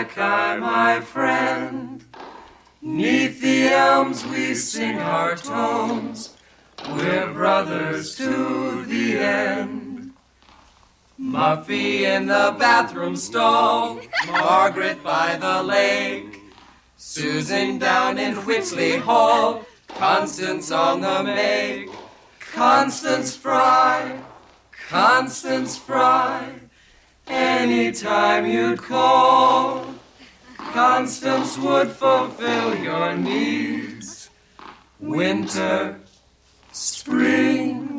Malachi, my friend. Neath the elms we sing our tones. We're brothers to the end. Muffy in the bathroom stall. Margaret by the lake. Susan down in Whitley Hall. Constance on the make. Constance Fry. Constance Fry. Anytime you'd call. Constance would fulfill your needs. Winter, spring,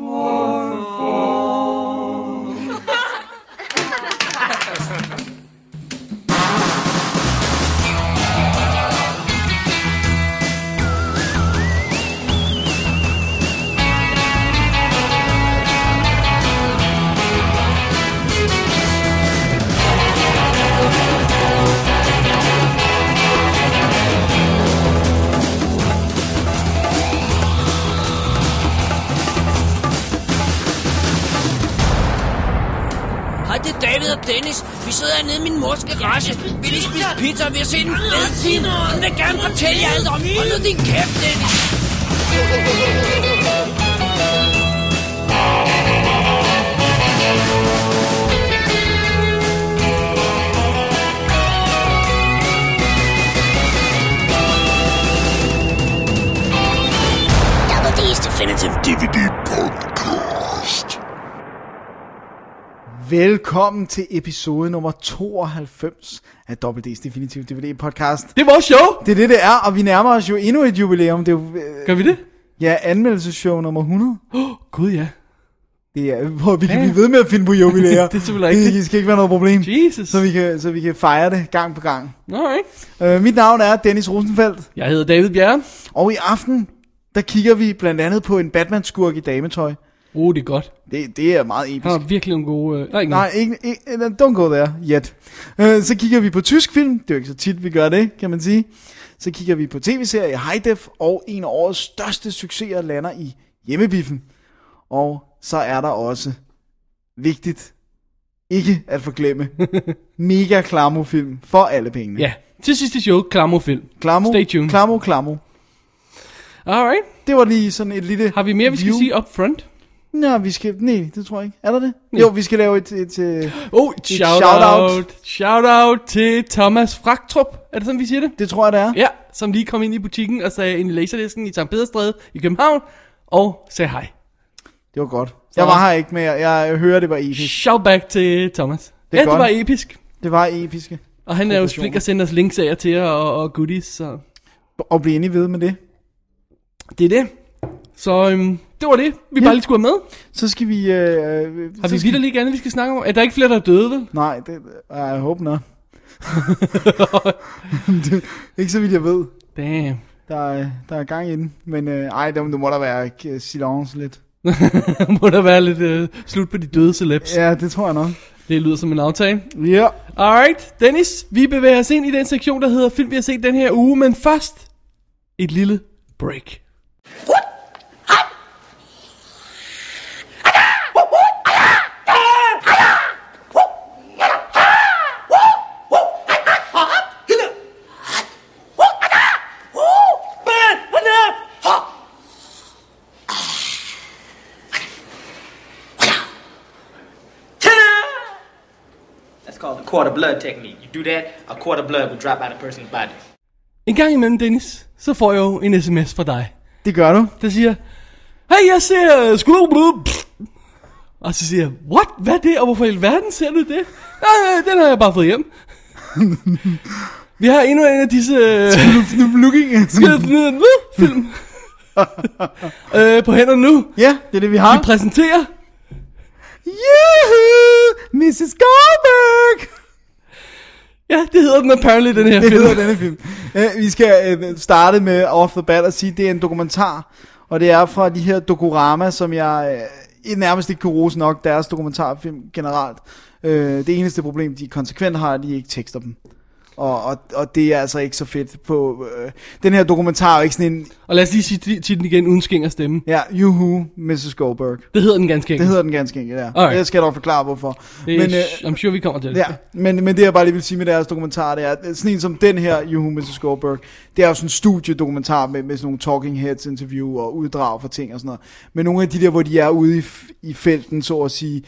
Sidder hernede i min mors garage. Vi lige spise pizza, og vi har set en fed film. Hun vil gerne fortælle jer alt om. Hold nu din kæft, Dennis. Double D's Definitive DVD Podcast. Velkommen til episode nummer 92 af WD's Definitive DVD podcast. Det er vores show. Det er det, det er, og vi nærmer os jo endnu et jubilæum. Det er jo, øh, Gør vi det? ja, anmeldelsesshow nummer 100. Oh, Gud ja. Det er, hvor vi kan Ja. blive ved med at finde på jubilæer. Det er selvfølgelig rigtigt. Det skal ikke være noget problem. Jesus. Så vi, kan, så vi kan fejre det gang på gang. Alright. Uh, mit navn er Dennis Rosenfeldt, Jeg hedder David Bjerre. og i aften, der kigger vi blandt andet på en Batman-skurk i dametøj. Oh, det er godt. Det, det er meget episk. Han har virkelig nogle gode... Øh... Nej, ikke Nej, ikke, ikke, don't go there yet. Uh, så kigger vi på tysk film. Det er jo ikke så tit, vi gør det, kan man sige. Så kigger vi på tv-serie High Def, og en af årets største succeser lander i hjemmebiffen. Og så er der også, vigtigt, ikke at forglemme, mega klamo-film for alle pengene. Ja. Til sidste show, Klamofilm. Klamo, Stay tuned. Klamo, klamo. Alright. Det var lige sådan et lille Har vi mere, vi skal view. sige up front? Nå, vi skal... Nej, det tror jeg ikke. Er der det? Jo, vi skal lave et... et, et Oh, et shout, shout-out. out. Shout out til Thomas Fraktrup. Er det sådan, vi siger det? det tror jeg, det er. Ja, som lige kom ind i butikken og sagde i laserdisken i St. Pederstræde i København. Og sagde hej. Det var godt. Jeg var her ikke, men jeg, jeg hører, det var episk. Shout back til Thomas. er ja, godt. det var episk. Det var episke. Og han er jo flink at sende os links af til og, og goodies, så Og blive enige ved med det. det er det. Så øhm, det var det, vi Ja. bare lige skulle have med. Så skal vi... Øh, Har så vi skal... videre lige andet, vi skal snakke om? Er der ikke flere, der er døde, vel? Nej, det, jeg håber nok. det, ikke så vidt jeg ved. Damn. Der er, der er gang i den. Men øh, ej, der, du må der være øh, silence lidt. Må der være lidt øh, slut på de døde celebs? Ja, det tror jeg nok. Det lyder som en aftale. Ja. Alright, Dennis, vi bevæger os ind i den sektion, der hedder film, vi har set den her uge. Men først, et lille break. That's called the quarter blood technique. You do that, a quarter blood will drop out of a person's body. En gang imellem, Dennis, så får jeg jo en sms fra dig, Det gør du. der siger, Hey, jeg ser Screwblue. Og så siger jeg, what? Hvad er det? Og hvorfor i alverden ser du det? Nej, den har jeg bare fået hjem. Vi har endnu en af disse øh, Snoop looking. film øh, på hænderne nu. ja, det er det, vi har. Vi præsenterer Yahoo! Mrs. Goldberg! Ja, det hedder den apparently, den her Det film. hedder denne film. Uh, vi skal uh, starte med off the bat og sige, at det er en dokumentar. Og det er fra de her Dokorama, som jeg uh, nærmest ikke kan rose nok, deres dokumentarfilm generelt. Det eneste problem, de konsekvent har, er, at de ikke tekster dem. Og, og, og det er altså ikke så fedt på... Øh, den her dokumentar er ikke sådan en... Og lad os lige sige ti- titlen igen, uden skæng og stemme. Ja, Juhu, Mrs. Goldberg. Det hedder den ganske Det enkelt. hedder den ganske enkelt, ja. Alright. Jeg skal nok forklare, hvorfor. Det er, Men, men, I'm sure, vi kommer til det. Ja, men, men det jeg bare lige vil sige med deres dokumentar, det er, sådan en som den her, Juhu Mrs. Goldberg, det er jo sådan en studiedokumentar med, med sådan nogle talking heads interview og uddrag for ting og sådan noget. Men nogle af de der, hvor de er ude i, i felten, så at sige,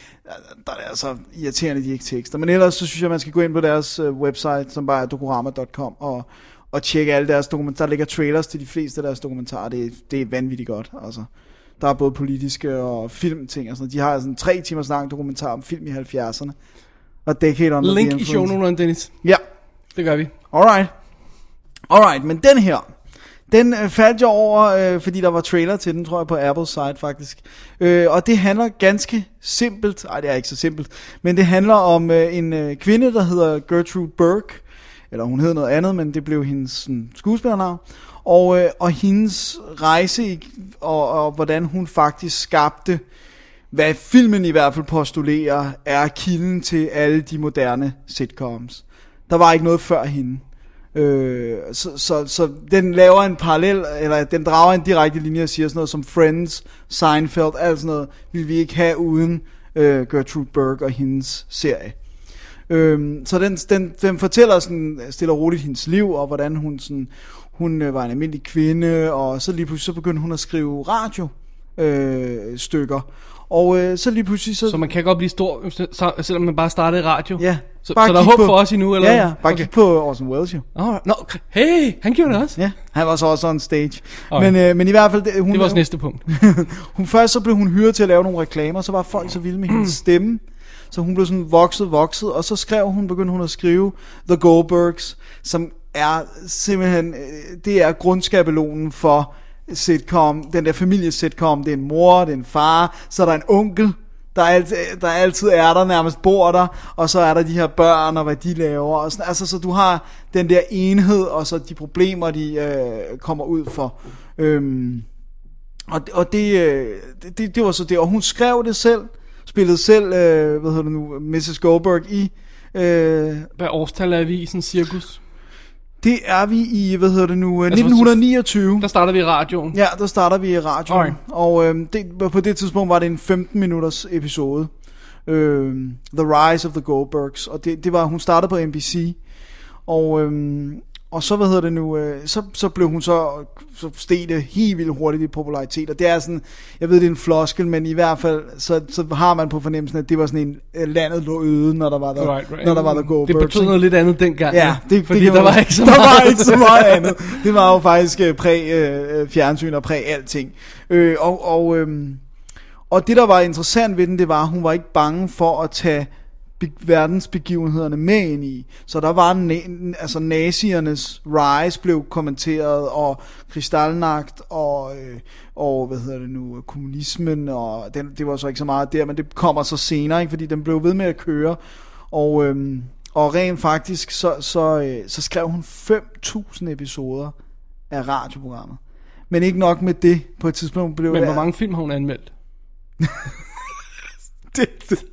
der er det altså irriterende, de ikke tekster. Men ellers så synes jeg, man skal gå ind på deres øh, website, som bare er dokorama.com, og, og tjekke alle deres dokumentarer. Der ligger trailers til de fleste af deres dokumentarer. Det, det er vanvittigt godt, altså. Der er både politiske og filmting og sådan. De har sådan en tre timers lang dokumentar om film i 70'erne. Og Decade Under Link i show Dennis. Ja, Det gør vi. alright. Alright, men den her, den øh, faldt jeg over, øh, fordi der var trailer til den, tror jeg, på Apples site faktisk. Øh, og det handler ganske simpelt, nej det er ikke så simpelt, men det handler om øh, en øh, kvinde, der hedder Gertrude Burke, eller hun hed noget andet, men det blev hendes sådan, skuespillernavn, og, øh, og hendes rejse, i, og, og hvordan hun faktisk skabte, hvad filmen i hvert fald postulerer, er kilden til alle de moderne sitcoms. Der var ikke noget før hende. Øh, så, så, så den laver en parallel, eller den drager en direkte linje og siger sådan noget som Friends, Seinfeld, alt sådan noget, vil vi ikke have uden øh, Gertrude Burke og hendes serie. Øhm, så den, den, den fortæller sådan stille og roligt hendes liv, og hvordan hun sådan, hun øh, var en almindelig kvinde, og så lige pludselig så begyndte hun at skrive radio øh, stykker. Og øh, så lige pludselig så... Så man kan godt blive stor, selvom man bare starter i radio. ja, Så, så der er håb for os endnu, eller Ja, ja, bare okay. kig på Orson Welles jo. Oh, no, hey, han gjorde det også. Ja, han var så også on stage. Okay. Men, øh, men i hvert fald... det- Hun, Det var vores næste punkt. hun først så blev hun hyret til at lave nogle reklamer, så var folk så vilde med hendes stemme. Så hun blev sådan vokset, vokset, og så skrev hun, begyndte hun at skrive The Goldbergs, som er simpelthen, øh, det er grundskabelonen for sitcom, den der familiesitcom, det er en mor, det er en far, så er der en onkel, der, altid, der altid er der, nærmest bor der, og så er der de her børn, og hvad de laver, og sådan, altså så du har den der enhed, og så de problemer, de øh, kommer ud for. Øhm, og, og det, øh, det, det, det var så det, og hun skrev det selv, spillede selv, øh, hvad hedder det nu, Mrs. Goldberg i, øh, Hvad årstal er vi i sådan cirkus? Det er vi i, hvad hedder det nu, øh, Altså, 1929. Der starter vi i radioen. Ja, der starter vi i radioen, Alright. og øh, det, på det tidspunkt var det en 15 minutters episode, øh, The Rise of the Goldbergs, og det, det var, hun startede på NBC, og, øh, og så, hvad hedder det nu, øh, så, så blev hun så, så steg det helt vildt hurtigt i popularitet, og det er sådan, jeg ved, det er en floskel, men i hvert fald, så, så har man på fornemmelsen, at det var sådan en, øh, landet lå øde, når der var der, Right, right. Når der var der Goldbergs. Det betød noget lidt andet dengang. Ja, det, fordi det kan der var ikke så der meget. var ikke så meget andet. Det var jo faktisk øh, præg øh, fjernsyn og præg alting. Øh, og, og, øh, og det, der var interessant ved den, det var, at hun var ikke bange for at tage verdensbegivenhederne med ind i. Så der var na- altså naziernes rise blev kommenteret, og kristalnagt, og, øh, og hvad hedder det nu, kommunismen, og den, det var så ikke så meget der, men det kommer så senere, ikke, fordi den blev ved med at køre. Og, øhm, og rent faktisk, så, så, øh, så skrev hun 5.000 episoder af radioprogrammet. Men ikke nok med det, på et tidspunkt blev Men hvor mange film har hun anmeldt? det, det,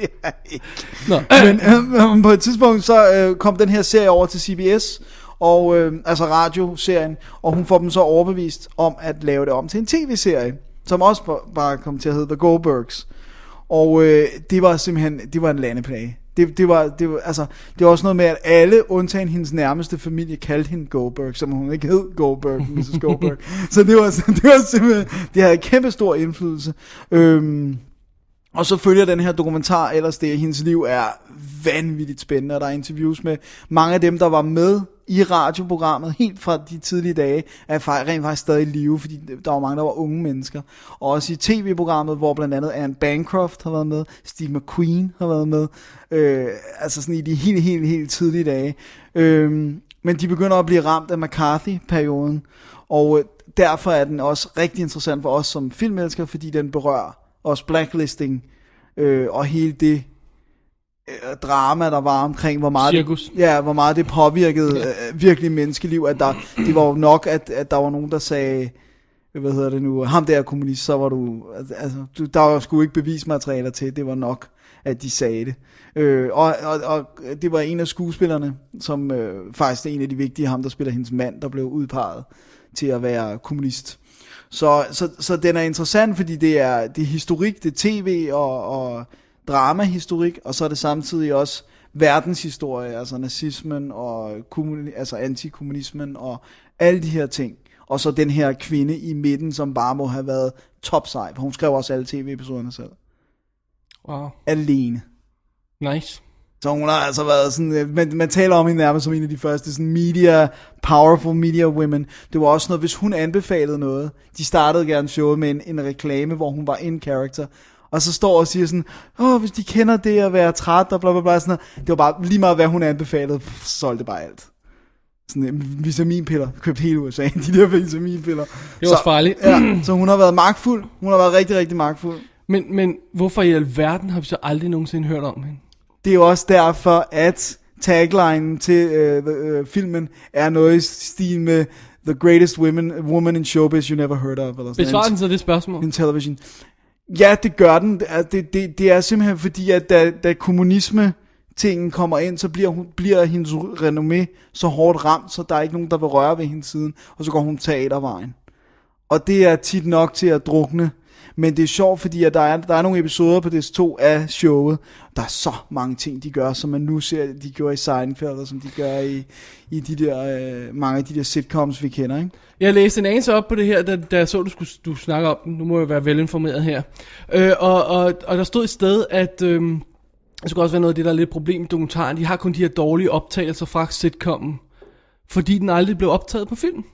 ja, ikke. Nå, Men øh, på et tidspunkt, så øh, kom den her serie over til CBS, og øh, altså radioserien, og hun får dem så overbevist om at lave det om til en tv-serie, som også ba- bare kom til at hedde The Goldbergs. Og øh, det var simpelthen, det var en landeplage. Det, det, var, det, var, altså, det var også noget med, at alle, undtagen hendes nærmeste familie, kaldte hende Goldberg, som hun ikke hed Goldberg, Mrs. Goldberg. så det var, det var simpelthen, det havde kæmpe stor indflydelse. Øhm, og så følger den her dokumentar, ellers det, hendes liv er vanvittigt spændende, og der er interviews med mange af dem, der var med i radioprogrammet, helt fra de tidlige dage, er rent faktisk stadig i live, fordi der var mange, der var unge mennesker. Og også i tv-programmet, hvor blandt andet Anne Bancroft har været med, Steve McQueen har været med, øh, altså sådan i de helt, helt, helt tidlige dage. Øh, men de begynder at blive ramt af McCarthy-perioden, og øh, derfor er den også rigtig interessant for os som filmelskere, fordi den berører også blacklisting øh, og hele det øh, drama, der var omkring, hvor meget, Cirkus. Det, ja, hvor meget det påvirkede øh, virkelig menneskeliv, at der, det var jo nok, at, at der var nogen, der sagde, hvad hedder det nu, ham der er kommunist, så var du, altså, du der var sgu ikke bevismaterialer til, det var nok, at de sagde det. Øh, og, og, og det var en af skuespillerne, som øh, faktisk er en af de vigtige, ham der spiller hendes mand, der blev udpeget til at være kommunist. Så, så, så den er interessant, fordi det er, det er historik, det er tv og, og dramahistorik, og så er det samtidig også verdenshistorie, altså nazismen og kommuni, altså antikommunismen og alle de her ting. Og så den her kvinde i midten, som bare må have været top sej, for hun skrev også alle tv-episoderne selv. Wow. Alene. Nice. Så hun har altså været sådan, øh, man, man taler om hende nærmest som en af de første sådan media, powerful media women. Det var også noget, hvis hun anbefalede noget. De startede gerne showet med en, en reklame, hvor hun var in character. Og så står og siger sådan, åh, hvis de kender det at være træt og bla bla bla. Sådan noget. Det var bare lige meget, hvad hun anbefalede, pff, så solgte det bare alt. Sådan øh, vitaminpiller, købt hele USA, de der vitaminpiller. Det var også farligt. Ja, så hun har været magtfuld. Hun har været rigtig, rigtig magtfuld. Men, men hvorfor i alverden har vi så aldrig nogensinde hørt om hende? Det er jo også derfor, at taglinen til øh, øh, filmen er noget i stil med The greatest women, woman in showbiz you never heard of. Eller sådan Besvar noget. den så det spørgsmål. in television. Ja, det gør den. Det, det, det, det er simpelthen fordi, at da, da kommunisme tingen kommer ind, så bliver, hun, bliver hendes renommé så hårdt ramt, så der er ikke nogen, der vil røre ved hende siden, og så går hun teatervejen. Og det er tit nok til at drukne. Men det er sjovt, fordi at der, er, der er nogle episoder på DS2 af showet. Der er så mange ting, de gør, som man nu ser, de gjorde i Seinfeld, og som de gør i, i de der, øh, mange af de der sitcoms, vi kender. Ikke? Jeg læste en anelse op på det her, da, da jeg så, du skulle du snakke om den. Nu må jeg være velinformeret her. Øh, og, og, og der stod et sted, at... Øh, det skulle også være noget af det, der er lidt problem i dokumentaren. De har kun de her dårlige optagelser fra sitcomen. Fordi den aldrig blev optaget på film.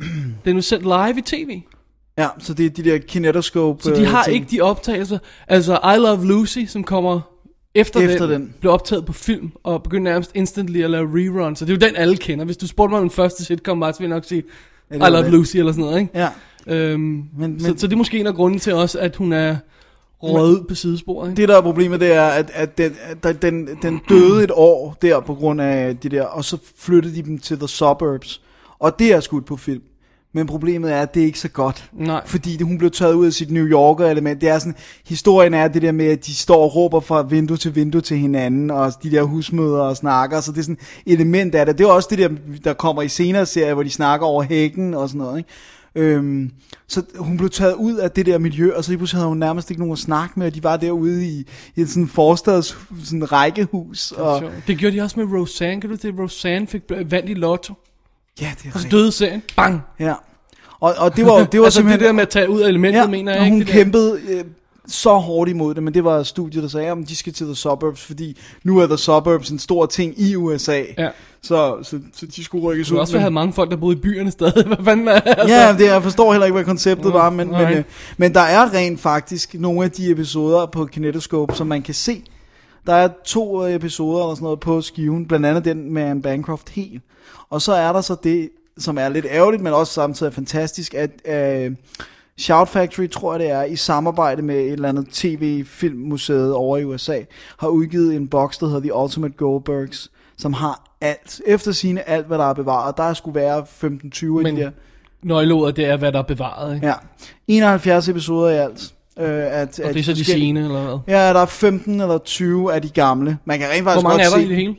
Den er sendt live i tv. Ja, så det er de der kinetoscope Så de øh, har ting. ikke de optagelser. Altså I Love Lucy, som kommer efter, Efter den, den. blev optaget på film, og begyndte nærmest instantly at lave reruns. Så det er jo den, alle kender. Hvis du spurgte mig om den første sitcom, så ville jeg nok sige Ja, I Love det. Lucy eller sådan noget, ikke? Ja, Øhm, Men- men, så, så det er måske en af grunden til også, at hun er røget på sidesporet, ikke? det der er problemet, det er, at, at den, at den, den døde et år der på grund af de der, og så flyttede de dem til The Suburbs. Og det er skudt på film. Men problemet er, at det er ikke så godt. Nej. Fordi det, hun blev taget ud af sit New Yorker element. Det er sådan, historien er det der med, at de står og råber fra vindue til vindue til hinanden, og de der husmøder og snakker, så det er sådan et element af det. Det er også det der, der kommer i senere serier, hvor de snakker over hækken og sådan noget, ikke? Øhm, så hun blev taget ud af det der miljø, og så lige pludselig havde hun nærmest ikke nogen at snakke med, og de var derude i, i et sådan forstads sådan rækkehus. Og, Så, det gjorde de også med Roseanne. Kan du det? Roseanne fik vandt i lotto. Ja, det er Og så rigtigt. døde serien. Bang! Ja. Og, og det var, det var altså simpelthen... det der med at tage ud af elementet, ja, mener jeg ikke. hun der. kæmpede øh, så hårdt imod det, men det var studiet, der sagde, at de skal til The Suburbs, fordi nu er The Suburbs en stor ting i USA. Ja. Så, så, så de skulle rykkes Du ud. har også men- have mange folk, der boede i byerne stadig. Hvad fanden er altså? Ja, det, jeg forstår heller ikke, hvad konceptet var, men, men, øh, men der er rent faktisk nogle af de episoder på Kinetoscope, som man kan se. Der er to øh, episoder eller sådan noget på skiven, blandt andet den med Anne Bancroft helt. Og så er der så det, som er lidt ærgerligt, men også samtidig fantastisk, at øh, Shout Factory, tror jeg det er, i samarbejde med et eller andet tv-filmmuseet over i USA, har udgivet en boks, der hedder The Ultimate Goldbergs, som har alt, efter sine alt, hvad der er bevaret. Der skulle være 15-20 af Men- de der. Nøgleordet, det er, hvad der er bevaret, ikke? Ja, 71 episoder i alt. Øh, at, Og det er så de sene, eller hvad? Ja, der er 15 eller 20 af de gamle. Man kan rent Hvor faktisk mange er godt der se, i det hele?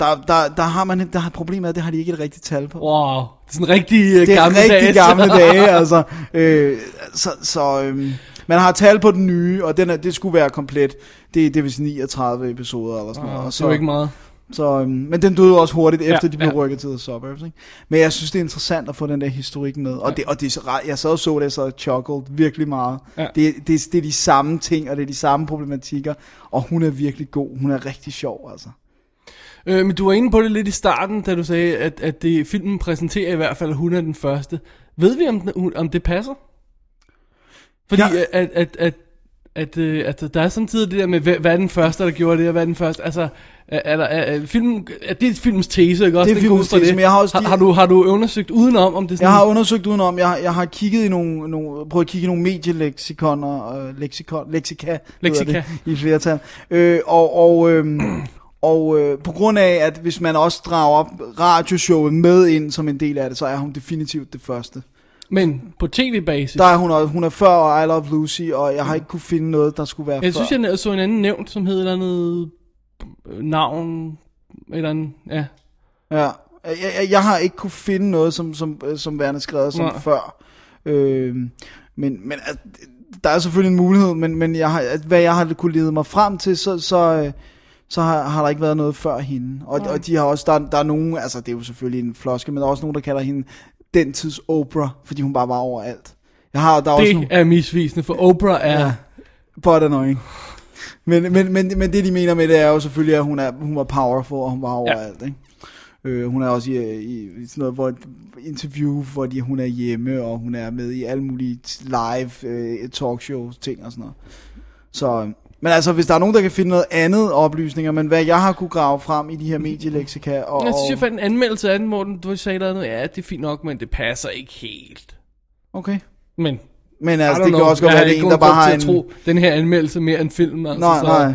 Der, der, der har man der har problemet er, at det har de ikke et rigtigt tal på. Wow, det er sådan rigtig uh, det er gamle rigtig dage. gamle dage, altså. Øh, så så øhm, man har tal på den nye, og den er, det skulle være komplet. Det, det vil sige 39 episoder eller sådan noget. Ah, Og det er jo ikke meget. Så, øhm, men den døde også hurtigt, efter Ja, de blev ja. rykket til The Suburbs. Ikke? Men jeg synes, det er interessant at få den der historik med. Og, det, og det er jeg sad og så det, så jeg chuckled virkelig meget. Ja. Det, det, det er de samme ting, og det er de samme problematikker. Og hun er virkelig god. Hun er rigtig sjov, altså. Øh, men du var inde på det lidt i starten, da du sagde, at, at det, filmen præsenterer i hvert fald, at hun er den første. Ved vi, om, den, om det passer? Fordi Ja. ja. at, at, at, at, øh, at der er samtidig det der med, hvad, hvad er den første, der gjorde det, og hvad er den første, altså, er, er, er, er, film, er det filmens tese, ikke også? Det er filmens tese, men jeg har også har, har, du, har du undersøgt udenom, om det sådan... Jeg har undersøgt udenom, jeg, jeg har kigget i nogle, nogle prøvet at kigge i nogle medielexikoner, og leksikon, leksika, Leksika. det, i flertal. Øh, og og, øh, og øh, på grund af, at hvis man også drager radioshowet med ind som en del af det, så er hun definitivt det første. Men på tv-basis. Der er hun, hun er før I Love Lucy, og jeg har ikke kunne finde noget, der skulle være Jeg før. synes, jeg så en anden nævnt, som hed et eller andet navn. Eller andet, ja. Ja, jeg, jeg, jeg har ikke kunne finde noget, som, som, som værende skrevet som Nej. før. Øh, men, men der er selvfølgelig en mulighed, men, men jeg har, hvad jeg har kunne lede mig frem til, så, så, øh, så har, har der ikke været noget før hende. Og, og de har også, der, der er nogen, altså det er jo selvfølgelig en floske, men der er også nogen, der kalder hende den tids Oprah, fordi hun bare var overalt. Jeg har, der er også Det nogle, er misvisende, for Oprah er... Ja. But annoying. Men, men, men, men det de mener med det er jo selvfølgelig, at hun, er, hun var powerful, og hun var overalt, ja. ikke? Øh, hun er også i, i, i sådan noget hvor, interview, hvor de, hun er hjemme, og hun er med i alle mulige live øh, talkshow ting og sådan noget. Så, øh, men altså, hvis der er nogen, der kan finde noget andet oplysninger, men hvad jeg har kunne grave frem i de her medieleksika, og, Jeg synes, jeg fandt en anmeldelse af den, hvor den, du sagde noget, ja, det er fint nok, men det passer ikke helt. okay. Men Men altså, det kan know. også godt Jeg være, det en, der bare har en... tro den her anmeldelse mere end filmen. Altså, Nej, så, nej.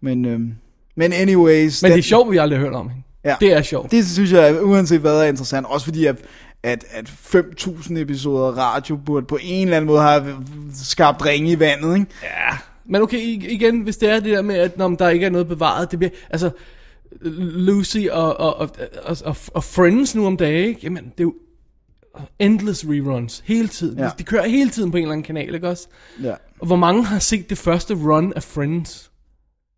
Men, øhm, men anyways... Men den- det er sjovt, vi aldrig har hørt om hende. Ja. Det er sjovt. Det synes jeg, uanset hvad, er interessant. Også fordi, at, at, at 5.000 episoder radio burde på en eller anden måde have skabt ringe i vandet, ikke? Ja. Men okay, igen, hvis det er det der med, at når der ikke er noget bevaret, det bliver, altså, Lucy og, og, og, og, og, Friends nu om dagen, ikke? jamen, det er jo endless reruns, hele tiden. Ja. De kører hele tiden på en eller anden kanal, ikke også? Ja. Og hvor mange har set det første run af Friends?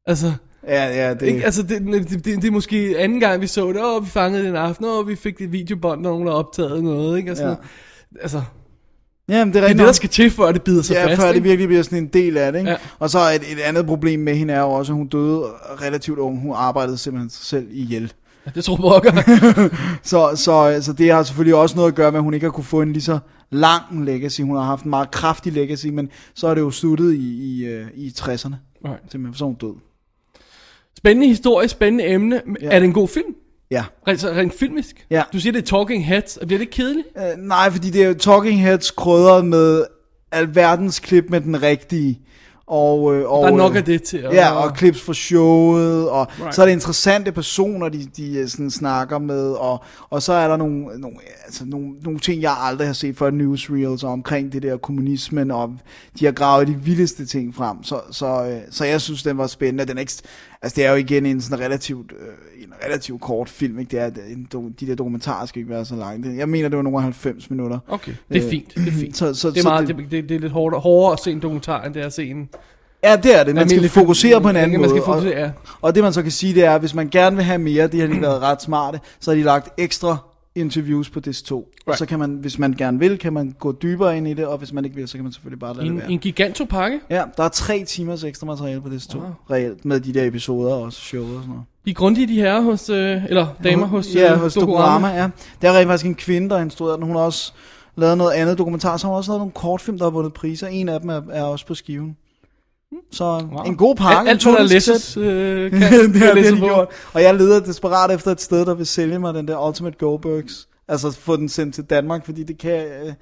Altså, Ja, ja, det... ikke? altså det, det, det, det, er måske anden gang, vi så det, og vi fangede det en aften, og vi fik det videobånd, og nogen har optaget noget, ikke? Og sådan Ja. noget. Altså, Jamen, det er det er det, der skal til, for at det bider sig Ja, fast, før det ikke? virkelig bliver sådan en del af det, ikke? Ja. Og så et, et andet problem med hende er jo også, at hun døde relativt ung. Hun arbejdede simpelthen sig selv ihjel. Det tror pokker. Så, så, så det har selvfølgelig også noget at gøre med, at hun ikke har kunne få en lige så lang legacy. Hun har haft en meget kraftig legacy, men så er det jo sluttet i, i, øh, i 60'erne. Right. Simpelthen, så hun død. Spændende historie, spændende emne. Ja. Ja. Er det en god film? Ja. Rent, rent filmisk? Ja. Du siger, det er Talking Heads, og bliver det ikke kedeligt? Øh, nej, fordi det er jo Talking Heads krydret med alverdens klip med den rigtige. Og, øh, og, Der er nok øh, af det til at... Ja, og clips fra showet, og right. Right. så er det interessante personer, de, de øh, sådan snakker med, og, og så er der nogle, nogle, altså nogle, nogle ting, jeg aldrig har set før, newsreels omkring det der kommunismen, og de har gravet de vildeste ting frem, så, så, øh, så jeg synes, den var spændende. Den er ikke, altså det er jo igen en sådan relativt, øh, en relativt kort film, ikke? Det er, en, de der dokumentarer skal ikke være så lange. Jeg mener, det var nogle af 90 minutter. Okay, det er Øh, fint, det er fint. Så, så, Det er, så meget, det, det, det er lidt hårdere, hårdere at se en dokumentar, end det er at se en... Ja, det er det. Man skal fokusere på en anden Man skal måde. og- fokusere. Og det man så kan sige, det er, at hvis man gerne vil have mere, det har de været ret smarte, så har de lagt ekstra interviews på Disc 2. Right. Og så kan man, hvis man gerne vil, kan man gå dybere ind i det, og hvis man ikke vil, så kan man selvfølgelig bare lade det En, være. en gigantopakke. Ja, der er tre timers ekstra materiale på Disc 2, wow. reelt, med de der episoder og show og sådan noget. De er grundige, de her hos... Øh, eller damer hos... Ja, øh, hos Dokorama. Ja. Der er rent faktisk en kvinde, der har instrueret den. Hun har også lavet noget andet dokumentar, så har hun også lavet nogle kortfilm, der har vundet priser. En af dem er, er også på skiven. Så wow. en god pakke. Alt, hvad der læses, øh, kan, det har det på. gjort. Og jeg leder desperat efter et sted, der vil sælge mig den der Ultimate Goldbergs. Altså få den sendt til Danmark, fordi det kan... Øh,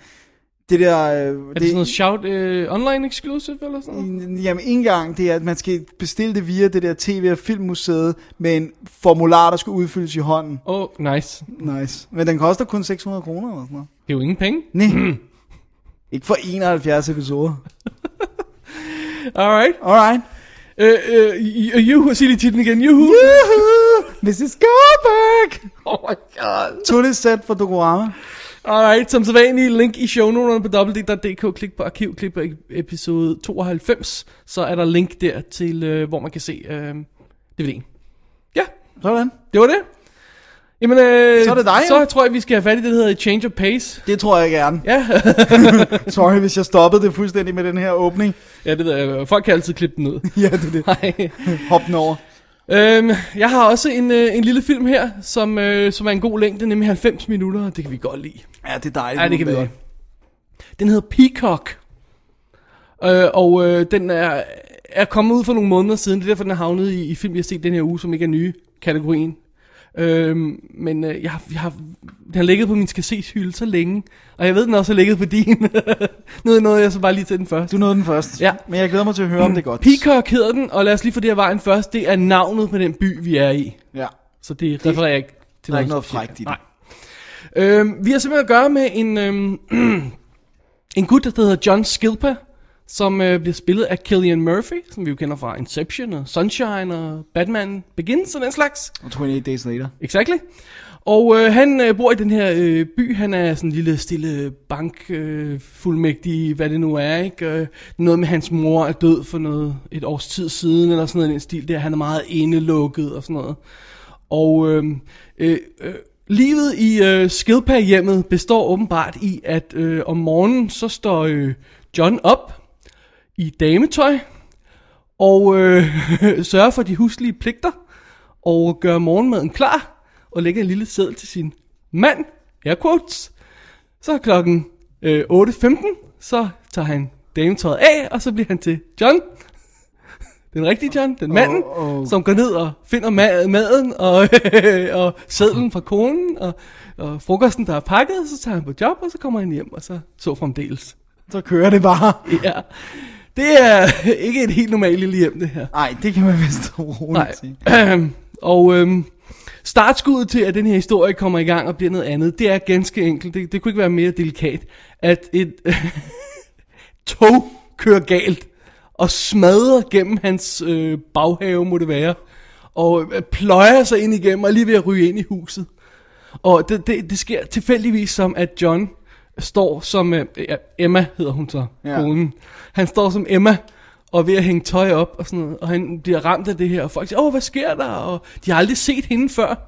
det der... Øh, Er det, sådan noget shout øh, online exclusive eller sådan noget? Jamen, ikke engang det er, at man skal bestille det via det der TV- og Filmmuseet med en formular, der skal udfyldes i hånden. Åh, oh, nice. Nice. Men den koster kun 600 kroner eller sådan noget. Det er jo ingen penge. Nej. ikke for 71 episoder. Alright. Alright. Øh, øh, y- y- Juhu, sig lige titlen igen. Juhu. Woohoo! Mrs. Goldberg! Oh my god. Totally set for Dokorama. Alright, som så vanligt, link i shownoterne på www.dk, klik på arkiv, klik på episode 92, så er der link der til, øh, hvor man kan se øh, DVD'en. Ja, Sådan. det var det. Jamen, øh, Så er det dig, Så jo. tror jeg, vi skal have fat i det, der hedder Change of Pace. Det tror jeg gerne. Ja, Sorry, hvis jeg stoppede det fuldstændig med den her åbning. ja det ved jeg. Folk kan altid klippe den ud. Ja, det er det. Nej. Hop den over. Øhm, jeg har også en, øh, en lille film her, som, øh, som er en god længde, nemlig 90 minutter, og det kan vi godt lide. Ja, det er dejligt. Ja, det kan vi godt. Den hedder Peacock. Øh, og øh, den er, er kommet ud for nogle måneder siden. Det er derfor, den er havnet i, i film, jeg har set den her uge, som ikke er nye kategorien. Øhm, men øh, jeg, har, jeg har, den har ligget på min hylde så længe. Og jeg ved, den også har ligget på din. nu noget, jeg så bare lige til den først. Du nåede den først. Ja. Men jeg glæder mig til at høre, om det er godt. Peacock hedder den, og lad os lige få det her vejen først. Det er navnet på den by, vi er i. Ja. Så det refererer ikke til der er ikke noget frækt i det. Nej. Øhm, vi har simpelthen at gøre med en, øhm, en gut, der hedder John Skilpa, som øh, bliver spillet af Killian Murphy, som vi jo kender fra Inception og Sunshine og Batman Begins og den slags. Og 28 Days Later. Exactly. Og øh, han øh, bor i den her øh, by. Han er sådan en lille stille bank øh, fuldmægtig, hvad det nu er, ikke? Øh, noget med hans mor er død for noget et års tid siden eller sådan noget i den stil der. Han er meget indelukket og sådan noget. Og øh, øh, øh, livet i øh, Skilpa-hjemmet består åbenbart i, at øh, om morgenen så står øh, John op i dametøj og øh, sørger for de huslige pligter og gør morgenmaden klar og lægger en lille seddel til sin mand, air quotes. Så klokken øh, 8.15, så tager han dametøjet af, og så bliver han til John. Den rigtige John, den manden, Oh, oh. som går ned og finder ma- maden og, og sædlen fra konen og, og frokosten, der er pakket, så tager han på job, og så kommer han hjem, og så så fremdeles. Så kører det bare. Ja, det er ikke et helt normalt lille hjem, det her. Nej, det kan man vist roligt Nej. sige. og øhm, startskuddet til, at den her historie kommer i gang og bliver noget andet, det er ganske enkelt, det, det kunne ikke være mere delikat, at et tog kører galt og smadrer gennem hans øh, baghave, må det være, og øh, pløjer sig ind igennem og er lige ved at ryge ind i huset. Og det, det, det sker tilfældigvis som, at John står som, øh, ja, Emma hedder hun så, Ja. konen. Han står som Emma, og er ved at hænge tøj op og sådan noget, og han bliver ramt af det her, og folk siger, åh, hvad sker der? Og de har aldrig set hende før.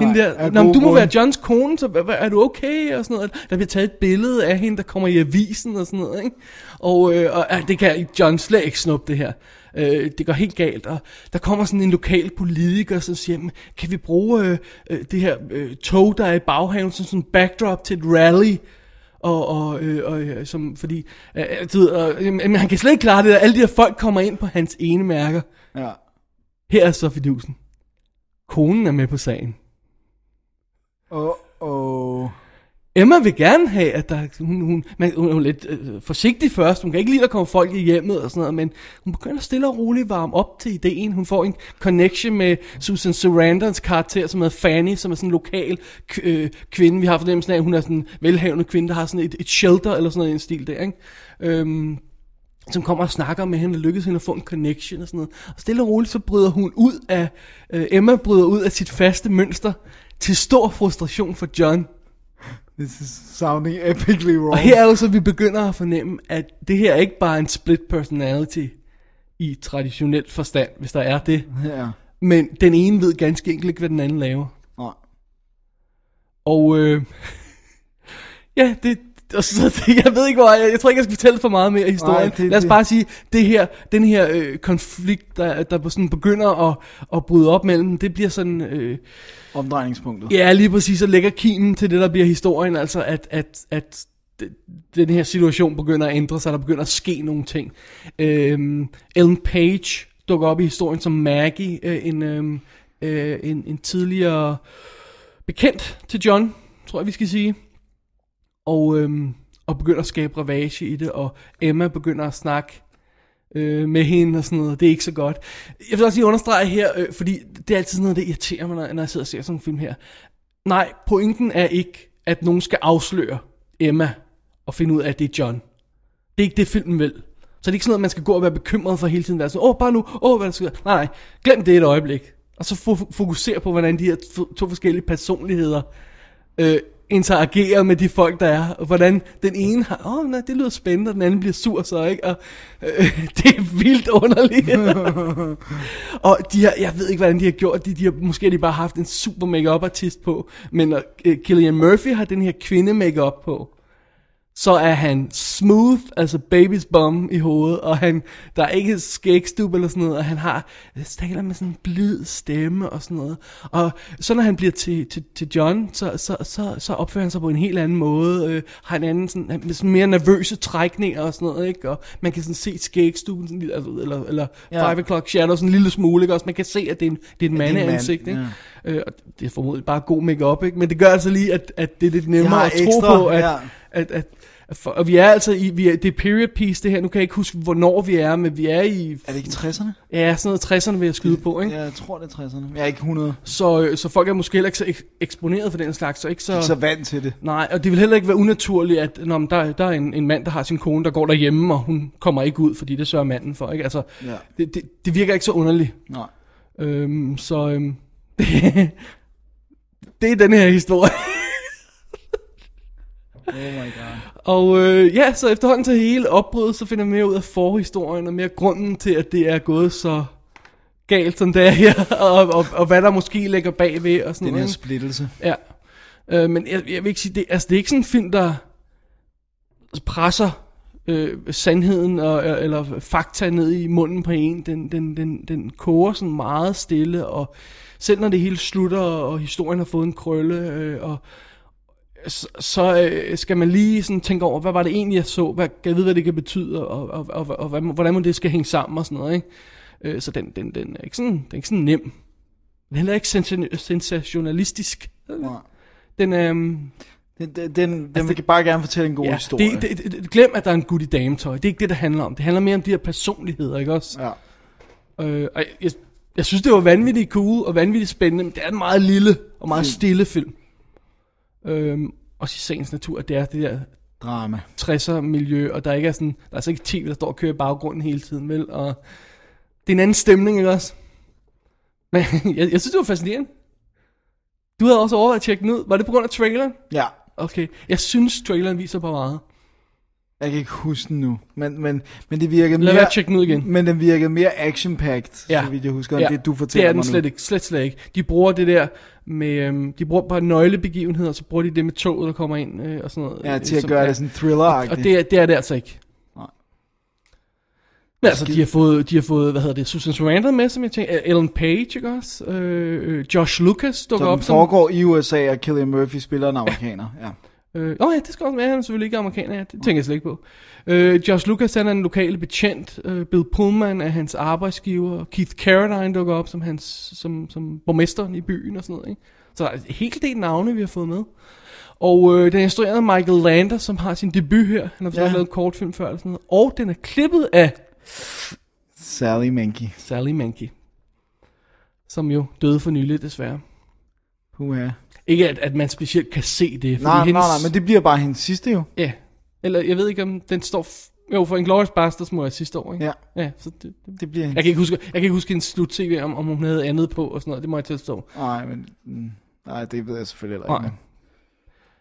Hende der, Nå, men gode du må grunde." være Johns kone, så er du okay? Og sådan noget. Der bliver taget et billede af hende, der kommer i avisen og sådan noget. Ikke? Og, øh, og øh, det kan John slet ikke snuppe det her. Øh, det går helt galt, og der kommer sådan en lokal politiker, som siger, "Men kan vi bruge øh, øh, det her øh, tog, der er i baghaven, som sådan en backdrop til et rally? Og, og, øh, og øh, som, fordi, øh, du ved, øh, jamen, han kan slet ikke klare det der. Alle de her folk kommer ind på hans ene mærker. Ja. Her er så fidusen. Konen er med på sagen. Åh, åh. Emma vil gerne have, at der, hun, hun, men hun er lidt øh, forsigtig først. Hun kan ikke lide, at der kommer folk i hjemmet og sådan noget, men hun begynder stille og roligt varme op til ideen. Hun får en connection med Susan Sarandons karakter, som hedder Fanny, som er sådan en lokal k- øh, kvinde. Vi har fornemmelsen af, at hun er sådan en velhavende kvinde, der har sådan et, et shelter eller sådan noget i en stil der, ikke? Øhm, som kommer og snakker med hende, og lykkes hende at få en connection og sådan noget. Og stille og roligt, så bryder hun ud af, øh, Emma bryder ud af sit faste mønster, til stor frustration for John. This is sounding epically wrong. Og her er jo så, vi begynder at fornemme, at det her er ikke bare en split personality i traditionel forstand, hvis der er det. Ja. Men den ene ved ganske enkelt ikke, hvad den anden laver. Nej. Og øh, ja, det, og så, jeg ved ikke hvor, jeg, jeg tror ikke, jeg skal fortælle for meget mere af historien. Nej, det- Lad os bare sige, det her, den her øh, konflikt, der, der sådan begynder at, at bryde op mellem, det bliver sådan... Øh, Omdrejningspunktet. Ja, lige præcis, og lægger kimen til det, der bliver historien, altså at, at, at den her situation begynder at ændre sig, der begynder at ske nogle ting. Øhm, Ellen Page dukker op i historien som Maggie, øh, en, øhm, øh, en, en tidligere bekendt til John, tror jeg vi skal sige. Og, øhm, og begynder at skabe ravage i det, og Emma begynder at snakke øh, med hende og sådan noget. Det er ikke så godt. Jeg vil også lige understrege her, øh, fordi det er altid sådan noget, der irriterer mig, når, når jeg sidder og ser sådan en film her. Nej, pointen er ikke, at nogen skal afsløre Emma og finde ud af, at det er John. Det er ikke det, filmen vil. Så det er ikke sådan noget, man skal gå og være bekymret for hele tiden. Være sådan, åh, bare nu, åh, hvad der sker. Nej, nej, glem det et øjeblik. Og så fokusere på, hvordan de her to, to forskellige personligheder øh, interagerer med de folk, der er, og hvordan den ene har, åh, oh, nej, det lyder spændende, og den anden bliver sur så, ikke? Og øh, det er vildt underligt. og de har, jeg ved ikke, hvordan de har gjort det, de har, måske har de bare haft en super make-up artist på, men når øh, Killian Murphy har den her kvinde make-up på, så er han smooth, altså baby's bum i hovedet, og han, der er ikke skægstub eller sådan noget, og han har, taler med sådan en blid stemme og sådan noget. Og så når han bliver til, til, til John, så, så, så, så opfører han sig på en helt anden måde, øh, har en anden sådan, med sådan mere nervøse trækninger og sådan noget, ikke? Og man kan sådan se skægstuben, sådan, altså, eller, eller Ja. five o'clock shadow, sådan en lille smule, ikke? Også man kan se, at det er en, det er en mand, mandeansigt, ikke? ja. Øh, og det er formodentlig bare god makeup, ikke? Men det gør altså lige, at, at det er lidt nemmere at tro ekstra, på, at, ja. at, at, For, og vi er altså i, vi er, det er period piece det her, nu kan jeg ikke huske, hvornår vi er, men vi er i, Er det ikke 60'erne? ja, sådan noget 60'erne vil jeg skyde på, ikke? Jeg tror, det er 60'erne. Jeg er ikke 100. Så, øh, så folk er måske heller ikke så ek- eksponeret for den slags, så ikke så... Ikke så vant til det. Nej, og det vil heller ikke være unaturligt, at når der, der er en, en mand, der har sin kone, der går derhjemme, og hun kommer ikke ud, fordi det sørger manden for, ikke? Altså, Ja. det, det, det virker ikke så underligt. Nej. Øhm, så øhm, det, det er den her historie. Oh my god. Og øh, ja, så efterhånden til hele opbruddet, så finder man mere ud af forhistorien, og mere grunden til, at det er gået så galt, som det er her, og, og, og hvad der måske ligger bagved, og sådan Den noget. her ikke? splittelse. Ja. Øh, men jeg, jeg vil ikke sige, det, altså, det er ikke sådan en film, der presser øh, sandheden og, eller fakta ned i munden på en. Den, den, den, den koger sådan meget stille, og selv når det hele slutter, og historien har fået en krølle, øh, og så, så øh, skal man lige sådan tænke over, hvad var det egentlig, jeg så? Hvad, kan jeg vide, hvad det kan betyde, og, og, og, og, og hvordan må det skal hænge sammen og sådan noget, ikke? Øh, så den, den, den, er ikke sådan, den er ikke sådan nem. Den er heller ikke sensa- sensationalistisk. Nej. Den. Um, Den, den, den, den vil bare gerne fortælle en god ja, historie. det, det, det, glem, at der er en gut i dametøj. Det er ikke det, det handler om. Det handler mere om de her personligheder, ikke også? Ja. Øh, og jeg, jeg synes, det var vanvittigt cool og vanvittigt spændende, men det er en meget lille og meget stille film. Øhm, også i sagens natur, at det er det der Drama. 60'er miljø, og der ikke er sådan, der er altså ikke tv, der står og kører i baggrunden hele tiden, vel? Og det er en anden stemning, ikke også? Men jeg, jeg synes, det var fascinerende. Du havde også overvejet at tjekke den ud. Var det på grund af traileren? Ja. Okay. Jeg synes, traileren viser på meget. Jeg kan ikke huske den nu. Men, men, men det virkede Lad mere... at tjekke den ud igen. Men den virkede mere action-packed, Ja. så vidt jeg husker, end det du det fortæller er den mig slet nu. ikke, slet, slet ikke. De bruger det der med, øhm, de bruger bare nøglebegivenheder, så bruger de det med toget, der kommer ind øh, og sådan noget. Ja, øh, til at som gøre er- det sådan thriller Og det er, det er det altså ikke. Nej. Men altså, de har fået, de har fået, hvad hedder det, Susan Sarandon med, som jeg tænker, Ellen Page, ikke også? Øh, øh, Josh Lucas dukker Så op som... foregår i USA, og Killian Murphy spiller en amerikaner. Ja. Øh, oh ja, det skal også være, han er selvfølgelig ikke amerikaner, ja, det tænker jeg slet ikke på. Øh, Josh Lucas, han er en lokale betjent. Øh, Bill Pullman er hans arbejdsgiver. Keith Carradine dukker op som, hans, som, som borgmesteren i byen og sådan noget. Ikke? Så der er en helt del navne, vi har fået med. Og øh, den er instrueret af Michael Lander, som har sin debut her. Han har ja. Lavet en kortfilm før. Eller sådan noget. Og den er klippet af Sally Menke. Sally Menke. Som jo døde for nylig, desværre. Puha. Ikke at, at man specielt kan se det. Fordi Nej, nej, hendes, nej, men det bliver bare hendes sidste jo. Ja. Eller jeg ved ikke, om den står... F- jo, for Inglourious Basterds må jeg sidste år, ikke? Ja. Ja, så det, det, Det bliver jeg hendes. kan ikke huske, jeg kan ikke huske hendes slut-tv, om, om hun havde andet på og sådan noget. Det må jeg tilstå. Nej, men... mm, Nej, det ved jeg selvfølgelig heller Nej. ikke.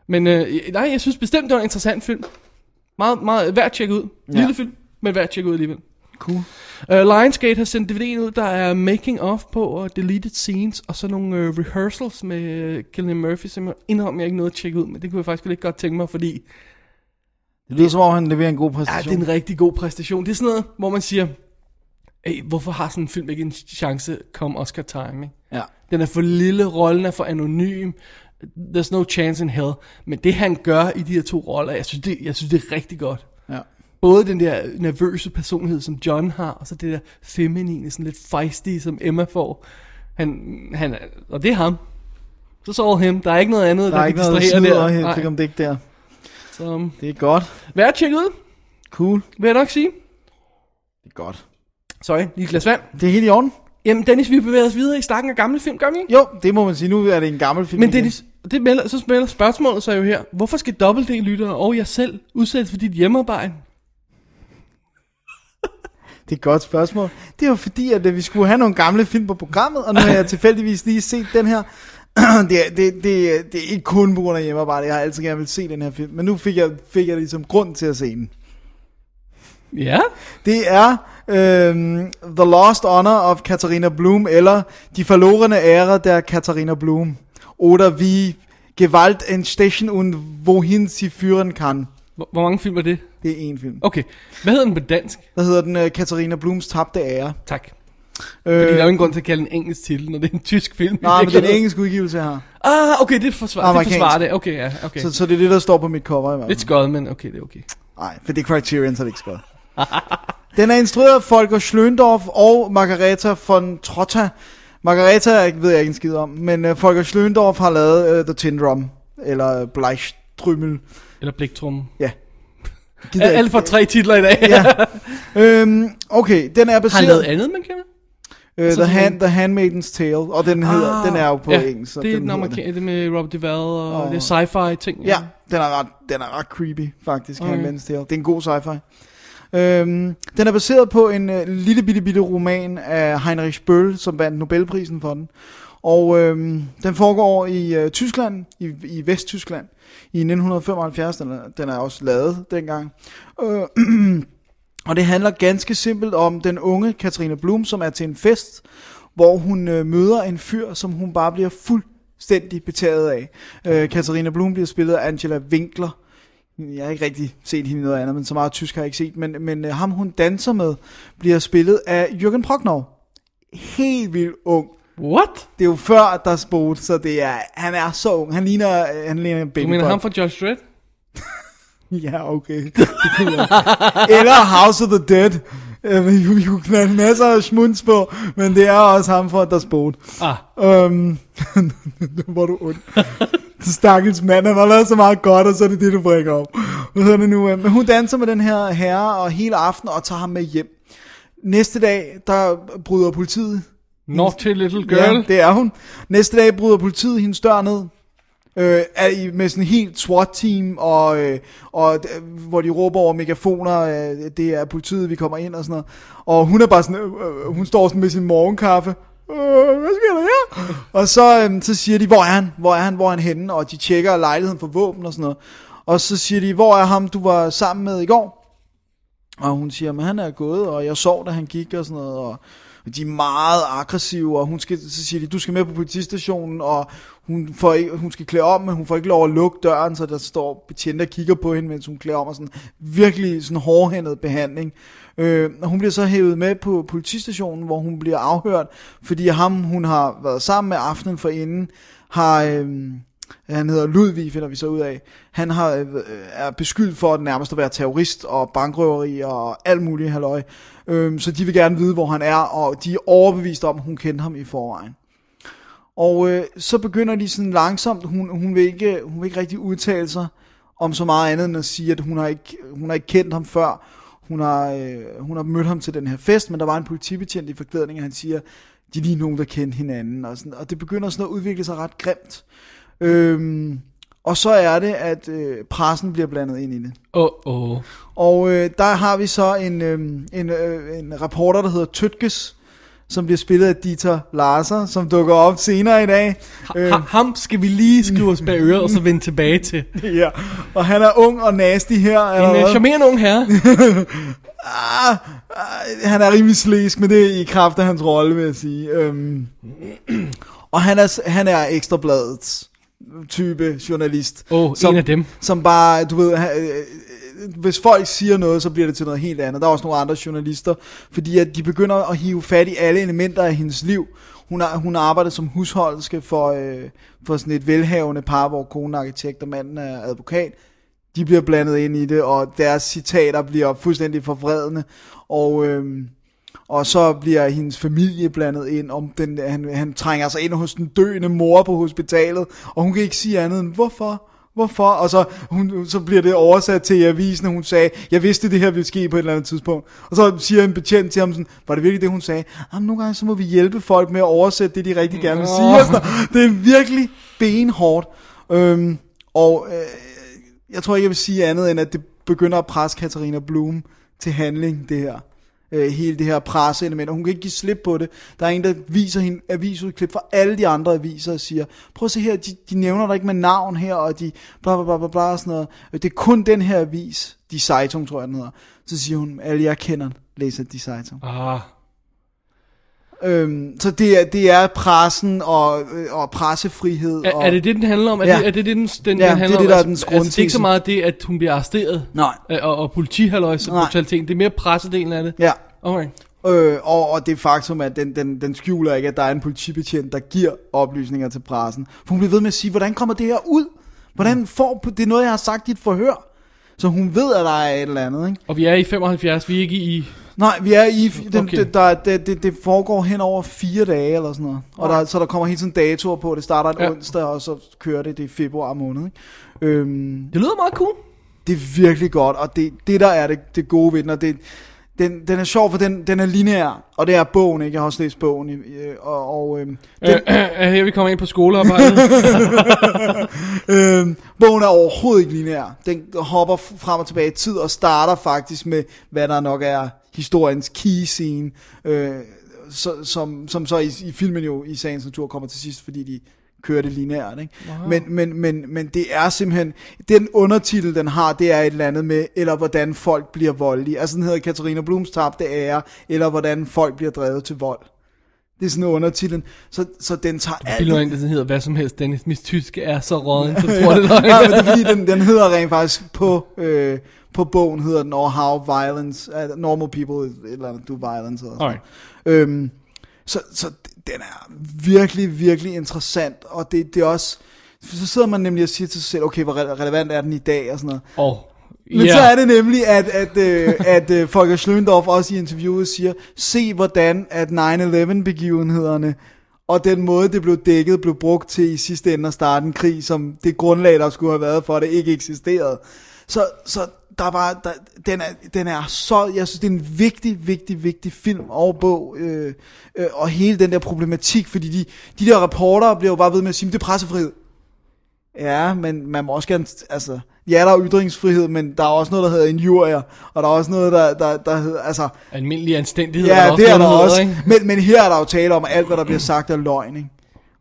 Men øh, nej, jeg synes bestemt, det var en interessant film. Meget, meget værd at tjekke ud. Ja. Lille film, men værd at tjekke ud alligevel. Cool. Uh, Lionsgate har sendt DVD'en ud, der er making of på og deleted scenes, og så nogle uh, rehearsals med uh, Killian Murphy, som jeg indrømmer, jeg ikke noget at tjekke ud, men det kunne jeg faktisk lidt godt tænke mig, fordi Det lyder som om, han leverer en god Ja, præstation. det er en rigtig god præstation. Det er sådan noget, hvor man siger, hey, hvorfor har sådan en film ikke en chance come Oscar time? Ja. Den er for lille, rollen er for anonym, there's no chance in hell. Men det han gør i de her to roller, jeg synes det, jeg synes, det er rigtig godt. Ja. Både den der nervøse personlighed, som John har, og så det der feminine, sådan lidt feisty, som Emma får. Han, han, er- og det er ham. Så så him. Der er ikke noget andet, Der er ikke kan distrahere der. helt Nej. fik om det ikke der. Så um, Det er godt. værd at tjekke ud, Cool. vil jeg nok sige. Det er godt. Sorry, lige et glas vand. Det er helt i orden. Jamen Dennis, vi bevæger os videre i stakken af gamle film, gør vi ikke? Jo, det må man sige. Nu er det en gammel film Men igen. Dennis, det melder, så spiller spørgsmålet sig jo her. Hvorfor skal dobbelt-D-lyttere og jeg selv udsættes for dit hjemmearbejde? Det er et godt spørgsmål. Det er jo fordi, at øh, vi skulle have nogle gamle film på programmet, og nu har jeg tilfældigvis lige set den her. det, er, det, det, det er ikke kun på grund af hjemmearbejde. Jeg har altid gerne vil se den her film. Men nu fik jeg, fik jeg ligesom grund til at se den. Ja? Det er øhm, The Lost Honor of Katharina Blum, eller De forlorene ære der Katharina Blum. Oder wie Gewalt entstechen und wohin sie führen kann. Hvor, hvor mange film er det? Det er en film. Okay. Hvad hedder den på dansk? Der hedder den uh, Katharina Blums tabte ære. Tak. Øh, Fordi der er jo ingen grund til at kalde den engelsk titel, når det er en tysk film. Nej, men det er en engelsk udgivelse her. Ah, okay, det forsvarer, det, forsvarer det. Okay, ja, okay. Så, så det er det, der står på mit cover i hvert Lidt fald. skøjet, men okay, det er okay. Nej, for det er Criterion, så er det ikke skørt. Den er instrueret af Folker Schlöndorff og Margareta von Trotta. Margareta ved jeg ikke en skid om, men uh, Folker Schlöndorff har lavet uh, The Tin Drum, eller Bleichstrümmel. Eller bliktrum. Ja. Gider jeg Alt for tre titler i dag. Ja. Øhm, okay, den er Har han baseret... lavet andet, man kender? Uh, The, Hand, The Handmaiden's Tale, og den, hedder, Ah, den er jo på ja, engelsk. så det er den den det med Robert Duvall og, og det er sci-fi ting. Ja, den er ret, den er ret creepy, faktisk, okay. Handmaid's Tale. Det er en god sci-fi. Øhm, den er baseret på en uh, lille bitte bitte roman af Heinrich Böll, som vandt Nobelprisen for den. Og øhm, den foregår i uh, Tyskland, i, i Vesttyskland, i 1975. Den er, den er også lavet dengang. Øh, og det handler ganske simpelt om den unge Katrine Blum, som er til en fest, hvor hun øh, møder en fyr, som hun bare bliver fuldstændig betaget af. Øh, Katarina Blum bliver spillet af Angela Winkler. Jeg har ikke rigtig set hende noget andet, men så meget tysk har jeg ikke set. Men, men øh, ham, hun danser med, bliver spillet af Jürgen Prochnow. Helt vildt ung. What? Det er jo før, der er sport, så det er, han er så ung. Han ligner, han ligner en baby Du mener ham fra Judge Dredd? Ja, okay. Det kunne jeg. Eller House of the Dead. Vi kunne, knalde masser af smunds på, men det er også ham fra Der Sport. Ah, Um, hvor er du ond. Stakkels mand, han har lavet så meget godt, og så er det det, du brækker op. Hvad hedder det nu? øh, Men hun danser med den her herre og hele aften og tager ham med hjem. Næste dag, der bryder politiet. Naughty Little Girl. Ja, det er hun. Næste dag bryder politiet hendes dør ned. Øh, med sådan en helt SWAT-team, og, øh, og øh, hvor de råber over megafoner, øh, det er politiet, vi kommer ind og sådan noget. Og hun er bare sådan, øh, øh, hun står sådan med sin morgenkaffe. Øh, hvad sker der her? Og så, øh, så siger de, hvor er han? Hvor er han? Hvor er han henne? Og de tjekker lejligheden for våben og sådan noget. Og så siger de, hvor er ham, du var sammen med i går? Og hun siger, men han er gået, og jeg sov, da han gik og sådan noget, og de er meget aggressive, og hun skal, så siger de, du skal med på politistationen, og hun, får ikke, hun skal klæde om, men hun får ikke lov at lukke døren, så der står betjente og kigger på hende, mens hun klæder om, og sådan virkelig sådan hårdhændet behandling. Øh, og hun bliver så hævet med på politistationen, hvor hun bliver afhørt, fordi ham, hun har været sammen med aftenen for inden, har... Øh, han hedder Ludvig, finder vi så ud af. Han har, øh, er beskyldt for at nærmest at være terrorist og bankrøveri og alt muligt halløj. Øhm, så de vil gerne vide, hvor han er, og de er overbevist om, at hun kendte ham i forvejen. Og øh, så begynder de sådan langsomt, hun, hun, vil ikke, hun vil ikke rigtig udtale sig om så meget andet end at sige, at hun har ikke, hun har ikke kendt ham før. Hun har, øh, hun har mødt ham til den her fest, men der var en politibetjent i forklædning, og han siger, de er lige nogen, der kendte hinanden. Og, sådan, og det begynder sådan at udvikle sig ret grimt. Øhm, og så er det, at øh, pressen bliver blandet ind i det. Åh, åh. Og øh, der har vi så en, øh, en, øh, en reporter, der hedder Tøtkes, som bliver spillet af Dieter Larser, som dukker op senere i dag. Øh, Ha- Ham skal vi lige skrive os bag øret, og så vende tilbage til. ja. Og han er ung og nasty her. eller En uh, charmerende ung herre. ah, ah, han er rimelig slæsk, men det er i kraft af hans rolle, vil jeg sige. Øhm, og han er, han er ekstrabladets type journalist. Åh, som, en af dem. Som bare, du ved, øh, hvis folk siger noget, så bliver det til noget helt andet. Der er også nogle andre journalister, fordi at de begynder at hive fat i alle elementer af hendes liv. Hun, har, hun arbejder som husholdske for, øh, for sådan et velhavende par, hvor konen er arkitekt og manden er advokat. De bliver blandet ind i det, og deres citater bliver fuldstændig forvredende. Og, øhm, og så bliver hendes familie blandet ind, om den, han, han trænger sig ind hos den døende mor på hospitalet, og hun kan ikke sige andet end, hvorfor? Hvorfor? Og så, hun, så bliver det oversat til avisen, og hun sagde, jeg vidste, det her ville ske på et eller andet tidspunkt. Og så siger en betjent til ham sådan, var det virkelig det, hun sagde? Jamen, nogle gange så må vi hjælpe folk med at oversætte det, de rigtig gerne vil sige. Og sådan noget. Det er virkelig benhårdt. Øhm, og øh, jeg tror ikke, jeg vil sige andet, end at det begynder at presse Katarina Blum til handling, det her. Øh, hele det her presseelement, og hun kan ikke give slip på det. Der er en, der viser hende avisudklip fra alle de andre aviser og siger, prøv at se her, de, de nævner dig ikke med navn her, og de bla bla bla bla bla og sådan noget. Øh, det er kun den her avis, De Zeitung tror jeg den hedder. Så siger hun, alle jeg kender læser De Zeitung. Ah, Øhm, så det er, det er pressen og, øh, og pressefrihed. er, og, er det det, den handler om? Er, Ja. det, er det det, den, den, Ja, den handler det det, om? der er Altså- dens altså, det er ikke så meget det, at hun bliver arresteret, Nej, øh, og, og politihalløjse Nej. brutaliteten. Det er mere pressedelen af det. ja. Okay. Øh, og, og det faktum, at den, den, den skjuler ikke, at der er en politibetjent, der giver oplysninger til pressen. For hun bliver ved med at sige, hvordan kommer det her ud? Hvordan får, det er noget, jeg har sagt i et forhør. Så hun ved, at der er et eller andet, ikke? Og vi er i 75, vi er ikke i... Nej, vi er i, den, Okay. det, der, det, det, det foregår hen over fire dage eller sådan noget. Og der, så der kommer hele tiden datoer på, det starter en Ja. onsdag, og så kører det, det er februar måned, ikke? Øhm, Det lyder meget cool. det er virkelig godt, og det, det der er det, det gode ved den, og det, den, den er sjov, for den, den er lineær, og det er bogen, ikke? Jeg har også læst bogen, øh, og, og øhm, den, Øh, øh, her vi kommer ind på skolearbejdet. Øhm, bogen er overhovedet ikke lineær. Den hopper frem og tilbage i tid og starter faktisk med, hvad der nok er historiens key scene, øh, så, som, som så i, i filmen jo i sagens natur kommer til sidst, fordi de kører det lineært. Ikke? Wow. Men, men, men, men det er simpelthen, den undertitel den har, det er et eller andet med, eller hvordan folk bliver voldelige. Altså den hedder Katarina Blums tabte ære, eller hvordan folk bliver drevet til vold. Det er sådan undertitlen. Så, så den tager alt Bilder ind, der hedder hvad som helst. Dennis, mit tyske er så råden, så tror det løgn. ja, men det er fordi, den, den hedder rent faktisk på, øh, på bogen, hedder den Or How Violence, uh, Normal People, et eller andet, Do Violence. Og sådan. Alright. Øhm, så, så den er virkelig, virkelig interessant, og det, det er også, så sidder man nemlig og siger til sig selv, okay, hvor re- relevant er den i dag, og sådan noget. Og, Men yeah. så er det nemlig, at, at, øh, at øh, Folker Schløndorf også i interviewet siger, se hvordan at 9-11-begivenhederne og den måde, det blev dækket, blev brugt til i sidste ende at starte en krig, som det grundlag, der skulle have været for, at det ikke eksisterede. Så, så der var, der, den, er, den er så, jeg synes, det er en vigtig, vigtig, vigtig film og bog, øh, øh, og hele den der problematik, fordi de, de der reporter bliver jo bare ved med at sige, det er pressefrihed. Ja, men man må også gerne, altså, ja, der er ytringsfrihed, men der er også noget, der hedder injurier, og der er også noget, der, der, der hedder, altså, almindelig anstændighed. ja, det er der også, ikke? men, men her er der jo tale om, at alt, hvad der bliver sagt, er løgn, ikke?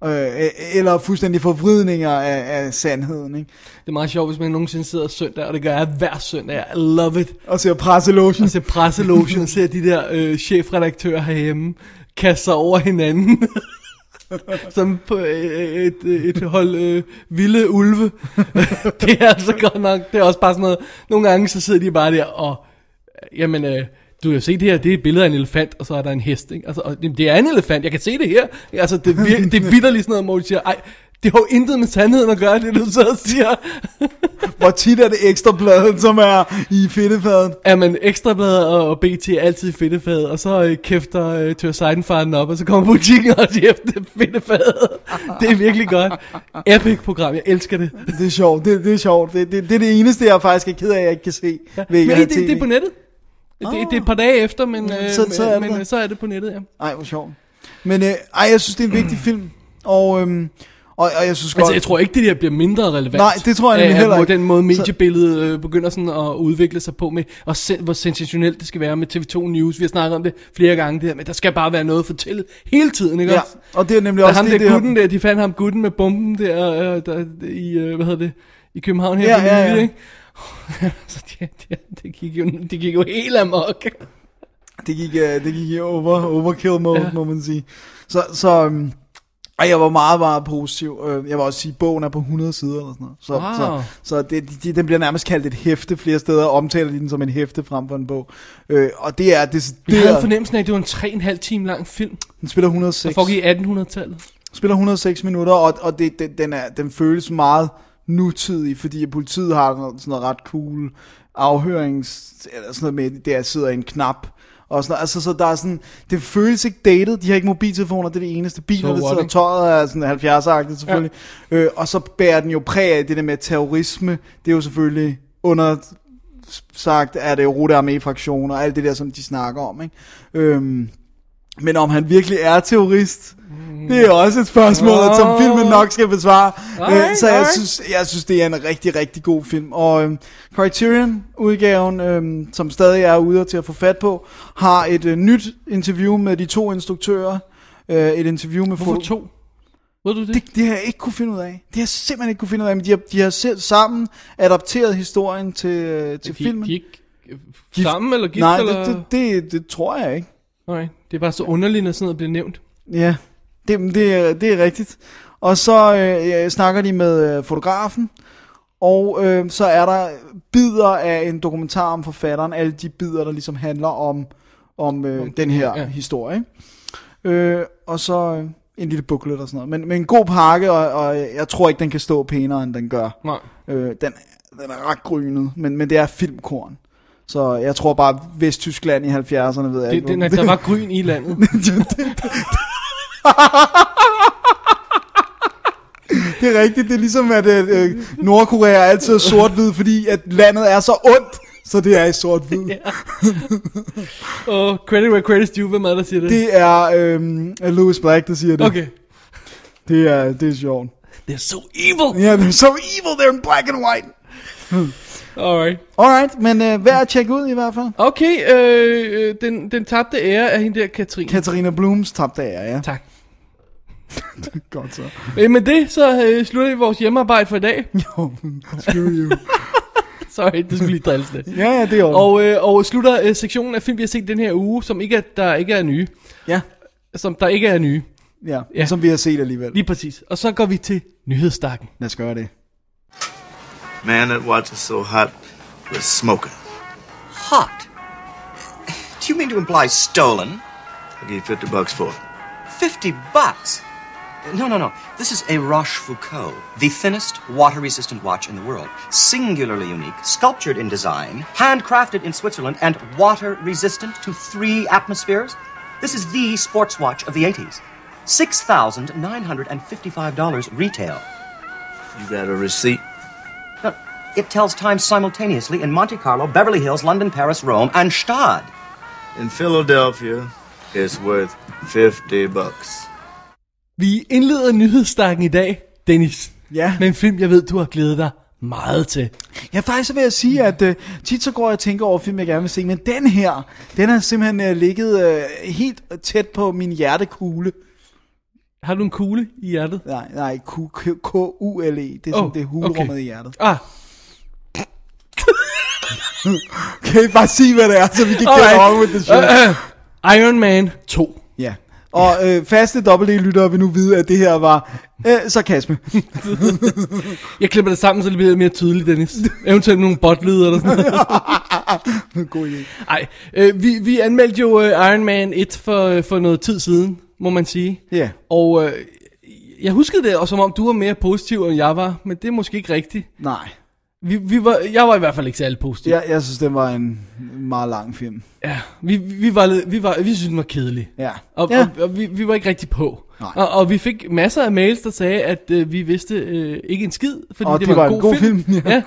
Øh, eller fuldstændig forvridninger af, af sandheden, ikke? Det er meget sjovt, hvis man nogensinde sidder søndag, og det gør jeg hver søndag. I love it. Og ser presselogen. Og ser presselogen og ser de der øh, chefredaktører herhjemme kaste sig over hinanden. Som på øh, et, et hold øh, vilde ulve. det er altså godt nok. Det er også bare sådan noget. Nogle gange så sidder de bare der og... Jamen, øh, du kan se det her, det er et billede af en elefant, og så er der en hest. Ikke? Altså, og det er en elefant, jeg kan se det her. Altså, det, er vir- det er vidderligt sådan noget, hvor de siger, ej, det har jo intet med sandheden at gøre, det du og siger. Hvor tit er det ekstrabladet, som er i fedtefaden? Er man ekstrabladet og, og BT er altid i fedtefadet, og så øh, kæfter øh, Tør Seidenfarten op, og så kommer butikken og siger, det er fedtefadet. Det er virkelig godt. Epic program, jeg elsker det. Det er sjovt, det, det er sjovt. Det, det, det er det eneste, jeg faktisk er ked af, at jeg ikke kan se. Ja. Men det, det, det er på nettet. Det, det er et par dage efter, men, øh, så- så er det men, der. så er det på nettet, ja. Ej, hvor sjovt. Men øh, ej, jeg synes, det er en vigtig film. Og, øhm, og, og jeg synes godt... Altså, jeg tror ikke, det der bliver mindre relevant. Nej, det tror jeg nemlig heller ikke. Den måde mediebilledet øh, begynder sådan at udvikle sig på med, og se, hvor sensationelt det skal være med TV2 News. Vi har snakket om det flere gange, det her, men der skal bare være noget at fortælle hele tiden, ikke Ja, også? og det er nemlig Der også ham det, der gutten der, de fandt ham gutten med bomben der, øh, der i, øh, hvad hedder det, i København her Ja, for ja, ja. ikke? Så det, det, det, gik jo, det gik jo helt amok. Det gik, uh, det gik i over, overkill mode, ja. Må man sige. Så, så um, ej, jeg var meget, meget positiv. Øh, Jeg vil også sige, at bogen er på 100 sider eller sådan noget. Så, Wow. så, så det, de, de, den bliver nærmest kaldt et hæfte flere steder, og omtaler de den som en hæfte frem for en bog. Øh, og det er, det, Jeg det havde er fornemmelsen af, at det var en 3,5 time lang film, den spiller der 106, foregik i 1800-tallet. spiller 106 minutter, og, og det, den, den, er, den føles meget nutidig, fordi politiet har noget, sådan noget ret cool afhørings, eller sådan noget med, der sidder en knap, og sådan, noget. altså, så der er sådan, det føles ikke dated, de har ikke mobiltelefoner, det er det eneste, biler, So der sidder tøjet er sådan 70'er-agtigt selvfølgelig, ja. øh, og så bærer den jo præg af det der med terrorisme, det er jo selvfølgelig under sagt, er det jo Rute Armee-fraktion, og alt det der, som de snakker om, ikke? Øhm, men om han virkelig er terrorist, det er også et spørgsmål, oh. som filmen nok skal besvare. Alright, Øh, så jeg synes, jeg synes, det er en rigtig, rigtig god film. Og øhm, Criterion-udgaven, øhm, som stadig er ude til at få fat på, har et øh, nyt interview med de to instruktører. Øh, et interview med Hvorfor to? Ved du det? det, det har jeg ikke kunne finde ud af. Det har jeg simpelthen ikke kunne finde ud af. Men de har, de har selv sammen adapteret historien til, øh, til de, filmen. De ikke sammen eller gift? Nej, eller? det, det, det, det tror jeg ikke. Nej, det er bare så underligt, når sådan noget bliver nævnt. Ja, det, det, er, det er rigtigt. Og så øh, snakker de med øh, fotografen, og øh, så er der bidder af en dokumentar om forfatteren, alle de bidder, der ligesom handler om, om øh, den her ja. historie. Øh, og så øh, en lille booklet og sådan noget. Men, men en god pakke, og, og jeg tror ikke, den kan stå pænere, end den gør. Nej. Øh, den, den er ret grynet, men, men det er filmkorn. Så jeg tror bare, Vesttyskland i 70'erne, ved jeg Det, ikke. det, der var gryn i landet. det er rigtigt. Det er ligesom, at øh, Nordkorea altid er sort-hvid, fordi at landet er så ondt, så det er i sort-hvid. Og credit where credit's due, hvem er der siger det? Det er øh, Louis Black, der siger det. Okay. Det er, det er sjovt. They're so evil. Ja, yeah, they're so evil, they're in black and white. Alright. Alright, men øh, værd at tjekke ud i hvert fald. Okay, øh, øh, den, den tabte ære er hende der, Katrine. Katarina Blooms tabte ære, ja. tak. Godt så. Øh, med det, så øh, slutter vi vores hjemmearbejde for i dag. Jo, screw you. Sorry, det skulle lige drilles lidt. ja, ja, det er. Og, øh, og slutter øh, sektionen af film, vi har set den her uge, som ikke er, der ikke er nye. Ja, Som der ikke er nye. ja, Ja. som vi har set alligevel. Lige præcis. Og så går vi til nyhedsstakken. Lad os gøre det. Man that watches so hot was smoking. Hot? Do you mean to imply stolen? I'll give you 50 bucks for it. 50 bucks? No, no, no. This is a Rochefoucauld, the thinnest water resistant watch in the world. Singularly unique, sculptured in design, handcrafted in Switzerland, and water resistant to three atmospheres. This is the sports watch of the 80s. $6,955 retail. You got a receipt? It tells time simultaneously in Monte Carlo, Beverly Hills, London, Paris, Rome, and Stad. In Philadelphia, it's worth 50 bucks. Vi indleder nyhedsstakken i dag, Dennis. Ja. Med en film, jeg ved, du har glædet dig meget til. Ja, faktisk så vil jeg sige, at uh, tit så går jeg og tænker over film, jeg gerne vil se, men den her, den har simpelthen uh, ligget uh, helt tæt på min hjertekugle. Har du en kugle i hjertet? Nej, nej, K-U-L-E, det er sådan, Oh, det er hulrummet okay. i hjertet. Ah, Kan I bare sige, hvad det er, så vi kan get on with the show? Iron Man 2. Ja. Og øh, faste dobbelt-lyttere vil nu vide, at det her var øh, sarkasme. Jeg klipper det sammen, så det bliver mere tydeligt, Dennis. Eventuelt nogle botlyder eller sådan noget. God idé. Ej, øh, vi, vi anmeldte jo øh, Iron Man 1 for, for noget tid siden, må man sige. Ja. Og øh, jeg huskede det, og som om du var mere positiv, end jeg var, men det er måske ikke rigtigt. Nej. Vi, vi var, jeg var i hvert fald ikke særlig positiv. Jeg, jeg synes, det var en meget lang film. Ja, vi, vi, var, vi, var, vi synes, den var kedelig. Ja. Og, ja. og, og vi, vi var ikke rigtig på. Nej. Og, og vi fik masser af mails, der sagde, at øh, vi vidste øh, ikke en skid, fordi Og det, det var, var en en god, god film. film, ja. ja.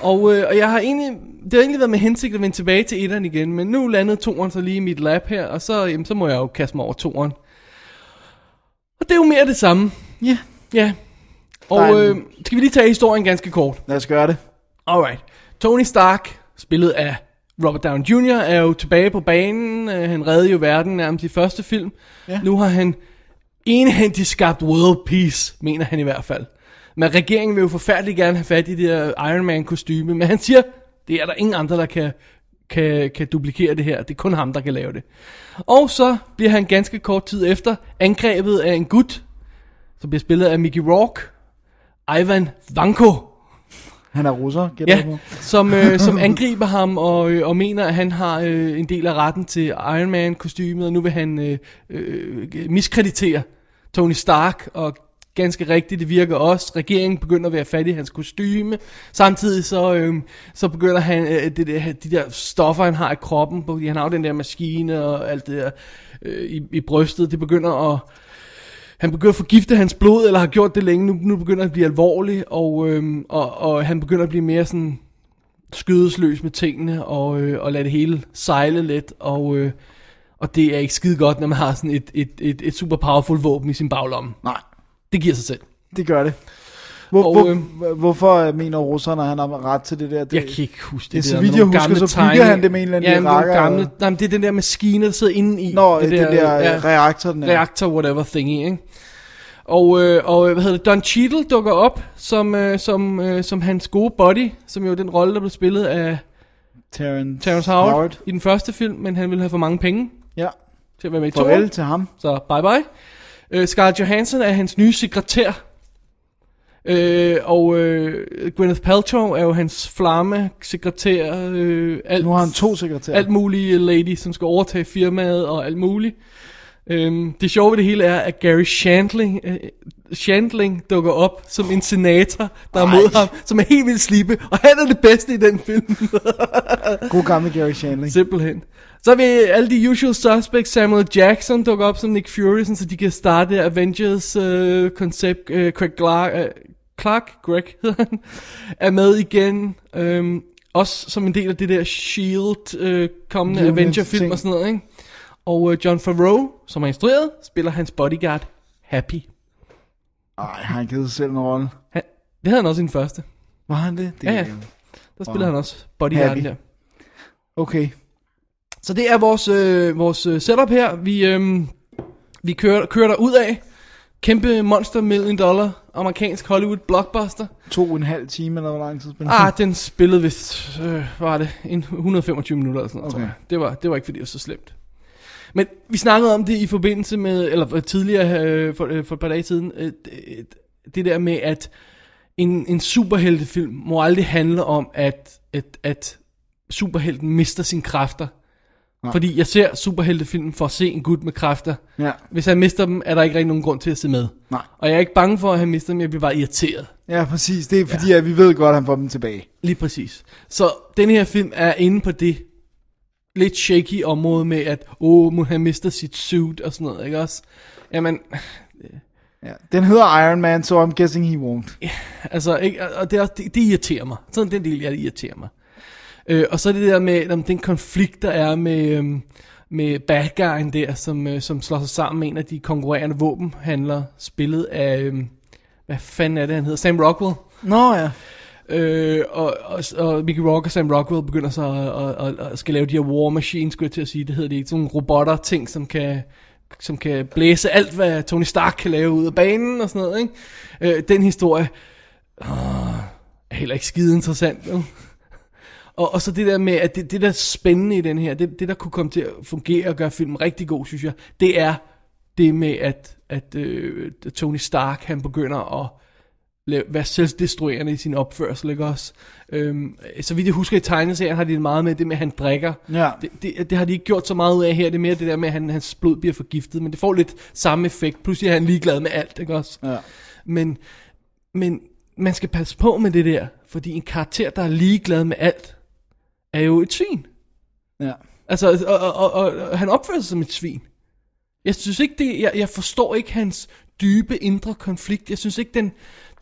Og, øh, og jeg har egentlig, det har egentlig været med hensigt at vende tilbage til etteren igen, men nu landede toeren så lige i mit lap her, og så, jamen, så må jeg jo kaste mig over toeren. Og det er jo mere det samme. Ja. Ja. Og øh, skal vi lige tage historien ganske kort. Lad os gøre det. Alright. Tony Stark, spillet af Robert Downey Jr., er jo tilbage på banen. Uh, han reddede jo verden nærmest i første film. Ja. Nu har han enhændigt skabt world peace, mener han i hvert fald. Men regeringen vil jo forfærdeligt gerne have fat i det der Iron Man kostyme, men han siger, det er der ingen andre, der kan, kan, kan duplikere det her. Det er kun ham, der kan lave det. Og så bliver han ganske kort tid efter angrebet af en gut, som bliver spillet af Mickey Rourke, Ivan Vanko. Han er russer, gætter Ja, på. som, øh, som angriber ham og, øh, og mener, at han har øh, en del af retten til Iron Man kostymet, og nu vil han øh, øh, miskreditere Tony Stark, og ganske rigtigt, det virker også. Regeringen begynder at være fat i hans kostyme. Samtidig så, øh, så begynder han, øh, det der, de der stoffer, han har i kroppen, fordi han har jo den der maskine og alt det der øh, i, i brystet, det begynder at han begynder at forgifte hans blod, eller har gjort det længe. Nu, nu begynder han at blive alvorlig, og, øhm, og, og han begynder at blive mere sådan skødesløs med tingene, og, øh, og lade det hele sejle lidt, og, øh, og det er ikke skide godt, når man har sådan et, et, et, et super powerful våben i sin baglomme. Nej, Det giver sig selv. det gør det. Hvor, Og, hvor, øh, hvorfor mener russerne, at han har ret til det der? Det, Jeg kan ikke huske det. Det er så der. vidt jeg husker, gamle så bygger han det med en eller anden ja, rakker, gamle, og- nej, men det er den der maskine, der sidder inde i. Nå, det der, der ja, reaktor, den er. reaktor, whatever thingy, ikke? Og, øh, og hvad hedder det, Don Cheadle dukker op som, øh, som, øh, som hans gode buddy, som jo den rolle, der blev spillet af Terrence, Terrence Howard, Howard i den første film, men han ville have for mange penge Ja, til at være med i farvel toeren. til ham. Så bye bye. Øh, Scarlett Johansson er hans nye sekretær. Øh, og øh, Gwyneth Paltrow er jo hans flamme sekretær. Øh, alt, Nu har han to sekretærer. alt mulige lady, som skal overtage firmaet og alt muligt. Øhm, det sjove ved det hele er, at Gary Shandling, øh, Shandling dukker op som en senator, der er mod ham, som er helt vildt slippe, og han er det bedste i den film. God gammel Gary Shandling. Simpelthen. Så vil alle de usual suspects, Samuel Jackson dukker op som Nick Fury, sådan, så de kan starte Avengers øh, koncept. Øh, Craig, Gla- øh, Clark, Greg hedder han, er med igen. Øhm, også som en del af det der S.H.I.E.L.D. Øh, kommende Avenger-film og sådan noget, ikke? Og øh, John Favreau, som har instrueret, spiller hans bodyguard Happy. Ej, har han givet sig selv en rolle? Han, det havde han også i den første. Var han det? det Ja, ja. Der spiller han også bodyguarden Happy. der. Okay. Så det er vores, øh, vores øh, setup her. Vi, øh, vi kører, kører der ud af. Kæmpe monster million dollar amerikansk Hollywood blockbuster. To og en halv time, eller hvor lang tid spiller Ah, den spillede vist, øh, var det, en 125 minutter eller sådan noget, Okay. tror jeg. Det var, det var ikke fordi, det var så slemt. Men vi snakkede om det i forbindelse med, eller øh, tidligere øh, for, øh, for et par dage siden, øh, det, det der med, at en, en superheltefilm må aldrig handle om, at, at, at superhelten mister sine kræfter. Nej. Fordi jeg ser superheltefilm for at se en gut med kræfter. Ja. Hvis han mister dem, er der ikke rigtig nogen grund til at se med. Nej. Og jeg er ikke bange for, at han mister dem, jeg bliver bare irriteret. Ja, præcis. Det er fordi, ja. at vi ved godt, at han får dem tilbage. Lige præcis. Så den her film er inde på det lidt shaky område med, at åh, må han mister sit suit og sådan noget, ikke også? Jamen, Ja. Den hedder Iron Man, so I'm guessing he won't. altså, ikke, og det, er, det, det irriterer mig. Sådan den del, jeg irriterer mig. Øh, og så er det der med om den konflikt, der er med, øhm, med bad guyen der, som, øh, som slår sig sammen med en af de konkurrerende våbenhandlere, spillet af, øhm, hvad fanden er det, han hedder? Sam Rockwell. Nå ja. Øh, og, og, og Mickey Rourke og Sam Rockwell begynder så at, at, at, at skal lave de her war machines, skulle jeg til at sige. Det hedder det ikke. Sådan nogle robotter ting, som kan, som kan blæse alt, hvad Tony Stark kan lave ud af banen og sådan noget. Ikke? Øh, den historie åh, er heller ikke skide interessant. Jo. Og, og så det der med, at det, det der er spændende i den her, det, det der kunne komme til at fungere og gøre filmen rigtig god, synes jeg, det er det med, at, at øh, Tony Stark, han begynder at lave, være selvdestruerende i sin opførsel, ikke også? Øhm, så vidt jeg husker i tegneserien, har de meget med det med, at han drikker. Ja. Det, det, det har de ikke gjort så meget ud af her. Det er mere det der med, at han, hans blod bliver forgiftet. Men det får lidt samme effekt. Pludselig er han ligeglad med alt, ikke også? Ja. Men, men man skal passe på med det der. Fordi en karakter, der er ligeglad med alt, er jo et svin. Ja. Altså, og, og, og, og han opfører sig som et svin. Jeg synes ikke det, jeg, jeg forstår ikke hans dybe indre konflikt. Jeg synes ikke, den,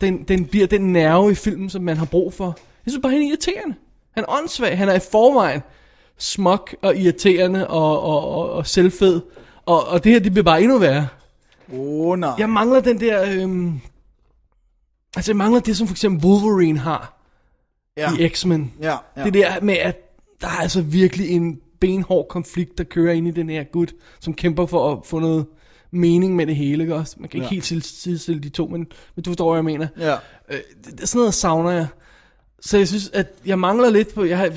den, den bliver den nerve i filmen, som man har brug for. Jeg synes bare, han er irriterende. Han er åndssvag. Han er i forvejen smuk og irriterende og, og, og, og selvfed. Og, og det her, det bliver bare endnu værre. Åh, oh, nej. Jeg mangler den der... Øhm, altså, jeg mangler det, som for eksempel Wolverine har ja. i X-Men. Ja, ja. Det der med, at der er altså virkelig en benhård konflikt, der kører ind i den her gut, som kæmper for at få noget mening med det hele, ikke også? Man kan ikke Ja. helt sidestille de to, men, men du forstår, hvad jeg mener. Ja. Øh, det, sådan noget savner jeg. Så jeg synes, at jeg mangler lidt på, jeg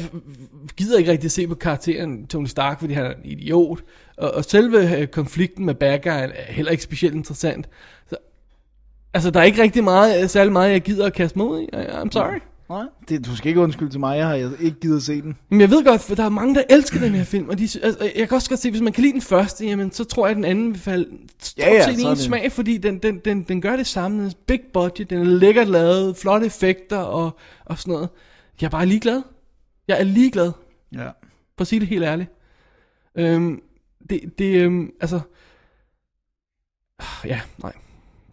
gider ikke rigtig se på karakteren Tony Stark, fordi han er en idiot. Og, og selve øh, konflikten med bad er heller ikke specielt interessant. Så, altså, der er ikke rigtig meget, særlig meget, jeg gider at kaste i. I- I'm sorry. Nej, det, du skal ikke undskylde til mig, jeg har ikke givet at se den. Men jeg ved godt, for der er mange, der elsker den her film, og de, altså, jeg kan også godt se, hvis man kan lide den første, jamen, så tror jeg, at den anden vil falde Ja, ja, set i er en smag, fordi den, den, den, den gør det samme. Den er big budget, den er lækkert lavet, flotte effekter og, og sådan noget. Jeg er bare ligeglad. Jeg er ligeglad, Ja. for at sige det helt ærligt. Øhm, det, det, øhm, altså... Ja, nej.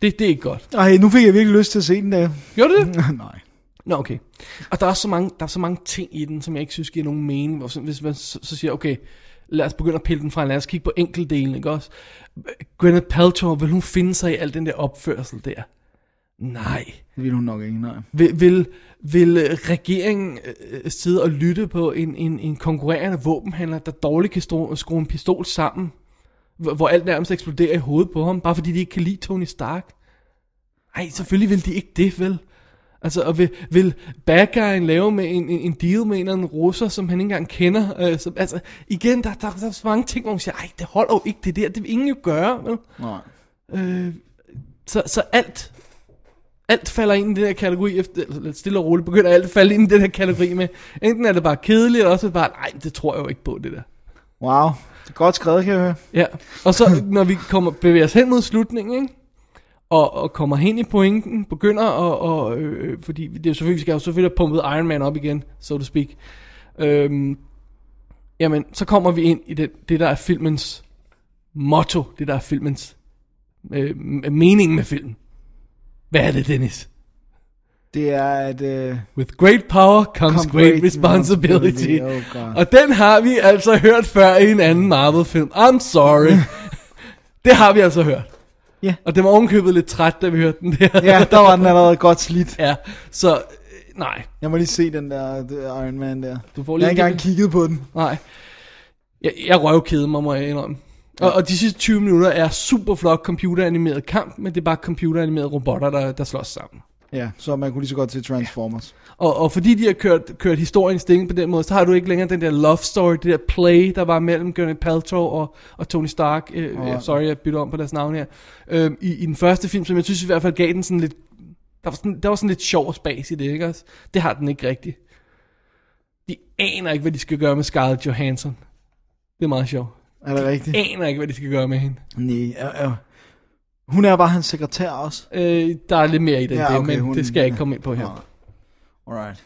Det, det er ikke godt. Ej, nu fik jeg virkelig lyst til at se den der. Gjorde det? Nej. Nå, okay. Og der er, så mange, der er så mange ting i den, som jeg ikke synes giver nogen mening. Hvor, hvis man så, så siger, okay, lad os begynde at pille den fra, lad os kigge på enkeltdelen, ikke også? Gwyneth Paltrow, vil hun finde sig i al den der opførsel der? Nej. Det vil hun nok ikke, nej. Vil, vil, vil øh, regeringen øh, sidde og lytte på en, en, en konkurrerende våbenhandler, der dårligt kan stå, skrue en pistol sammen, hvor, hvor alt nærmest eksploderer i hovedet på ham, bare fordi de ikke kan lide Tony Stark? Nej, selvfølgelig vil de ikke det, vel? Altså, og vil, vil bad guyen lave med en, en, en deal med en eller anden russer, som han ikke engang kender? Øh, som, altså, igen, der, der, der er så mange ting, hvor man siger, ej, det holder jo ikke det der, det vil ingen jo gøre, vel? Nej. Øh, så, så alt, alt falder ind i den her kategori, efter, stille og roligt begynder alt at falde ind i den her kategori med, enten er det bare kedeligt, eller også er det bare, nej, det tror jeg jo ikke på, det der. Wow. Det er godt skrevet, kan jeg høre. Ja, og så når vi kommer, bevæger os hen mod slutningen, ikke? Og, og kommer hen i pointen, begynder at, og, øh, fordi det er selvfølgelig, vi skal jo selvfølgelig have pumpet Iron Man op igen, so to speak. Øhm, jamen, så kommer vi ind i det, det der er filmens motto, det der er filmens øh, mening med filmen. Hvad er det, Dennis? Det er, at... Øh, With great power comes Come great, great responsibility. responsibility. Oh, God. og den har vi altså hørt før i en anden Marvel-film. I'm sorry. det har vi altså hørt. Ja. Og det var ovenkøbet lidt træt, da vi hørte den der. ja, der var den allerede godt slidt. ja, så øh, nej. Jeg må lige se den der der Iron Man der. Du får Jeg har lige ikke engang kigget på den. Nej. Jeg, jeg røvkede mig, må jeg indrømme. Og, og de sidste 20 minutter er super flot computeranimeret kamp, men det er bare computeranimerede robotter, der, der slås sammen. Ja, så man kunne lige så godt se Transformers. Og, og fordi de har kørt, kørt historien sting på den måde, så har du ikke længere den der love story, det der play, der var mellem Gwyneth Paltrow og, og Tony Stark. Øh, oh. Sorry, jeg bytter om på deres navn her. Øh, i, I den første film, som jeg synes i hvert fald gav den sådan lidt... Der var sådan, der var sådan lidt sjov spas i det, ikke også? Det har den ikke rigtigt. De aner ikke, hvad de skal gøre med Scarlett Johansson. Det er meget sjovt. Er det rigtigt? De aner ikke, hvad de skal gøre med hende. Nej, ja, ja. Hun er bare hans sekretær også. Øh, der er lidt mere i det, Ja, okay, det men hun- det skal jeg ikke komme ind på her. Ja. Alright.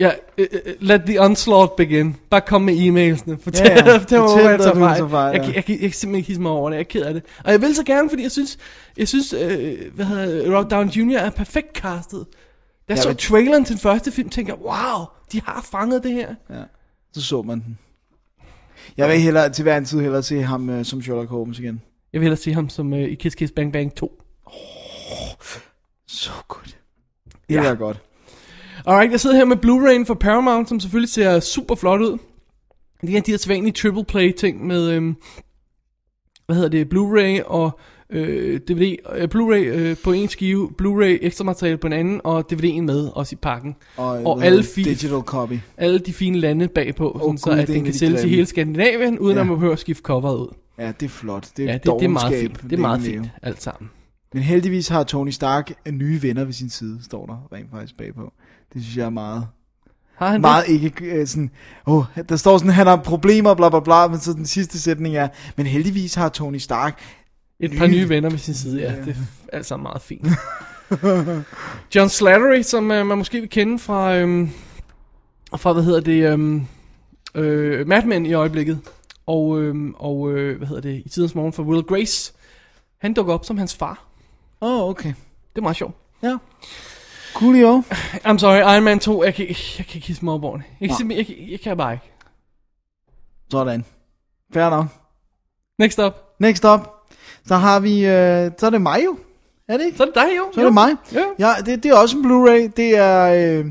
Ja, uh, let the onslaught begin. Bare kom med e-mailsene. Fortæl, Ja, ja. fortæl mig, hvor jeg tager fejl. fejl, Jeg, ja. kan- jeg, kan- jeg, kan simpelthen ikke hisse mig over det. Jeg er ked af det. Og jeg vil så gerne, fordi jeg synes, jeg synes øh, hvad hedder Rob Down Jr. er perfekt castet. Da jeg Ja, så men- traileren til den første film, tænkte jeg, wow, de har fanget det her. Så så man den. Jeg vil hellere, til hver en tid hellere se ham uh, som Sherlock Holmes igen. Jeg vil hellere se ham som uh, i Kiss Kiss Bang Bang 2. Så godt. Det Ja. er godt. Alright, jeg sidder her med Blu-ray'en fra Paramount, som selvfølgelig ser super flot ud. Det er de her sædvanlige triple play ting med, øhm, hvad hedder det, Blu-ray og øh, DVD, øh, Blu-ray øh, på en skive, Blu-ray ekstra materiale på en anden, og DVD'en med også i pakken. Og, Og hvad alle fil- Digital copy. Alle de fine lande bagpå, oh, sådan, så gud, at den en kan de sælges i hele Skandinavien, uden Ja. at man behøver at skifte coveret ud. Ja, det er flot. Det er, Ja, det, det er meget fint. Det er meget fint, alt sammen. Men heldigvis har Tony Stark nye venner ved sin side, står der rent faktisk bagpå. Det synes jeg er meget, Har han meget ikke øh, sådan, oh, der står sådan, han har problemer, bla bla bla, men så den sidste sætning er, men heldigvis har Tony Stark, Et par Nye- nye venner ved sin side, ja. Det er alt sammen meget fint. John Slattery, som uh, man måske vil kende fra, øhm, fra hvad hedder det, øhm, øh, Mad Men i øjeblikket. Og, øhm, og øh, hvad hedder det, i tidens morgen for Will Grace. Han dukker op som hans far. åh oh, okay, Det er meget sjovt. ja, coolio. I'm sorry, Iron Man 2, jeg kan, jeg kan ikke hisse mig over over det. Jeg kan, jeg, kan- jeg kan bare ikke. Sådan. Fair nok. Next up. Next up, så har vi, øh, så er det mig jo, er det ikke? Så er det dig, jo. Så er jo. det mig. Ja. Ja, det, det er også en Blu-ray. Det er, øh,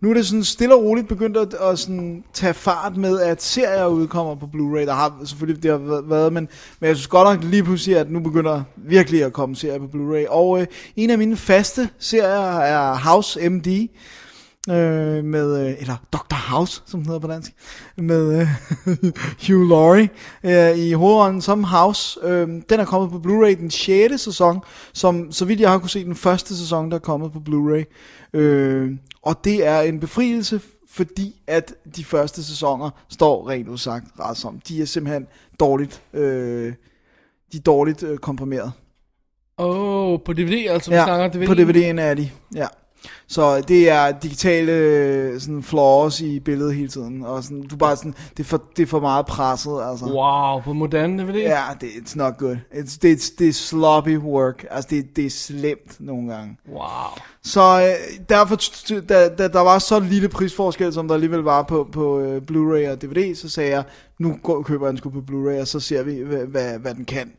nu er det sådan stille og roligt begyndt at, at sådan tage fart med, at serier udkommer på Blu-ray. Der har selvfølgelig det har været- men, men jeg synes godt nok lige pludselig, at nu begynder virkelig at komme serier på Blu-ray. Og øh, en af mine faste serier er House MD. Øh, med, øh, eller Dr. House, som den hedder på dansk, med øh, Hugh Laurie øh, i hovedrollen som House. Øh, den er kommet på Blu-ray den 6. sæson, som så vidt jeg har kunne se den første sæson, der er kommet på Blu-ray. Øh, og det er en befrielse, fordi at de første sæsoner står rent udsagt ret som. De er simpelthen dårligt, øh, de er dårligt øh, komprimeret. Åh, oh, på DVD altså, Ja, snakker DVD. på DVD'en er de, ja. Så det er digitale øh, sådan flaws i billedet hele tiden, og sådan, du bare sådan, det er for, det er for meget presset, altså. Wow, på moderne DVD? Ja, det it's not good. It's, det, er- det er sloppy work, altså det, det er slemt nogle gange. Wow. Så øh, derfor, da, da der var så lille prisforskel, som der alligevel var på, på øh, Blu-ray og DVD, så sagde jeg, nu går, køber jeg den sgu på Blu-ray, og så ser vi, hvad, hvad, hvad den kan.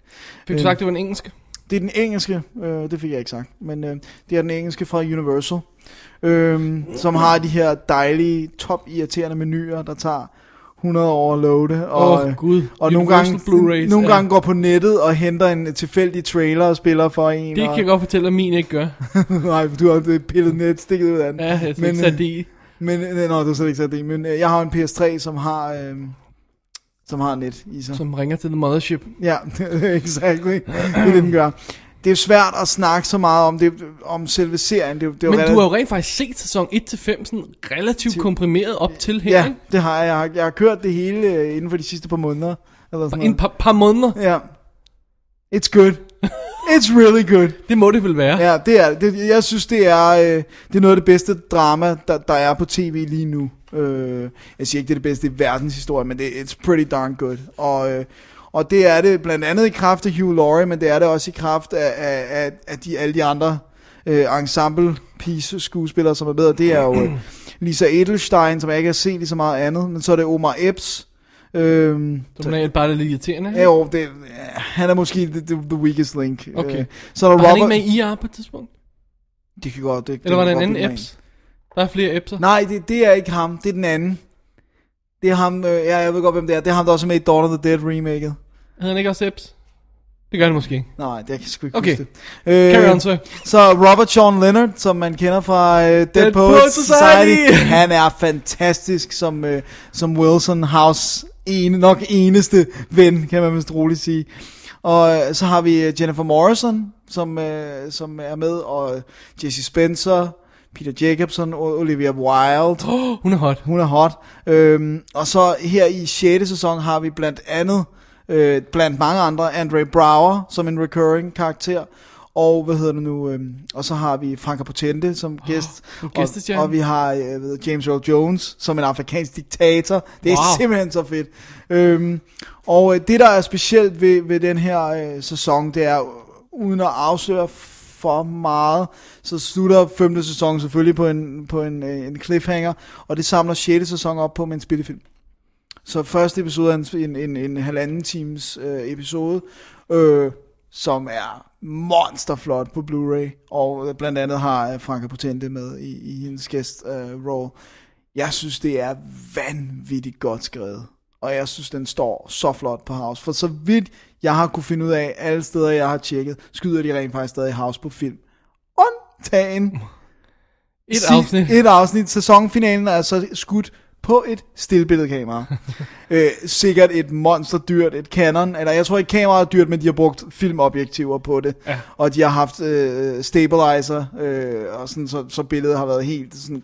Fik du Øh, sagt, det var en engelsk? Det er den engelske, øh, det fik jeg ikke sagt, men øh, det er den engelske fra Universal, øh, som har de her dejlige, top irriterende menuer, der tager 100 år at loade, og, øh, Gud. og nogle gange, Blu-rays, nogle ja. gange går på nettet og henter en tilfældig trailer og spiller for en. Det og, kan jeg godt fortælle, at min ikke gør. Nej, du har pillet net stikket ud af den. Ja, jeg Men, ikke sat øh, det i. Men, øh, nå, du har slet ikke sat det i, men jeg har en PS3, som har, øh, som har net i sig. Som ringer til The Mothership. Ja, exactly. Det er det, den gør. Det er svært at snakke så meget om det, om selve serien. Det, det Men du relativt- har jo rent faktisk set sæson 1-5 sådan relativt komprimeret op til her, Ja, ikke? det har jeg. Jeg har, jeg har kørt det hele øh, inden for de sidste par måneder. Eller sådan En par, par måneder. Ja. It's good. It's really good. Det må det vel være. Ja, det er det. Jeg synes, det er, øh, det er noget af det bedste drama, der, der er på tv lige nu. Øh, jeg siger ikke, det er det bedste i verdenshistorie, men det it's pretty darn good. Og, øh, og det er det blandt andet i kraft af Hugh Laurie, men det er det også i kraft af, af, af, af de, alle de andre øh, ensemble piece skuespillere, som er med, og det er jo øh, Lisa Edelstein, som jeg ikke har set i så meget andet, men så er det Omar Epps. Øh, Som er bare lidt irriterende. Ja, jo, det, han er måske the, the, weakest link. Okay. Øh, så er der Var han ikke Robert... med i IR på et tidspunkt? Det kan godt, det, Eller var det en anden Epps? Der er flere Eppser. Nej, det, det er ikke ham. Det er den anden. Det er ham, øh, ja, jeg ved godt, hvem det er. Det er ham, der også er med i Dawn of the Dead remaket. Hedder han ikke også Epps? Det gør han måske ikke. Nej, det jeg kan sgu ikke Okay. huske det. Øh, Carry on, så. Så Robert Sean Leonard, som man kender fra øh, Dead, Dead Poets Society. Society. han er fantastisk som, øh, som Wilson House ene, nok eneste ven, kan man vist roligt sige. Og øh, så har vi øh, Jennifer Morrison, som, øh, som er med, og øh, Jesse Spencer, Peter Jacobson, Olivia Wilde. Oh, hun er hot. Hun er hot. Øhm, og så her i 6. sæson har vi blandt andet, øh, blandt mange andre, Andre Brower som en recurring karakter. Og hvad hedder det nu? Øhm, og så har vi Franka Potente som gæst. en og, og vi har øh, hedder, James Earl Jones som en afrikansk diktator. Det er Wow. simpelthen så fedt. Øhm, og øh, det der er specielt ved, ved den her øh, sæson, det er uden at afsløre for meget, så slutter femte sæson selvfølgelig på en, på en, øh, en cliffhanger, og det samler sjette sæson op på med en spillefilm. Så første episode er en, en, en, en halvanden times øh, episode, øh, som er monsterflot på Blu-ray, og øh, blandt andet har øh, Franka Potente med i, i hendes gæst øh, role. Jeg synes, det er vanvittigt godt skrevet, og jeg synes, den står så flot på House. For så vidt jeg har kunne finde ud af, alle steder jeg har tjekket, skyder de rent faktisk stadig House på film. Undtagen Et afsnit. Et afsnit. Sæsonfinalen er altså skudt på et stillbilledkamera. øh, sikkert et monsterdyrt, et Canon, eller jeg tror ikke kameraet er dyrt, men de har brugt filmobjektiver på det. Ja. Og de har haft øh, stabilizer, øh, og sådan, så, så billedet har været helt sådan...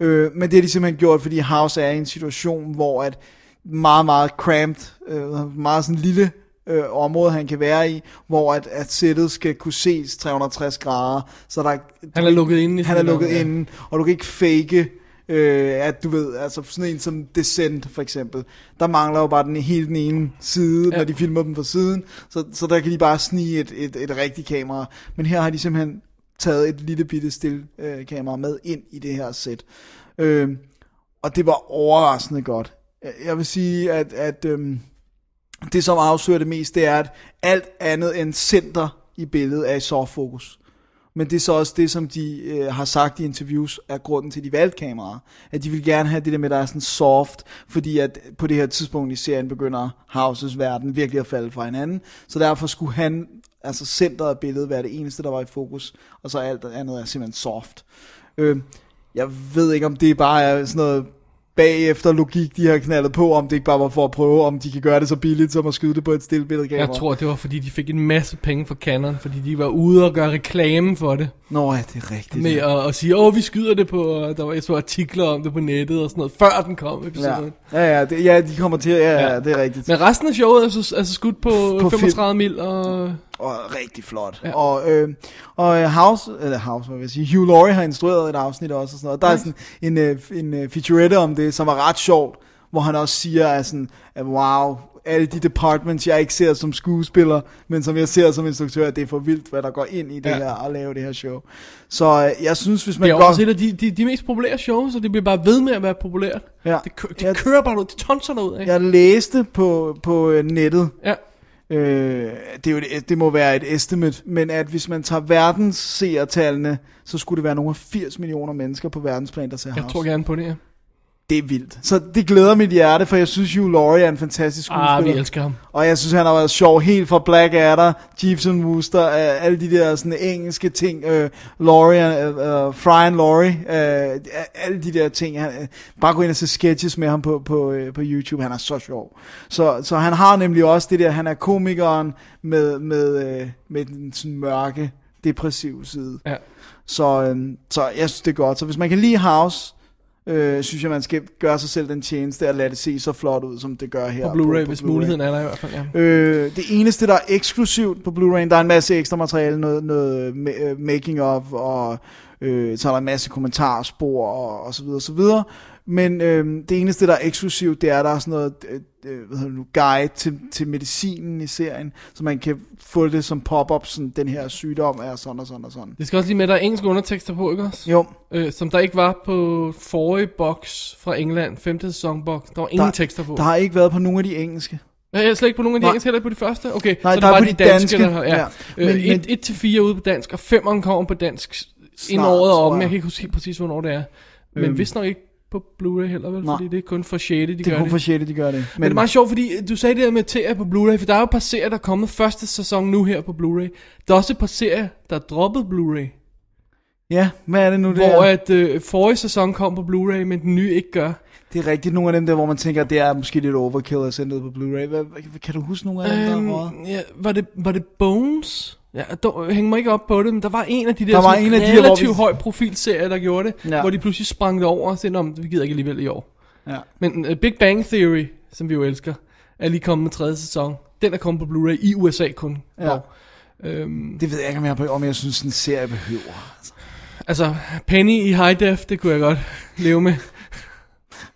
Øh, men det har de simpelthen gjort, fordi House er i en situation, hvor at meget, meget cramped, øh, meget sådan lille øh, område, han kan være i, hvor at, at sættet skal kunne ses 360 grader. Så der, Han er lukket inde Han er lukket inde, og du kan ikke fake, øh, at du ved, altså sådan en som Descent for eksempel, der mangler jo bare den hele den ene side, ja. Når de filmer dem fra siden, så, så der kan de bare snige et, et, et rigtigt kamera. Men her har de simpelthen taget et lille bitte stille øh, kamera med ind i det her sæt. Øh, og det var overraskende godt. Jeg- vil sige, at, at øhm, det som afslører det mest, det er, at alt andet end center i billedet er i soft fokus. Men det er så også det, som de øh, har sagt i interviews, er grunden til, de valgte kameraer. At de vil gerne have det der med, at der er sådan soft, fordi at på det her tidspunkt i serien begynder Houses verden virkelig at falde fra hinanden. Så derfor skulle han, altså centret af billedet, være det eneste, der var i fokus, og så alt andet er simpelthen soft. Øh, jeg ved ikke, om det bare er sådan noget bagefter logik, de har knaldet på, om det ikke bare var for at prøve, om de kan gøre det så billigt, som at skyde det på et stillbilledkamera. Jeg tror, det var fordi, de fik en masse penge fra Canon, fordi de var ude og gøre reklame for det. Nå ja, det er rigtigt. Med ja. at, at sige, åh, vi skyder det på, og der var, jeg så artikler om det på nettet og sådan noget, før den kom, episoden. Ja, ja, ja, det, ja, de kommer til, ja, ja, Ja. det er rigtigt. Men resten af showet er så, altså skudt på, På på 35 mil, og Og rigtig flot. Ja. Og, øh, og øh, House, eller House, hvad vil jeg sige, Hugh Laurie har instrueret et afsnit også og sådan noget. Der er sådan en, øh, en øh, featurette om det, som er ret sjovt, hvor han også siger, at, sådan, at wow, alle de departments, jeg ikke ser som skuespiller, men som jeg ser som instruktør, det er for vildt, hvad der går ind i det Ja. her, at lave det her show. Så øh, jeg synes, hvis man det er går... også et af de, de, de mest populære shows, og det bliver bare ved med at være populært. Ja. Det, kø, det Jeg- kører bare ud, det tonser ud af. Jeg læste på, på øh, nettet, Ja. Øh, det, er jo et, det må være et estimate, men at hvis man tager verdens seertallene, så skulle det være nogle af 80 millioner mennesker på verdensplan, der ser Jeg House. tror gerne på det, ja. Det er vildt. Så det glæder mit hjerte, for jeg synes Hugh Laurie er en fantastisk Ah, skuespiller. vi elsker ham. Og jeg synes, han har været sjov helt fra Black Adder, Jeeves and Wooster, øh, alle de der sådan engelske ting, øh, Laurie, øh, øh, Fry and Laurie, øh, alle de der ting. Han, øh, bare gå ind og se sketches med ham på, på, øh, på YouTube, han er så sjov. Så, så han har nemlig også det der, han er komikeren med, med, øh, med den sådan mørke, depressive side. Ja. Så, øh, så jeg synes, det er godt. Så hvis man kan lide House, øh, synes jeg, man skal gøre sig selv den tjeneste at lade det se så flot ud, som det gør her. På Blu-ray, hvis muligheden er der i hvert fald, ja. Øh, det eneste, der er eksklusivt på Blu-ray, der er en masse ekstra materiale, noget, noget øh, making of, og øh, så er der en masse kommentarspor, og, og så videre, og så videre. Men øhm, det eneste, der er eksklusivt, det er, at der er sådan noget øh, øh, hvad nu, guide til, til medicinen i serien, så man kan få det som pop-up, sådan, den her sygdom er sådan og sådan og sådan. Det skal også lige med, at der er engelske undertekster på, ikke også? Jo, Øh, som der ikke var på forrige boks fra England, femte sæson box. Der var ingen der, tekster på. der har ikke været på nogen af de engelske. Jeg er slet ikke på nogen af de Nej. engelske, heller ikke på de første? Okay, Nej, så der er på de danske, danske, der har, ja. ja. Øh, Men- et, men- et til fire ude på dansk, og femeren kommer på dansk inden Snart, året er tror om. jeg. Jeg kan ikke huske præcis, hvornår det er. Men Øhm. vist nok ikke på Blu-ray heller, vel? Nej. Fordi det er kun for 6. de Det gør er kun det. for 6. de gør det. Men det er meget sjovt, fordi du sagde det der med serier på Blu-ray, for der er jo et par serier, der er kommet første sæson nu her på Blu-ray. Der er også et par serier, der er droppet Blu-ray. Ja, hvad er det nu, det Hvor er? at øh, forrige sæson kom på Blu-ray, men den nye ikke gør. Det er rigtigt nogle af dem der, hvor man tænker, at det er måske lidt overkill at sende det på Blu-ray. Hvad, hvad, kan du huske nogle af dem, der Øhm, er røget? ja, var, det, var det Bones? Ja, der, hæng mig ikke op på det, men der var en af de der, Der var en af de der, relativt vi- høj profilserier, der gjorde det, Ja. hvor de pludselig sprang det over og sagde, om vi gider ikke alligevel i år. Ja. Men uh, Big Bang Theory, som vi jo elsker, er lige kommet med tredje sæson. Den er kommet på Blu-ray i USA kun. Ja. dog. Øhm, Det ved jeg ikke, om jeg, om jeg synes, en serie behøver. altså, Penny i high def, det kunne jeg godt leve med.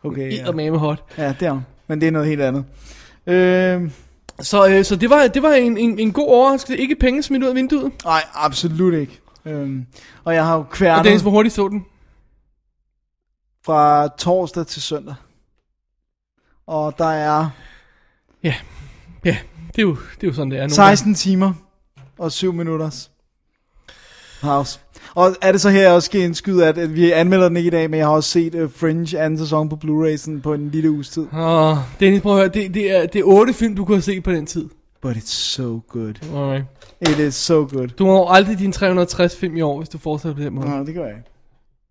Okay, Ja. ja. med hot. ja, det er Men det er noget helt andet. Øh, Så, øh, så det var, det var en, en, en god overraskelse. Ikke penge smidt ud af vinduet. nej, absolut ikke. Øh, og jeg har jo Og kværnet Dennis, hvor hurtigt så den? fra torsdag til søndag. Og der er Ja, det er jo, det er jo sådan, det er. nogle 16 timer og 7 minutters house. Og er det så her, jeg også skal indskyde, at, at vi anmelder den ikke i dag, men jeg har også set uh, Fringe anden sæson på Blu-ray på en lille uges tid. Åh, Dennis, prøv at høre, det, det, er, det er otte film, du kunne have set på den tid. But it's so good. Alright. It is so good. Du når aldrig dine 360 film i år, hvis du fortsætter på den måde. Nej, det gør jeg ikke.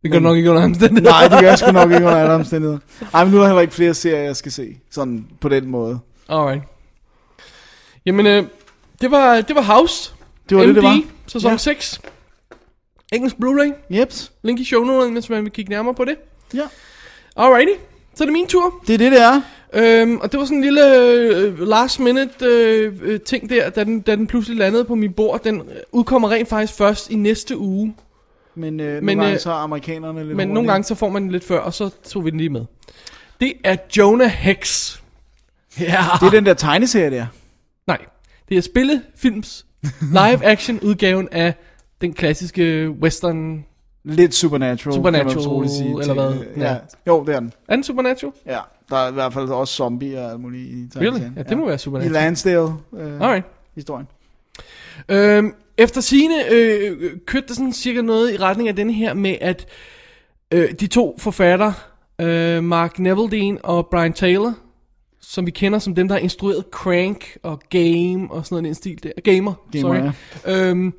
Det gør nok ikke under omstændigheder. Nej, det gør jeg sgu nok ikke under alle omstændigheder. Ej, men nu er der heller ikke flere serier, jeg skal se. Sådan på den måde. Alright. Jamen, øh, det var, det var House. Det var MD, det, det var. sæson Ja. 6. Engelsk Blu-ray. Jeps. Link i shownoterne, hvis man vil kigge nærmere på det. Ja. Alrighty. Så er det min tur. Det er det, det er. Øhm, og det var sådan en lille øh, last minute øh, øh, ting der, da den, da den pludselig landede på mit bord. Den øh, udkommer rent faktisk først i næste uge. Men, øh, Men, nogle gange øh, så er amerikanerne lidt Men nogle gange så får man den lidt før, og så tog vi den lige med. Det er Jonah Hex. Ja. Det er den der tegneserie der. Nej, det er spillefilms live action udgaven af den klassiske western. Lidt supernatural, Supernatural, kan man troligt sige. eller hvad? Ja. Ja. Jo, det er den. Er den Supernatural? Ja, der er i hvert fald også zombier og alt muligt i Really? tegneserien. Ja, det må være I Supernatural. Lansdale øh, Alright. historien. Øhm, efter sine øh, kørte der sådan cirka noget i retning af den her med, at øh, de to forfattere, øh, Mark Neveldine og Brian Taylor, som vi kender som dem, der har instrueret Crank og Game og sådan noget i den stil der. Gamer, Gamer, sorry. Øhm,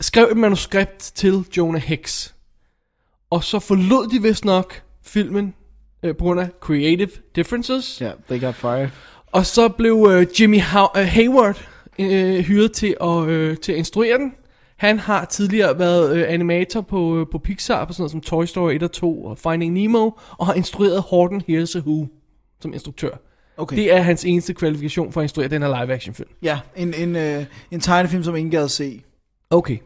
skrev et manuskript til Jonah Hex. Og så forlod de vist nok filmen øh, på grund af creative differences. Ja, they got fired. Og så blev øh, Jimmy Haw- øh, Hayward øh, hyret til at, øh, til at instruere den. Han har tidligere været øh, animator på, øh, på Pixar, på sådan noget som Toy Story 1 og 2 og Finding Nemo, og har instrueret Horton Hears a Who som instruktør. Okay. Det er hans eneste kvalifikation for at instruere den her live action film. Ja, en, en, øh, en tegnefilm, som ingen gad se. Okay.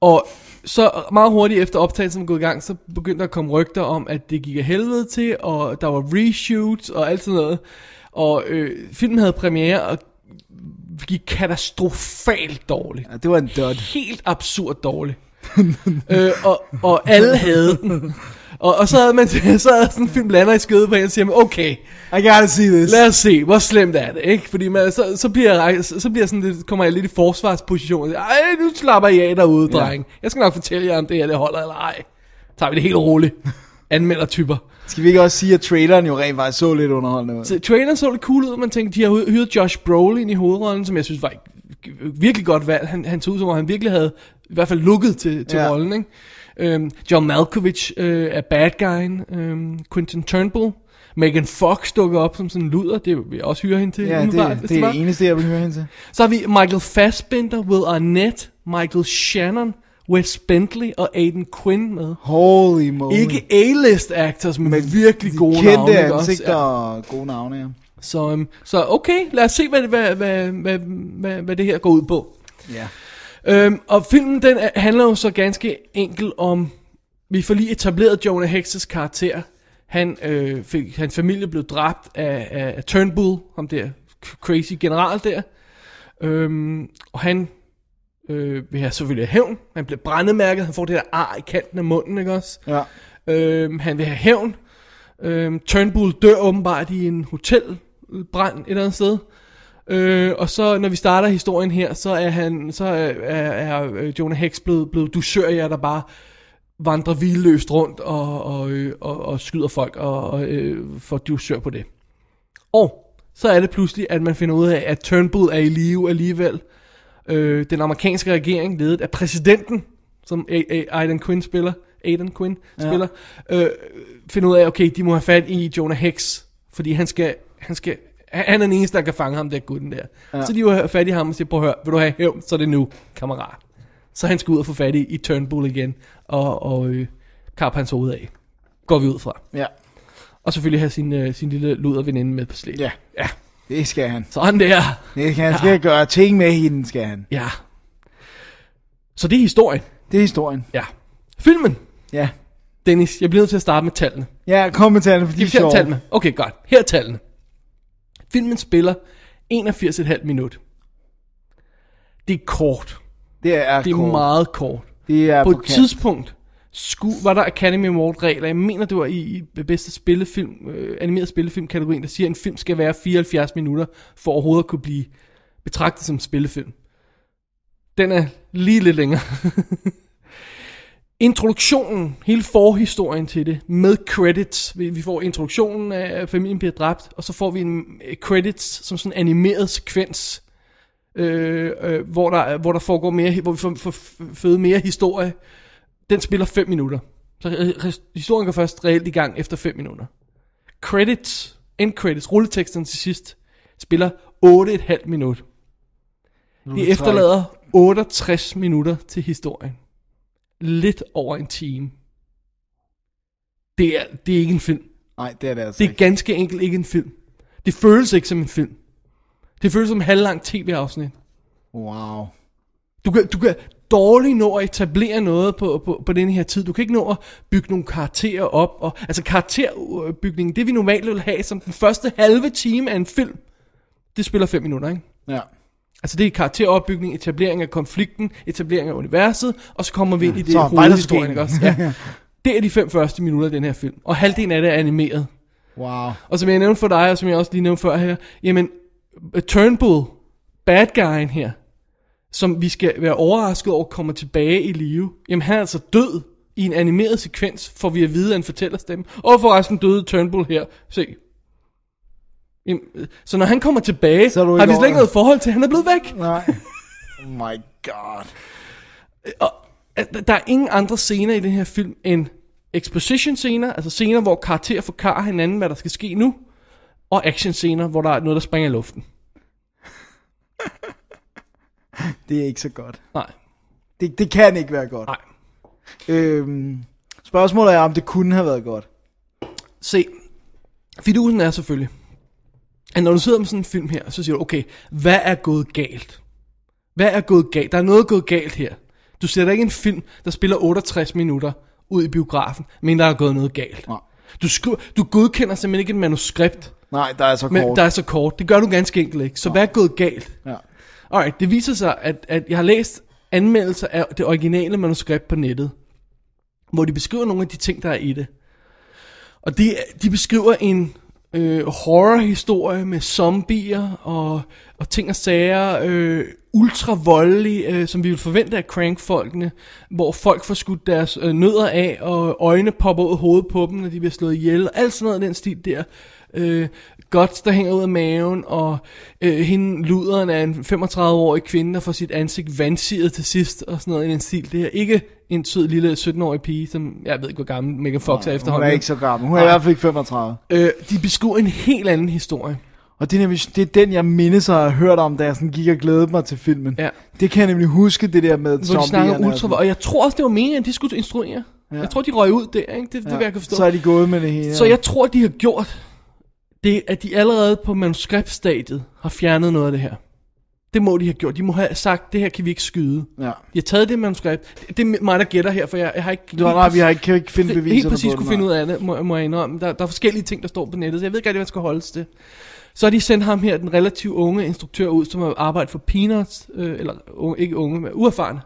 Og så meget hurtigt efter optagelsen var gået i gang, så begyndte der at komme rygter om, at det gik af helvede til, og der var reshoots og alt sådan noget. Og øh, filmen havde premiere og gik katastrofalt dårligt. Ja, det var en dud. Helt absurd dårligt. øh, og, og alle havde den. Og, og så havde man så havde sådan en film lander i skødet på en og siger, man, okay, I gotta see this. Lad os se, hvor slemt er det, ikke? Fordi man, så, så, bliver jeg, så, bliver sådan lidt, kommer jeg lidt i forsvarsposition. Ej, nu slapper I af derude, Ja. dreng. Jeg skal nok fortælle jer, om det her det holder eller ej. Tager vi det helt roligt. Anmelder typer. Skal vi ikke også sige, at traileren jo rent faktisk så lidt underholdende ud? Så traileren så lidt cool ud, man tænkte, de har hyret Josh Brolin i hovedrollen, som jeg synes var virkelig godt valg. Han, han tog ud som om, han virkelig havde i hvert fald lukket til, til ja. rollen, ikke? Øhm, John Malkovich øh, er bad guyen. Øhm, Quentin Turnbull. Megan Fox dukker op som sådan en luder. Det vil jeg også hyre hende til. Ja, det, det er det eneste, jeg vil høre hende til. Så har vi Michael Fassbender, Will Arnett, Michael Shannon, Wes Bentley og Aiden Quinn med. Holy moly. Ikke A-list actors, men, men virkelig gode Kendte navne. også? ansigter Ja. og gode navne, ja. Så, um, så okay, lad os se, hvad, hvad, hvad, hvad, hvad, hvad det her går ud på. Ja. Øhm, og filmen den er- handler jo så ganske enkelt om, vi får lige etableret Jonah Hexes karakter. Han, øh, fik, hans familie blev dræbt af, af, af Turnbull, ham der crazy general der. Øhm, og han øh, vil have selvfølgelig hævn. Han bliver brændemærket, han får det der ar i kanten af munden, ikke også? Ja. Øhm, han vil have hævn. Øhm, Turnbull dør åbenbart i en hotelbrand et eller andet sted. Øh, og så når vi starter historien her, så er han, så er, er, er øh, Jonah Hex blevet, blevet dusørier, der bare vandrer vildløst rundt og, og, øh, og, og skyder folk og, og øh, får dusør på det. Og så er det pludselig, at man finder ud af, at Turnbull er i live alligevel. Øh, den amerikanske regering, ledet af præsidenten, som A- A- Aidan Quinn spiller, Aidan Quinn spiller, øh, finder ud af, okay, de må have fat i Jonah Hex, fordi han skal, han skal, han er den eneste, der kan fange ham, der gutten der. Ja. Så de have fat i ham og siger, prøv at høre, vil du have hævn, så er det nu, kammerat. Så han skal ud og få fat i, i Turnbull igen, og, og øh, kappe hans hoved af. Går vi ud fra. Ja. Og selvfølgelig have sin, øh, sin lille luderveninde med på slæb. Ja. Ja, Det skal han. sådan der. Det skal han skal gøre ting med hende, skal han. Ja. Så det er historien. Det er historien. Ja. Filmen. Ja. Dennis, jeg bliver nødt til at starte med tallene. Ja, kom med tallene, for de er sjove. tallene? Okay, godt. Her er tallene. Filmen spiller 81,5 minut. Det er kort. Det er, Det er kort. meget kort. Det er På på et kant. tidspunkt sku, var der Academy Award regler. Jeg mener, det var i, i bedste spillefilm, øh, animeret spillefilm kategorien, der siger, at en film skal være 74 minutter, for overhovedet at kunne blive betragtet som spillefilm. Den er lige lidt længere. Introduktionen, hele forhistorien til det, med credits. Vi, vi får introduktionen af, at familien bliver dræbt, og så får vi en øh, credits som sådan en animeret sekvens, øh, øh, hvor, der, hvor der foregår mere, hvor vi får, får føde mere historie. Den spiller 5 minutter. Så øh, historien går først reelt i gang efter 5 minutter. Credits, end credits, rulleteksten til sidst, spiller 8,5 minut. De efterlader 68 minutter til historien. Lidt over en time. Det er, det er ikke en film. Nej, det er det altså Det er ikke. ganske enkelt ikke en film. Det føles ikke som en film. Det føles som en halvlang tv-afsnit. Wow. Du kan, du kan dårligt nå at etablere noget på, på, på den her tid. Du kan ikke nå at bygge nogle karakterer op. Og, altså karakterbygningen, det vi normalt vil have som den første halve time af en film, det spiller 5 minutter, ikke? Ja. Altså det er karakteropbygning, etablering af konflikten, etablering af universet, og så kommer vi ind i det Så hovedhistorien, ikke også? Ja. Det er de fem første minutter af den her film, og halvdelen af det er animeret. Wow. Og som jeg nævnte for dig, og som jeg også lige nævnte før her, jamen, Turnbull, bad guyen her, som vi skal være overrasket over, kommer tilbage i live, jamen han er altså død i en animeret sekvens, får vi at vide af en fortællerstemme. Og forresten døde Turnbull her. Se. Jamen, øh, Så når han kommer tilbage, Så har vi slet ikke noget forhold til, han er blevet væk. Nej. Oh my god. At Der er ingen andre scener i den her film end exposition scener, altså scener, hvor karakterer forklarer hinanden, hvad der skal ske nu, og action scener, hvor der er noget, der springer i luften. Det er ikke så godt. Nej, Det, det kan ikke være godt. nej. Øhm, spørgsmålet er, om det kunne have været godt. Se, fidusen er selvfølgelig, at når du sidder med sådan en film her, så siger du, okay, hvad er gået galt? Hvad er gået galt? Der er noget gået galt her. Du sætter ikke en film, der spiller 68 minutter ud i biografen, men der er gået noget galt. Nej. Du, skri- du godkender simpelthen ikke et manuskript, Nej, der er så men kort. der er så kort. Det gør du ganske enkelt ikke. Så hvad er gået galt? Ja. Alright, det viser sig, at, at jeg har læst anmeldelser af det originale manuskript på nettet, hvor de beskriver nogle af de ting, der er i det. Og de, de beskriver en øh, horrorhistorie med zombier og, og ting og sager, øh, ultra voldelig, øh, som vi ville forvente af crankfolkene, hvor folk får skudt deres øh, nødder af, og øjne popper ud af hovedet på dem, når de bliver slået ihjel, og alt sådan noget af den stil der. Øh, guts, der hænger ud af maven, og øh, hende luderen er en 35-årig kvinde, der får sit ansigt vandsiget til sidst, og sådan noget i den stil. Det er ikke en sød lille 17-årig pige, som jeg ved ikke, hvor gammel Megan Fox er Hun efterhånden. er ikke så gammel. Hun er i Nej. hvert fald ikke 35. Øh, de beskriver en helt anden historie. Og det er, nemlig, det er den, jeg mindes at have hørt om, da jeg sådan gik og glædede mig til filmen. Ja. Det kan jeg nemlig huske, det der med Hvor de snakker ultra, og jeg tror også, det var meningen, at de skulle instruere. Ja. Jeg tror, de røg ud der, ikke? Det, det ja. vil jeg kan forstå. Så er de gået med det hele. Så jeg tror, de har gjort det, at de allerede på manuskriptstadiet har fjernet noget af det her. Det må de have gjort. De må have sagt, det her kan vi ikke skyde. Ja. De har taget det manuskript. Det er mig, der gætter her, for jeg, jeg har ikke... Du har ret, vi har ikke, kan ikke finde Helt beviser præcis på kunne finde ud af det, må, må jeg indrømme. Der, der er forskellige ting, der står på nettet, så jeg ved ikke rigtig, hvad man skal holdes til. Så har de sendt ham her, den relativt unge instruktør ud, som har arbejdet for Peanuts, øh, eller unge, ikke unge, men uerfarne,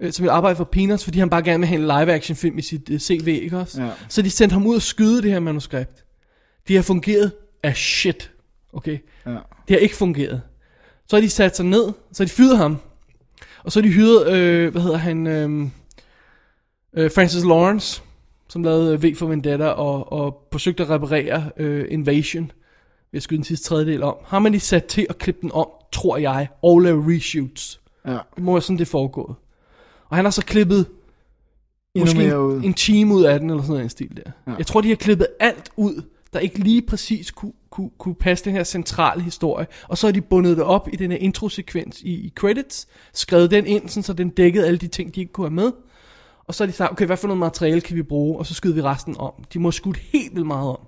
øh, som vil arbejde for Peanuts, fordi han bare gerne vil have en live-action film i sit øh, CV, ikke også? Ja. Så de sendte ham ud og skyde det her manuskript. Det har fungeret af shit, okay? Ja. Det har ikke fungeret. Så har de sat sig ned, så har de fyret ham. Og så har de hyret, øh, hvad hedder han, øh, øh, Francis Lawrence, som lavede V for Vendetta og, og forsøgte at reparere øh, Invasion ved at skyde den sidste tredjedel om. Har man lige sat til at klippe den om, tror jeg, og lave reshoots. Ja. Det må være sådan, det foregået. Og han har så klippet Endnu måske en, ud. en time ud af den, eller sådan en stil der. Ja. Jeg tror, de har klippet alt ud, der ikke lige præcis kunne, kunne, kunne passe den her centrale historie. Og så har de bundet det op i den her introsekvens i, i credits, skrevet den ind, sådan, så den dækkede alle de ting, de ikke kunne have med. Og så har de sagt, okay, hvad for noget materiale kan vi bruge? Og så skyder vi resten om. De må have skudt helt vildt meget om.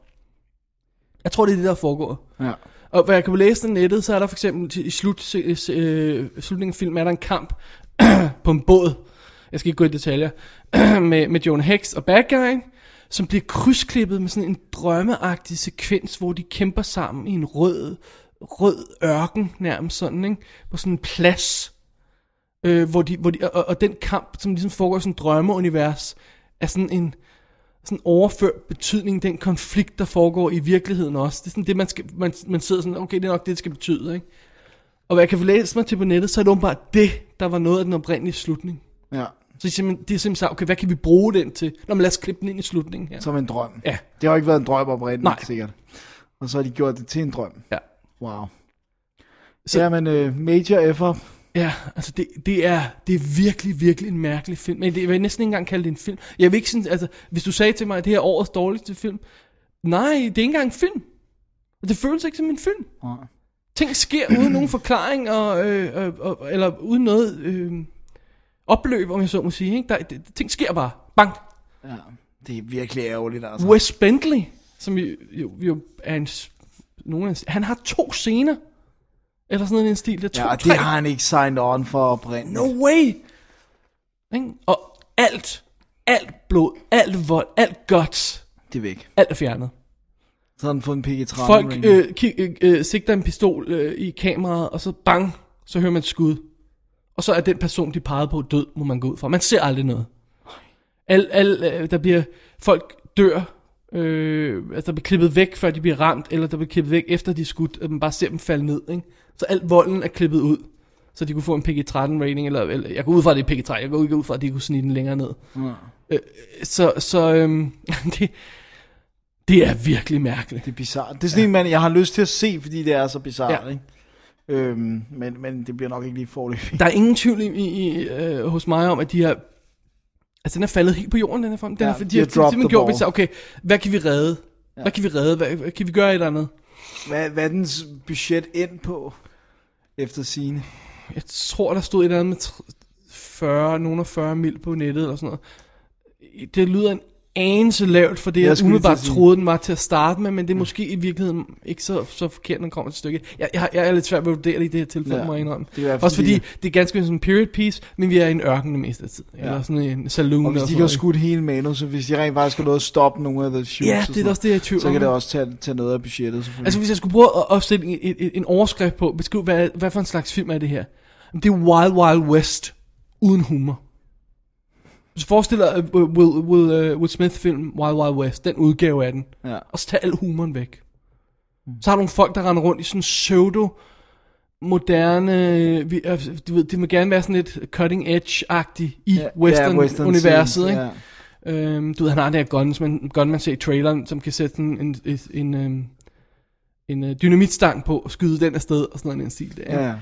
Jeg tror, det er det, der er foregået. Ja. Og hvad jeg kan læse på nettet, så er der for eksempel i slut, øh, slutningen af filmen, er der en kamp på en båd. Jeg skal ikke gå i detaljer. med, med Jonah Hex og Bad Guy, som bliver krydsklippet med sådan en drømmeagtig sekvens, hvor de kæmper sammen i en rød, rød ørken, nærmest sådan, ikke? På sådan en plads. Øh, hvor de, hvor de, og, og den kamp, som ligesom foregår i sådan en drømmeunivers, er sådan en sådan overført betydning, den konflikt, der foregår i virkeligheden også. Det er sådan det, man, skal, man, man sidder sådan, okay, det er nok det, det skal betyde, ikke? Og hvad jeg kan læse mig til på nettet, så er det åbenbart det, der var noget af den oprindelige slutning. ja. Så de simpelthen, de simpelthen sagt, okay, hvad kan vi bruge den til? Nå, men lad os klippe den ind i slutningen her. Som en drøm. Ja. Det har ikke været en drøm oprindeligt, Nej. sikkert. Og så har de gjort det til en drøm. Ja. Wow. Så- Jamen, uh, major effort. Ja, altså det, det, er, det er virkelig, virkelig en mærkelig film. Men det, jeg vil næsten ikke engang kalde det en film. Jeg vil ikke sådan, altså, hvis du sagde til mig, at det her er årets dårligste film. Nej, det er ikke engang en film. Og det føles ikke som en film. Nej. Ting sker uden nogen forklaring, og, øh, øh, og, eller uden noget øh, opløb, om jeg så må sige. Ikke? Der, det, ting sker bare. Bang. Ja. Det er virkelig ærgerligt, altså. Wes Bentley, som jo, jo, jo er en, nogen af, han har to scener. Eller sådan en stil. Der er to, Ja, og tre. det har han ikke signed on for oprindeligt. No way! Ikke? Og alt, alt blod, alt vold, alt guts, Det er væk. alt er fjernet. Så har han fået en PG-13 Folk øh, ki- øh, øh, sigter en pistol øh, i kameraet, og så bang, så hører man et skud. Og så er den person, de pegede på, død, må man gå ud fra. Man ser aldrig noget. Al, al, øh, der bliver, folk dør, øh, altså der bliver klippet væk, før de bliver ramt, eller der bliver klippet væk, efter de er skudt, og man bare ser dem falde ned. Ikke? Så al volden er klippet ud, så de kunne få en PG-13 rating, eller, eller jeg går ud fra, at det er PG-13, jeg går ikke ud fra, at de kunne snige den længere ned. Ja. Øh, så så øhm, det, det er virkelig mærkeligt. Det er bizarrt. Det er sådan en, man, jeg har lyst til at se, fordi det er så bizarrt, Ja. ja. ikke? Øhm, men, men det bliver nok ikke lige forløbig. Der er ingen tvivl i, i, øh, hos mig om, at de har... Altså, den er faldet helt på jorden, den her film. Den Ja, er, de de har simpelthen the gjort, at okay, hvad kan vi redde? Ja. Hvad kan vi redde? Hvad, hvad, kan vi gøre et eller andet? Hvad, hvad er dens budget ind på, efter sine? Jeg tror, der stod et eller andet med tr- 40, nogen af 40 mil på nettet, eller sådan noget. Det lyder en anelse lavt for det, Jeg jeg, umiddelbart troede, den var til at starte med, men det er måske i virkeligheden ikke så, så forkert, når den kommer til stykket. Jeg, jeg, har- jeg er lidt svært ved at vurdere det i det her tilfælde, Ja, må jeg indrømme. det er Også fordi, fordi- det er ganske som en period piece, men vi er i en ørken det meste af tiden. Ja. Eller sådan en saloon. Og hvis de sådan ikke har skudt hele manus, så hvis de rent faktisk har noget at stoppe nogle af the shoots, Ja, det sådan er også det, jeg tvivl så kan det også tage, tage noget af budgettet, selvfølgelig. Altså hvis jeg skulle prøve at, sætte en, en, en overskrift på, beskrive, hvad, hvad for en slags film er det her? Det er Wild Wild West uden humor. Hvis du forestiller dig uh, Will, Will, uh, Will Smith film Wild Wild West, den udgave af den, ja. og så tag al humoren væk. Så har du nogle folk, der render rundt i sådan pseudo moderne, vi, altså, du ved, det må gerne være sådan lidt cutting edge-agtigt i Ja, western, ja, western ikke? ja. Øhm, du ved, han har det her gunman, gunman ser i traileren, som kan sætte sådan en, en, en, øhm, en øh, dynamitstang på og skyde den afsted og sådan noget i den stil der. Ja. Ja.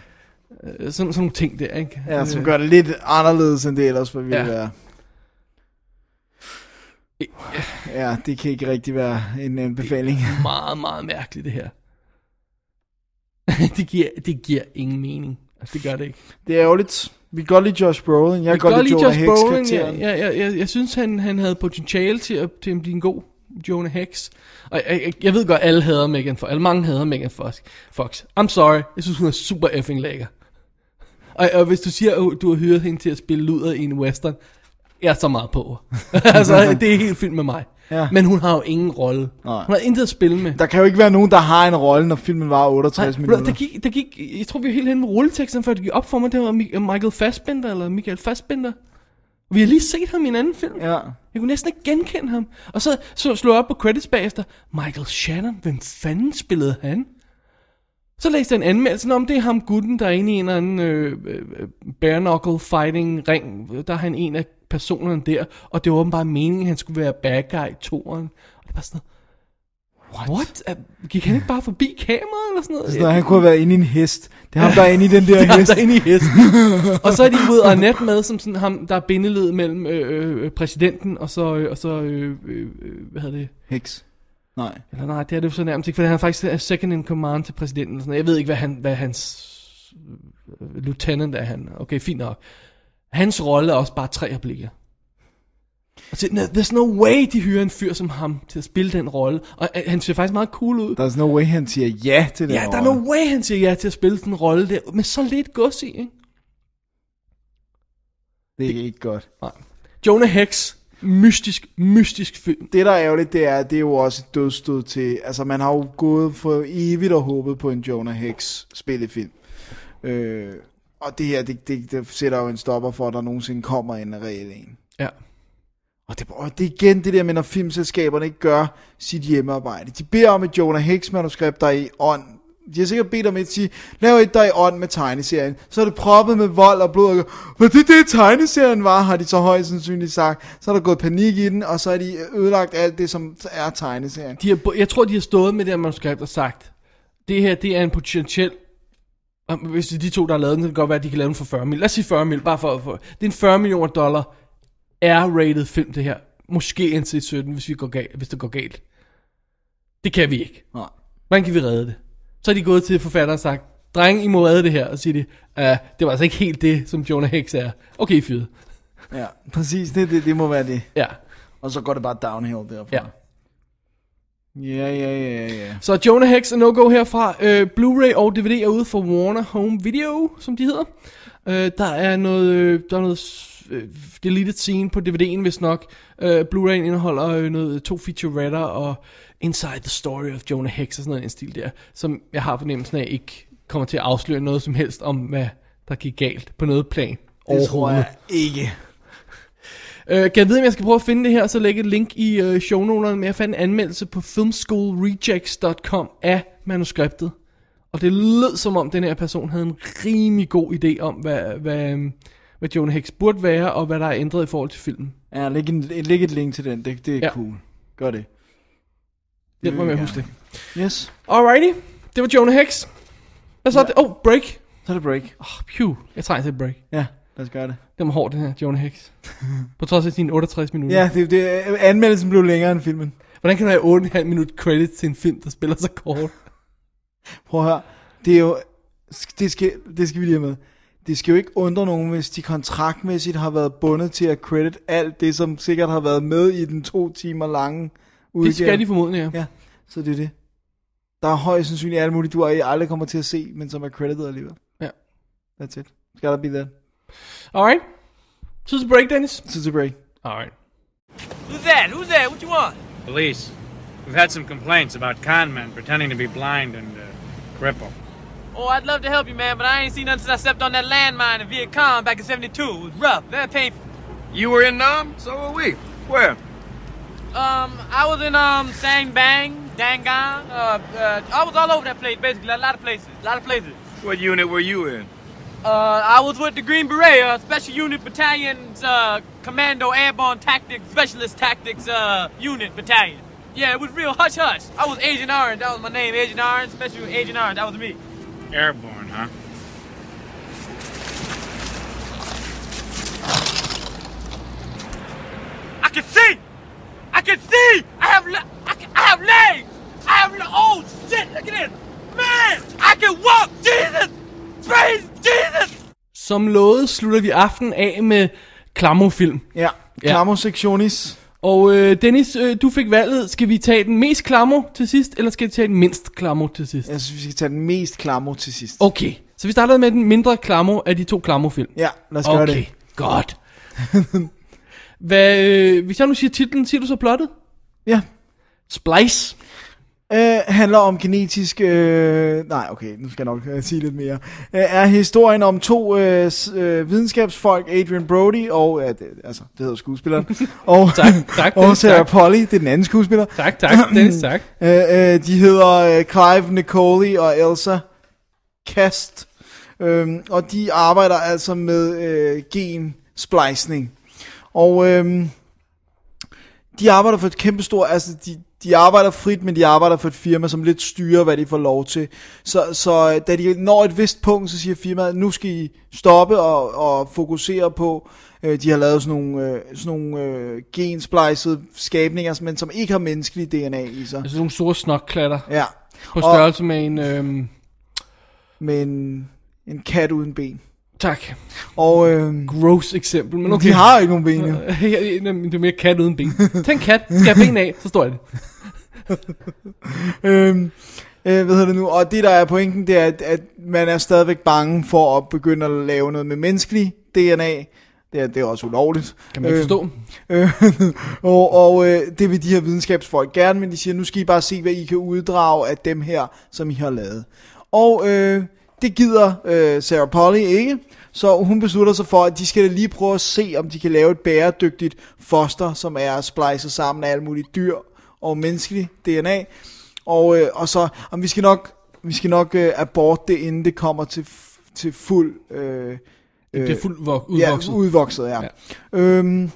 Sådan, sådan nogle ting der, ikke? ja, som Øh, gør det lidt anderledes, end det ellers ville Ja. være. Ja, det kan ikke rigtig være en anbefaling. Meget, meget mærkeligt det her. det, giver, det giver ingen mening. Altså, det gør det ikke. Det er ærgerligt. Vi kan godt lide Josh Brolin. Jeg kan godt lide Jonah Hex Brolin. Karakteren. jeg, jeg, jeg, jeg synes, han, han havde potentiale til at, til at blive en god Jonah Hex. Og jeg, jeg, jeg ved godt, alle hader Megan Fox. Alle mange hader Megan Fox. Fox. I'm sorry. Jeg synes, hun er super effing lækker. Og, og hvis du siger, at du har hyret hende til at spille luder i en western, jeg er så meget på. altså, det er helt fint med mig. Ja. Men hun har jo ingen rolle. Nej. Hun har intet at spille med. Der kan jo ikke være nogen, der har en rolle, når filmen var 68 Nej, minutter. der gik, der gik, jeg tror vi var helt hen med rulleteksten, før det gik op for mig, det var Mi- Michael Fassbender, eller Michael Fassbender. Vi har lige set ham i en anden film. Ja. Jeg kunne næsten ikke genkende ham. Og så, så slog jeg op på credits bagefter. Michael Shannon, hvem fanden spillede han? Så læste jeg en anmeldelse om, det er ham gutten, der er inde i en eller anden øh, øh, bare knuckle fighting ring. Der er han en af personerne der, og det var åbenbart meningen, at han skulle være bad guy i toeren. Og det var sådan noget, What? What? Gik han ikke bare forbi kameraet eller sådan noget? Så han kunne have været inde i en hest. Det er ham, der er inde i den der Det er ham, hest. der er inde i hesten. og så er de ude og net med, som sådan ham, der er bindeled mellem øh, øh, præsidenten og så, øh, og så øh, øh, øh, hvad hedder det? Heks. Nej. Eller nej, det er det så nærmest ikke, for han er faktisk er second in command til præsidenten. Og sådan noget. Jeg ved ikke, hvad, han, hvad hans øh, lieutenant er han. Okay, fint nok. Hans rolle er også bare tre replikker. Og "No, there's no way, de hyrer en fyr som ham til at spille den rolle. Og øh, han ser faktisk meget cool ud. There's no way, han siger ja til den Ja, der er rolle. no way, han siger ja til at spille den rolle der, med så lidt gods i, ikke? Det er ikke godt. Nej. Jonah Hex, mystisk, mystisk film. Det, der er ærgerligt, det er, det er jo også et dødstød til... Altså, man har jo gået for evigt og håbet på en Jonah Hex spillefilm. Øh, og det her, det, det, det sætter jo en stopper for, at der nogensinde kommer en reel en. Ja. Og det, og det er igen det der med, når filmselskaberne ikke gør sit hjemmearbejde. De beder om et Jonah Hex manuskript, der er i ånd. De har sikkert bedt om et at sige, lav et der er i ånd med tegneserien. Så er det proppet med vold og blod. Og, Hvad det det tegneserien var, har de så højst sandsynligt sagt. Så er der gået panik i den, og så er de ødelagt alt det, som er tegneserien. De har, jeg tror, de har stået med det her manuskript og sagt, det her, det er en potentiel... Hvis det er de to, der har lavet den, så kan det godt være, at de kan lave den for 40 mil. Lad os sige 40 mil, bare for, for Det er en 40 millioner dollar R-rated film, det her. Måske NC-17, hvis, vi går galt, hvis det går galt. Det kan vi ikke. Nej. Hvordan kan vi redde det? Så er de gået til forfatteren og sagt, dreng, I må redde det her. Og siger de, uh, det var altså ikke helt det, som Jonah Hex er. Okay, fyret. Ja, præcis. Det, det, det må være det. Ja. Og så går det bare downhill derfra. Ja. Ja, ja, ja, ja. Så Jonah Hex er no-go herfra. Øh, Blu-ray og DVD er ude for Warner Home Video, som de hedder. Øh, der er noget, øh, der er noget øh, deleted scene på DVD'en, hvis nok. Øh, Blu-ray indeholder øh, noget, to featuretter og Inside the Story of Jonah Hex og sådan noget en stil der, som jeg har fornemmelsen af ikke kommer til at afsløre noget som helst om, hvad der gik galt på noget plan. Det tror jeg ikke. Øh, kan jeg vide, om jeg skal prøve at finde det her, så lægge et link i øh, shownoterne, men jeg fandt en anmeldelse på filmschoolrejects.com af manuskriptet. Og det lød som om, den her person havde en rimelig god idé om, hvad, hvad, øhm, hvad Jonah Hex burde være, og hvad der er ændret i forhold til filmen. Ja, læg, en, læg et link til den. Det, det er ja. cool. Gør det. Hjælp mig med at huske det. Yes. Alrighty, det var Jonah Hex. Hvad så? Ja. Det? Oh, break. Så er det break. Oh, phew, jeg trænger til et break. Ja, lad os gøre det. Den var hård, den her Jonah Hex. på trods af sine 68 minutter. Ja, det, det, anmeldelsen blev længere end filmen. Hvordan kan du have 8,5 minut credit til en film, der spiller så kort? Prøv at høre. Det er jo... Det skal, det skal vi lige have med. Det skal jo ikke undre nogen, hvis de kontraktmæssigt har været bundet til at credit alt det, som sikkert har været med i den to timer lange udgave. Det skal de formodentlig, ja. Ja, så det er det. Der er højst sandsynligt alt muligt, du aldrig kommer til at se, men som er credited alligevel. Ja. That's it. Skal der be that? Alright. Tid a break, Dennis. Så a break. Alright. Who's that? Who's that? What you want? Police. We've had some complaints about con men pretending to be blind and uh, crippled. Oh, I'd love to help you, man, but I ain't seen nothing since I stepped on that landmine in Viet Cong back in 72. It was rough, very painful. You were in Nam? So were we. Where? Um, I was in, um, Sang Bang, Dangang, uh, uh, I was all over that place, basically, a lot of places, a lot of places. What unit were you in? Uh, I was with the Green Beret, uh, Special Unit Battalion's, uh, Commando Airborne Tactics, Specialist Tactics, uh, Unit Battalion. Yeah, it was real hush-hush. I was Agent Orange, that was my name, Agent Orange, Special Agent Orange, that was me. Airborne, huh? I can see! I can see! I have I, can, I have legs! I have oh shit! Look at this! Man! I can walk! Jesus! Praise Jesus! Som lovet slutter vi aften af med klamofilm. Ja, Klamo Sectionis. Og øh, Dennis, øh, du fik valget. Skal vi tage den mest klamo til sidst, eller skal vi tage den mindst klamo til sidst? Jeg synes, vi skal tage den mest klamo til sidst. Okay, så vi starter med den mindre klamo af de to klamo-film. Ja, lad os gøre Okay, det. godt. Hvad, øh, hvis jeg nu siger titlen, siger du så plottet? Ja. Splice. Øh, handler om genetisk... Øh, nej, okay, nu skal jeg nok øh, sige lidt mere. Øh, er historien om to øh, øh, videnskabsfolk, Adrian Brody og... Øh, det, altså, det hedder skuespilleren. og, Tak, tak, og Dennis, Sarah tak. Polly, det er den anden skuespiller. Tak, tak, Dennis, tak. Øh, øh, de hedder øh, Clive Nicoli og Elsa Kast. Øhm, og de arbejder altså med øh, gen-splicing. Og øhm, de arbejder for et kæmpestort, altså de, de arbejder frit, men de arbejder for et firma, som lidt styrer, hvad de får lov til. Så, så øh, da de når et vist punkt, så siger firmaet, nu skal I stoppe og, og fokusere på, øh, de har lavet sådan nogle, øh, sådan nogle øh, gensplicede skabninger, men som ikke har menneskelig DNA i sig. Altså nogle store snokklatter. Ja. På størrelse med en... Øhm, med en, en kat uden ben. tak. Og øhm, Gross eksempel, men okay. de har ikke nogen ben, jo. det er mere kat uden ben. Tænk kat, skal have ben af, så står det. øhm, øh, hvad hedder det nu? Og det der er pointen, det er, at, at man er stadigvæk bange for at begynde at lave noget med menneskelig DNA. Det er, det er også ulovligt. Kan man ikke forstå. Øh, og og øh, det vil de her videnskabsfolk gerne, men de siger, nu skal I bare se, hvad I kan uddrage af dem her, som I har lavet. Og øh, det gider øh, Sarah Polly ikke, så hun beslutter sig for, at de skal lige prøve at se, om de kan lave et bæredygtigt foster, som er splicet sammen af alle mulige dyr og menneskelig DNA. Og, øh, og så, om vi skal nok, vi skal nok øh, abort det, inden det kommer til, til fuld... Øh, Det er fuldt vok- udvokset. Ja, udvokset, ja. ja. Øhm,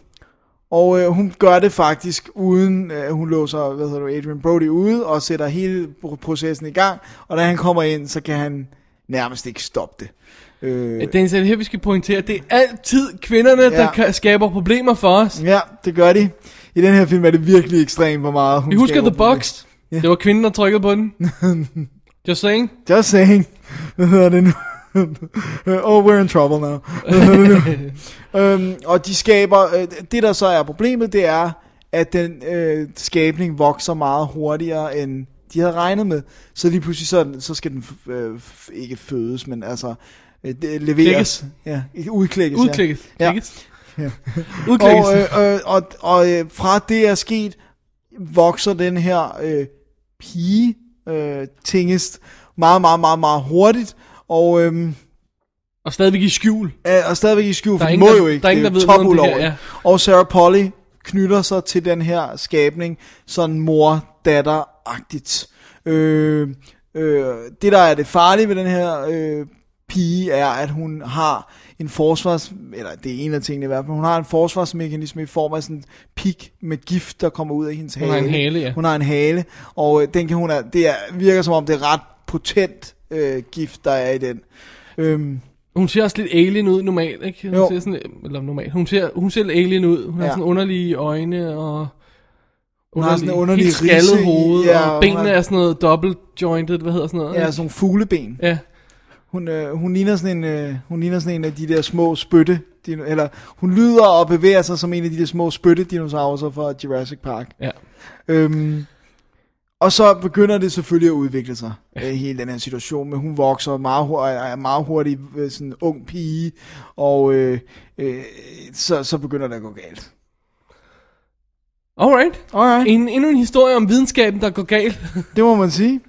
og øh, hun gør det faktisk uden, øh, hun låser hvad hedder du, Adrian Brody ude og sætter hele pro- processen i gang. Og da han kommer ind, så kan han nærmest ikke stoppe det. Øh, Dennis, er det her, vi skal pointere? Det er altid kvinderne, ja. der skaber problemer for os. ja, det gør de. I den her film er det virkelig ekstremt, hvor meget hun Vi husker The Box. Ja. Det var kvinden, der trykkede på den. Just saying. Just saying. Hvad hedder det nu? oh, we're in trouble now. Øhm, og de skaber, øh, det der så er problemet, det er, at den øh, skabning vokser meget hurtigere, end de havde regnet med. Så lige pludselig, så, så skal den øh, ikke fødes, men altså øh, leveres. Ja, ikke udklækkes. Udklikkes. Ja. Klikkes. Ja. Og, øh, øh, og, og øh, fra det er sket, vokser den her øh, pige øh, tingest meget, meget, meget, meget hurtigt. Og, øh, Og stadigvæk i skjul. er, og stadigvæk i skjul, Der for er de ingen, må der- jo ikke. der er ingen, det der ved top noget om det her, ja. Og Sarah Polly knytter sig til den her skabning, sådan mor-datter-agtigt. Øh, øh, det, der er det farlige ved den her øh, pige, er, at hun har en forsvars... Eller det er en af tingene i hvert fald. Hun har en forsvarsmekanisme i form af sådan en pik med gift, der kommer ud af hendes Hun hale. har en hale, ja. Hun har en hale, og øh, den kan hun... er- Det er, virker som om, det er ret potent øh, gift, der er i den. Øhm, Hun ser også lidt alien ud normalt, ikke? Hun Jo. ser sådan, eller normalt. Hun ser, hun ser lidt alien ud. Hun ja. har sådan underlige øjne og... Hun har sådan en underlig helt skaldet hoved, ja, og benene hun har- er sådan noget double jointed, hvad hedder sådan noget? ja, sådan nogle fugleben. ja. Hun, øh, hun, ligner sådan en, øh, hun ligner sådan en af de der små spytte, dino, eller hun lyder og bevæger sig som en af de der små spytte dinosaurer fra Jurassic Park. ja. Øhm, og så begynder det selvfølgelig at udvikle sig, øh, hele den her situation, men hun vokser meget hurtigt, er meget hurtigt øh, sådan en ung pige, og øh, øh, så, så begynder det at gå galt. Alright. Alright, En, endnu en historie om videnskaben, der går galt. det må man sige.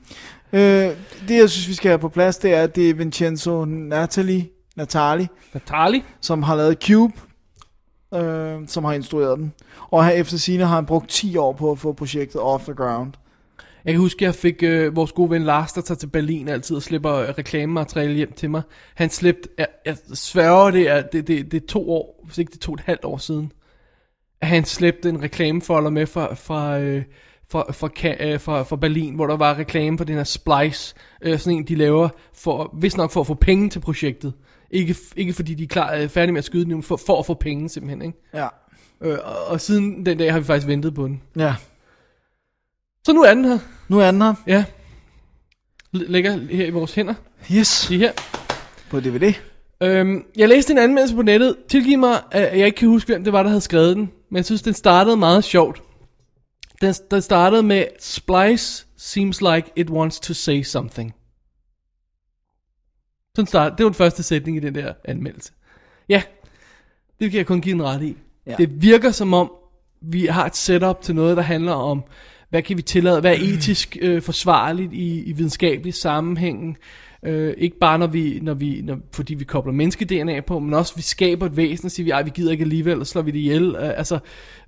Øh, det jeg synes, vi skal have på plads, det er, at det er Vincenzo Natali, Natali, Natali. som har lavet Cube, øh, som har instrueret den. Og her efter sine har han brugt 10 år på at få projektet off the ground. Jeg kan huske, at jeg fik øh, vores gode ven Lars, der tager til Berlin altid og slipper øh, reklamemateriale hjem til mig. Han slæbte, jeg, jeg sværger det er, det, det, det er to år, hvis ikke det er to og et halvt år siden, at han slæbte en reklamefolder med fra, fra, øh, fra, fra, øh, fra, fra Berlin, hvor der var reklame på den her Splice, øh, sådan en de laver, for, hvis nok for at få penge til projektet. Ikke, ikke fordi de er klar, øh, færdige med at skyde den, men for, for at få penge simpelthen. Ikke? Ja. Øh, og, og siden den dag har vi faktisk ventet på den. Ja. Så nu er den her. Nu er den her. Ja. L- ligger her i vores hænder. Yes. Lige her. På DVD. Øhm, jeg læste en anmeldelse på nettet. Tilgiv mig, at jeg ikke kan huske, hvem det var, der havde skrevet den. Men jeg synes, den startede meget sjovt. Den, den startede med, Splice seems like it wants to say something. Sådan start, det var den første sætning i den der anmeldelse. Ja, det kan jeg kun give en ret i. Ja. Ja. Det virker som om, vi har et setup til noget, der handler om, hvad kan vi tillade, hvad er etisk øh, forsvarligt i, i videnskabelig sammenhæng. Øh, ikke bare når vi, når vi når, fordi vi kobler menneske-DNA på, men også vi skaber et væsen og siger, vi, "Ej, vi gider ikke alligevel, og slår vi det ihjel. Øh, altså,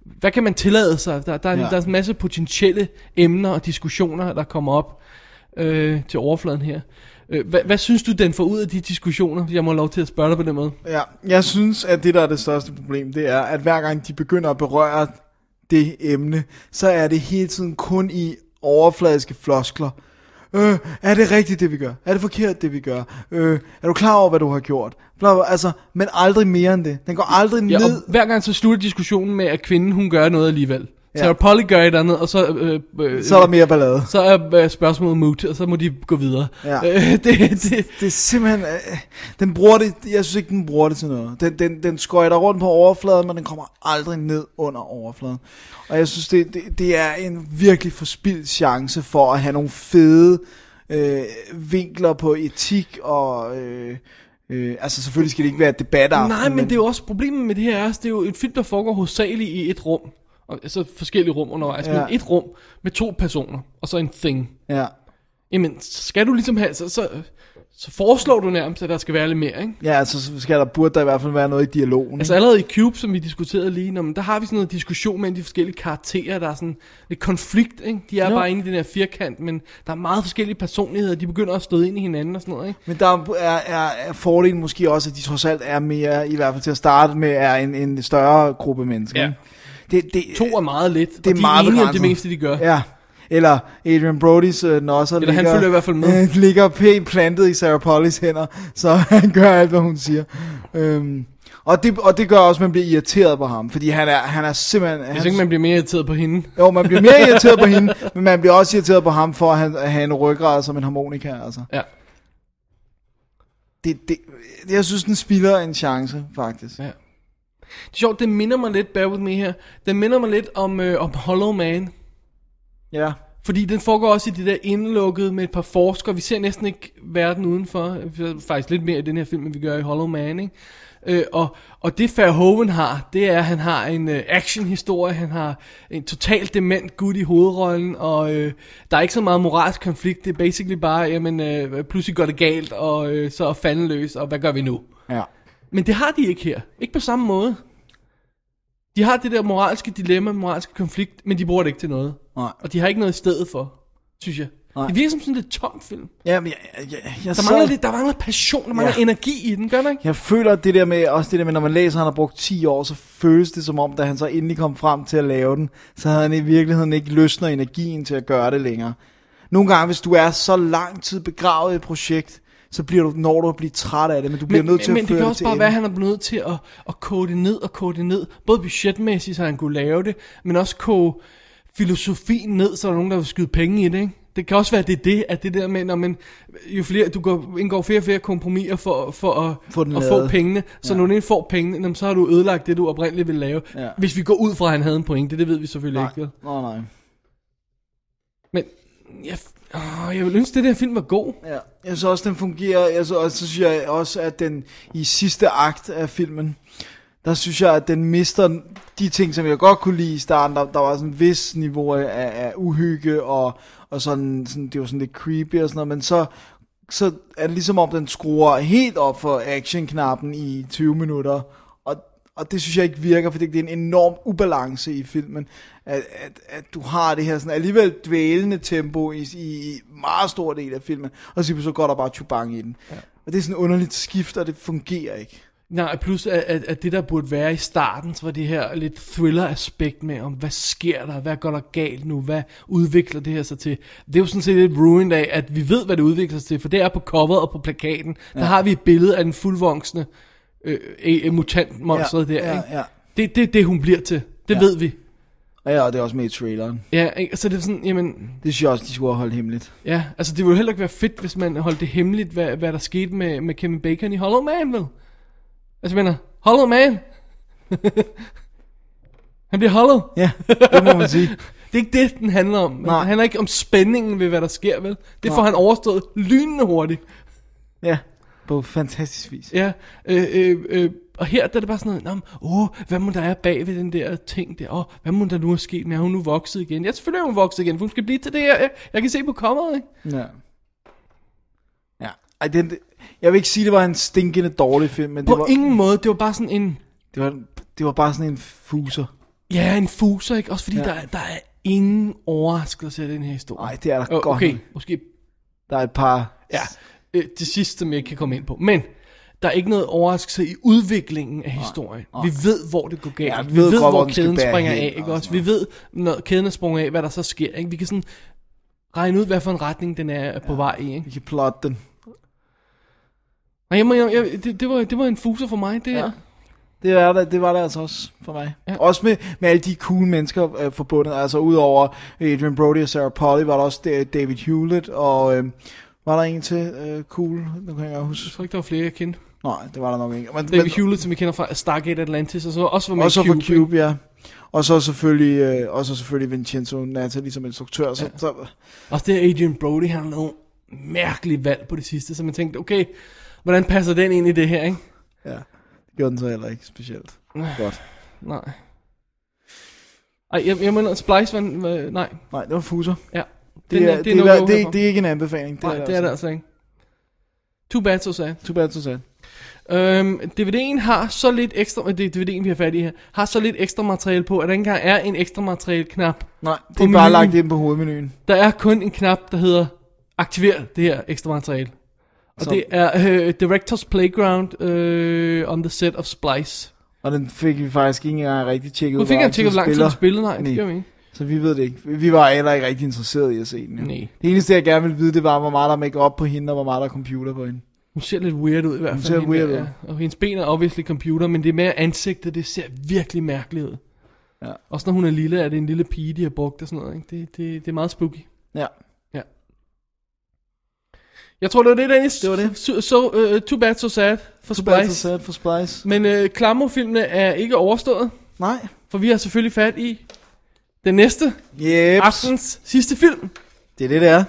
hvad kan man tillade sig? Der, der, er, Ja. ja. der er en masse potentielle emner og diskussioner, der kommer op øh, til overfladen her. Øh, hvad, hvad synes du, den får ud af de diskussioner? Jeg må have lov til at spørge dig på den måde. Ja, jeg synes, at det, der er det største problem, det er, at hver gang de begynder at berøre det emne, så er det hele tiden kun i overfladiske floskler. Øh, er det rigtigt, det vi gør? Er det forkert, det vi gør? Øh, er du klar over, hvad du har gjort? Bla, bla, altså, men aldrig mere end det. Den går aldrig Ja, ned. og hver gang så slutter diskussionen med, at kvinden hun gør noget alligevel. Ja. Sarah Polly gør et eller andet, og så, øh, øh, Så er der mere ballade. så er øh, spørgsmålet moot, og så må de gå videre. Ja. Øh, det, det, Det er simpelthen... Øh, den bruger det... Jeg synes ikke, den bruger det til noget. Den, den, den skøjter rundt på overfladen, men den kommer aldrig ned under overfladen. Og jeg synes, det, det, det er en virkelig forspildt chance for at have nogle fede øh, vinkler på etik og... Øh, øh, altså selvfølgelig skal det ikke være et debataften. nej, men det er jo også problemet med det her, er, at det er jo en film, der foregår hovedsageligt i et rum. Og så forskellige rum undervejs, Ja. ja. men et rum med to personer, og så en thing. Ja. Jamen, skal du ligesom have, så, så, så foreslår du nærmest, at der skal være lidt mere, ikke? ja, altså så skal der, burde der i hvert fald være noget i dialogen. Altså allerede i Cube, som vi diskuterede lige, når, men der har vi sådan noget diskussion mellem de forskellige karakterer, der er sådan lidt konflikt, ikke? De er Jo. bare inde i den her firkant, men der er meget forskellige personligheder, de begynder at støde ind i hinanden og sådan noget, ikke? Men der er, er, er fordelen måske også, at de trods alt er mere, i hvert fald til at starte med, er en, en større gruppe mennesker. Ja. ikke? Det, det, To er meget lidt, det er og de meget er enige om det meste, de gør. Ja. Eller Adrian Brody's øh, nosser Eller han følger i hvert fald med. Øh, ligger pænt plantet i Sarah Pollys hænder, så han gør alt, hvad hun siger. Øhm, og, det, og det gør også, at man bliver irriteret på ham, fordi han er, han er simpelthen... Hvis han, ikke man bliver mere irriteret på hende. Jo, man bliver mere irriteret på hende, men man bliver også irriteret på ham for at han, at have en ryggrad som en harmonika, altså. Ja. Det, det, jeg synes, den spilder en chance, faktisk. Ja. Det er sjovt, det minder mig lidt, bear with me her, det minder mig lidt om, øh, om Hollow Man. Ja. Fordi den foregår også i det der indlukket med et par forskere. Vi ser næsten ikke verden udenfor. Faktisk lidt mere i den her film, end vi gør i Hollow Man, ikke? Øh, og, og det Verhoeven har, det er, at han har en øh, actionhistorie, han har en totalt dement gut i hovedrollen, og øh, der er ikke så meget moralsk konflikt, det er basically bare, jamen, øh, pludselig går det galt, og øh, så er fanden løs, og hvad gør vi nu? Ja. Men det har de ikke her. Ikke på samme måde. De har det der moralske dilemma, moralske konflikt, men de bruger det ikke til noget. Nej. Og de har ikke noget i stedet for, synes jeg. Nej. Det virker som sådan lidt tom film. Ja, men jeg, jeg, jeg, Der sad- mangler, lidt, der mangler passion, der mangler Ja. energi i den, gør der ikke? Jeg føler det der med, også det der med, når man læser, at han har brugt 10 år, så føles det som om, da han så endelig kom frem til at lave den, så havde han i virkeligheden ikke lysten og energien til at gøre det længere. Nogle gange, hvis du er så lang tid begravet i et projekt, så bliver du, når du at blive træt af det, men du bliver Men, nødt til men, at men det føre kan det også til bare være, at han er blevet nødt til at, at kode det ned og kode det ned. Både budgetmæssigt, så han kunne lave det, men også koge filosofien ned, så der er nogen, der vil skyde penge i det, ikke? Det kan også være, at det er det, at det der med, når man, jo flere, du går, indgår flere og flere kompromiser for, for at, Få den at få pengene, så Ja. når du endelig får pengene, så har du ødelagt det, du oprindeligt ville lave. Ja. Hvis vi går ud fra, at han havde en pointe, det ved vi selvfølgelig Nej, ikke. Vel? nej, nej. Men jeg, åh, jeg vil ønske, at det der film var god. Ja, jeg synes også, den fungerer. Jeg synes, og så synes jeg også, at den i sidste akt af filmen, der synes jeg, at den mister de ting, som jeg godt kunne lide i starten. Der, der var sådan en vis niveau af, af uhygge, og, og sådan, sådan, det var sådan lidt creepy og sådan noget, men så, så er det ligesom om, den skruer helt op for action-knappen i 20 minutter, og, det synes jeg ikke virker, fordi det er en enorm ubalance i filmen, at, at, at du har det her sådan alligevel dvælende tempo i, i meget stor del af filmen, og så, så går der bare chubang i den. Ja. Og det er sådan et underligt skift, og det fungerer ikke. Nej, plus at, at, at det der burde være i starten, så var det her lidt thriller-aspekt med, om hvad sker der, hvad går der galt nu, hvad udvikler det her sig til. Det er jo sådan set lidt ruined af, at vi ved, hvad det udvikler sig til, for det er på coveret og på plakaten, ja. der har vi et billede af den fuldvoksne øh, mutantmonstret Ja, der. ja, ikke? ja. Det, det er det, hun bliver til. Det Ja. ved vi. Ja, og det er også med i traileren. Ja, ikke? så det er sådan, jamen, Det synes jeg også, de skulle have holdt hemmeligt. ja, altså det ville heller ikke være fedt, hvis man holdt det hemmeligt, hvad, hvad der skete med, med Kevin Bacon i Hollow Man, vel? Altså, jeg mener, Hollow Man? Han bliver hollow. Ja, det må man sige. Det er ikke det, den handler om. Nej. Det handler ikke om spændingen ved, hvad der sker, vel? Det får Nej. han overstået lynende hurtigt. Ja. På fantastisk vis. Ja, øh, øh, øh, og her der er det bare sådan noget, men, åh, hvad må der er bag ved den der ting der, åh, hvad må der nu er sket med, er hun nu vokset igen? Ja, selvfølgelig er hun vokset igen, for hun skal blive til det her, jeg, jeg kan se på coveret, ikke? Ja. Ja. Ej, den, jeg vil ikke sige, det var en stinkende dårlig film, men det På var, ingen måde, det var bare sådan en, det var, det var bare sådan en fuser. ja, en fuser, ikke? Også fordi Ja. der, er- der er ingen overraskelse i den her historie. Nej, det er der Åh, godt Okay, måske Der er et par... Ja, øh, det sidste, som jeg ikke kan komme ind på. Men der er ikke noget overraskelse i udviklingen af historien. nej. Vi ved, hvor det går galt. Ja, vi ved, godt, hvor kæden springer af. og Ikke også? Vi ved, når kæden er sprunget af, hvad der så sker. Ikke? Vi kan sådan regne ud, hvad for en retning den er på vej i. Ikke? Vi kan plotte den. Og jeg jeg, jeg, det, det, var, det var en fuser for mig. Det Ja. ja. Det var det, det var det altså også for mig. Ja. Ja. Også med, med alle de cool mennesker øh, forbundet. Altså udover Adrian Brody og Sarah Polly, var der også Da- David Hewlett, og øh, var der en til øh, cool? Nu kan jeg ikke Jeg huske. tror ikke, der var flere, jeg kendte. Nej, det var der nok ikke. Men, David Hewlett, som vi kender fra Stargate Atlantis, og så også var med også i for Cube. Cube, ja. Og så selvfølgelig, øh, og så selvfølgelig Vincenzo Natali som instruktør. Så, Ja. så, Også det er Adrian Brody, han har nogle mærkelige valg på det sidste, så man tænkte, okay, hvordan passer den ind i det her, ikke? ja, det gjorde den så heller ikke specielt. Godt. Nej. Ej, jeg, jeg mener, Splice var, en- var nej. Nej, det var fuser. Ja. Det, er, er- det, det er, er det, det, det er ikke en anbefaling. Det Nej, det er det altså ikke. Too bad, so sad. Too bad, so sad. Øhm, DVD'en har så lidt ekstra, det er DVD'en vi har fat i her, har så lidt ekstra materiale på, at der ikke engang er en ekstra materiale knap. Nej, det er bare menuen. lagt ind på hovedmenuen. Der er kun en knap, der hedder aktiver det her ekstra materiale. Og Så- det er øh, Director's Playground øh, on the set of Splice. Og den fik vi faktisk ikke engang rigtig tjekket ud, fik hvor jeg tjekket, hvor lang tid den spillede. Nej, Nej. det gør vi ikke. Så vi ved det ikke. Vi var heller ikke rigtig interesseret i at se den. Jo. Nej. Det eneste, jeg gerne ville vide, det var, hvor meget der er make-up på hende, og hvor meget der er computer på hende. Hun ser lidt weird ud i hvert Hun fald. ser hende weird ud. Ja. Og hendes ben er obviously computer, men det er mere ansigtet, det ser virkelig mærkeligt ud. Ja. Også når hun er lille, er det en lille pige, de har brugt og sådan noget. Ikke? Det, det, det er meget spooky. Ja. Ja. Jeg tror, det var det, Dennis. Det var det. Så, so, uh, too bad, so sad for Too bad, so Splice. sad for Splice. Men uh, Klammerfilmene er ikke overstået, Nej. for vi har selvfølgelig fat i den næste Jeps. aftens sidste film. Det er det, det er.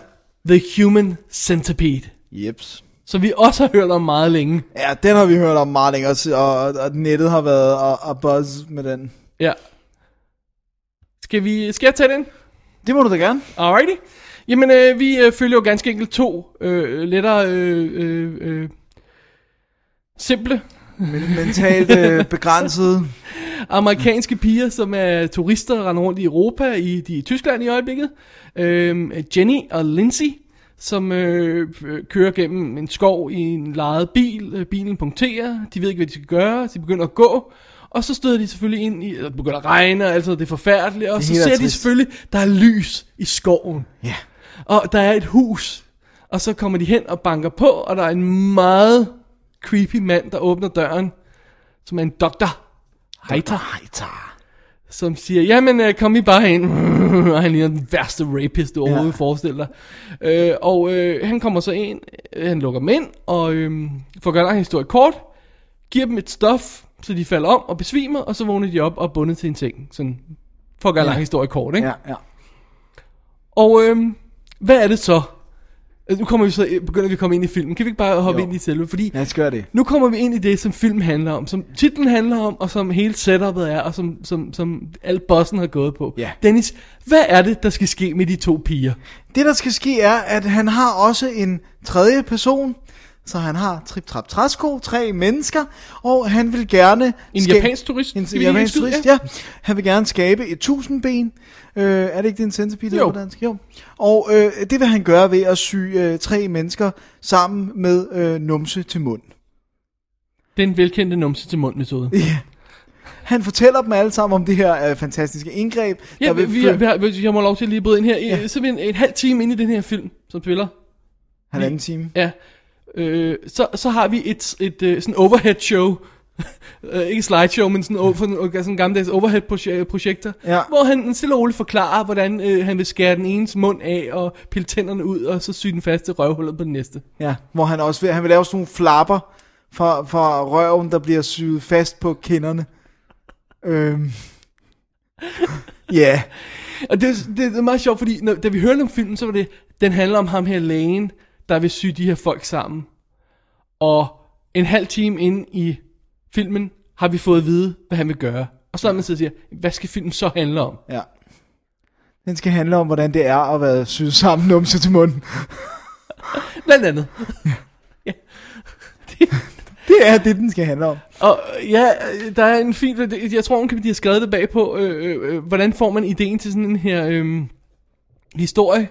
The Human Centipede. Jeps. Som vi også har hørt om meget længe. Ja, den har vi hørt om meget længere, tid, og, og nettet har været og, og buzz med den. Ja. Skal, vi, skal jeg tage den? Det må du da gerne. Alrighty. Jamen, øh, vi øh, følger jo ganske enkelt to øh, lettere øh, øh, øh, simple mentalt øh, begrænset. amerikanske piger, som er turister og render rundt i Europa, i, de er i Tyskland i øjeblikket. Øh, Jenny og Lindsay, som øh, kører gennem en skov i en lejet bil. Øh, Bilen punkterer, de ved ikke, hvad de skal gøre, så de begynder at gå. Og så støder de selvfølgelig ind i, eller det begynder at regne, og altså det er forfærdeligt, og Det så er ser de trist. selvfølgelig, der er lys i skoven. Ja. Og der er et hus, og så kommer de hen og banker på, og der er en meget creepy mand, der åbner døren, som er en doktor. Heiter. Heiter. Som siger, jamen øh, kom I bare ind. og han ligner den værste rapist, du overhovedet Ja. forestiller dig. Øh, og øh, han kommer så ind, øh, han lukker dem ind, og øh, for at gøre en historie kort, giver dem et stof, så de falder om og besvimer, og så vågner de op og er bundet til en ting. Sådan, for at gøre en Ja. lang historie kort, ikke? Ja, ja. Og øhm, hvad er det så? Altså, Nu kommer vi så, begynder vi at komme ind i filmen. Kan vi ikke bare hoppe Jo. ind i selve? Fordi Lad os gøre det. nu kommer vi ind i det, som filmen handler om. Som titlen handler om, og som hele setupet er, og som, som, som al bossen har gået på. Ja. Dennis, hvad er det, der skal ske med de to piger? Det, der skal ske, er, at han har også en tredje person. Så han har trip trap træsko, tre mennesker, og han vil gerne... En skabe- japansk turist? En vi japansk turist, skyde? ja. Han vil gerne skabe et tusindben. Øh, er det ikke det, en centipede Jo. på dansk? Jo. Og øh, det vil han gøre ved at sy øh, tre mennesker sammen med øh, numse til mund. Den velkendte numse til mund metode. Ja. Han fortæller dem alle sammen om det her øh, fantastiske indgreb. Ja, der vi, vi, vi, har- vi, jeg må lov til at lige bryde ind her. Ja. Ja. Så er vi en, en halv time inde i den her film, som spiller. Halvanden time. Ja. Øh, så, så har vi et, et, et sådan overhead show. Øh, ikke slideshow, men sådan, over, sådan, sådan en gammeldags overhead proje- projekter. Ja. Hvor han stille og roligt forklarer, hvordan øh, han vil skære den enes mund af, og pille tænderne ud, og så sy den fast til røvhullet på den næste. Ja, hvor han også vil, han vil lave sådan nogle flapper fra, fra røven, der bliver syet fast på kinderne. Øhm. Ja, Og det, det, det er meget sjovt, fordi når, da vi hørte om filmen, så var det, den handler om ham her lægen, der vil sy de her folk sammen. Og en halv time inde i filmen har vi fået at vide, hvad han vil gøre. Og så er man så siger, hvad skal filmen så handle om? Ja. Den skal handle om, hvordan det er at være syet sammen numse til munden. Blandt andet. Det er det, den skal handle om. Og ja, der er en fin, jeg tror, de har skrevet det bagpå, øh, øh, øh, hvordan får man ideen til sådan en her øh, historie?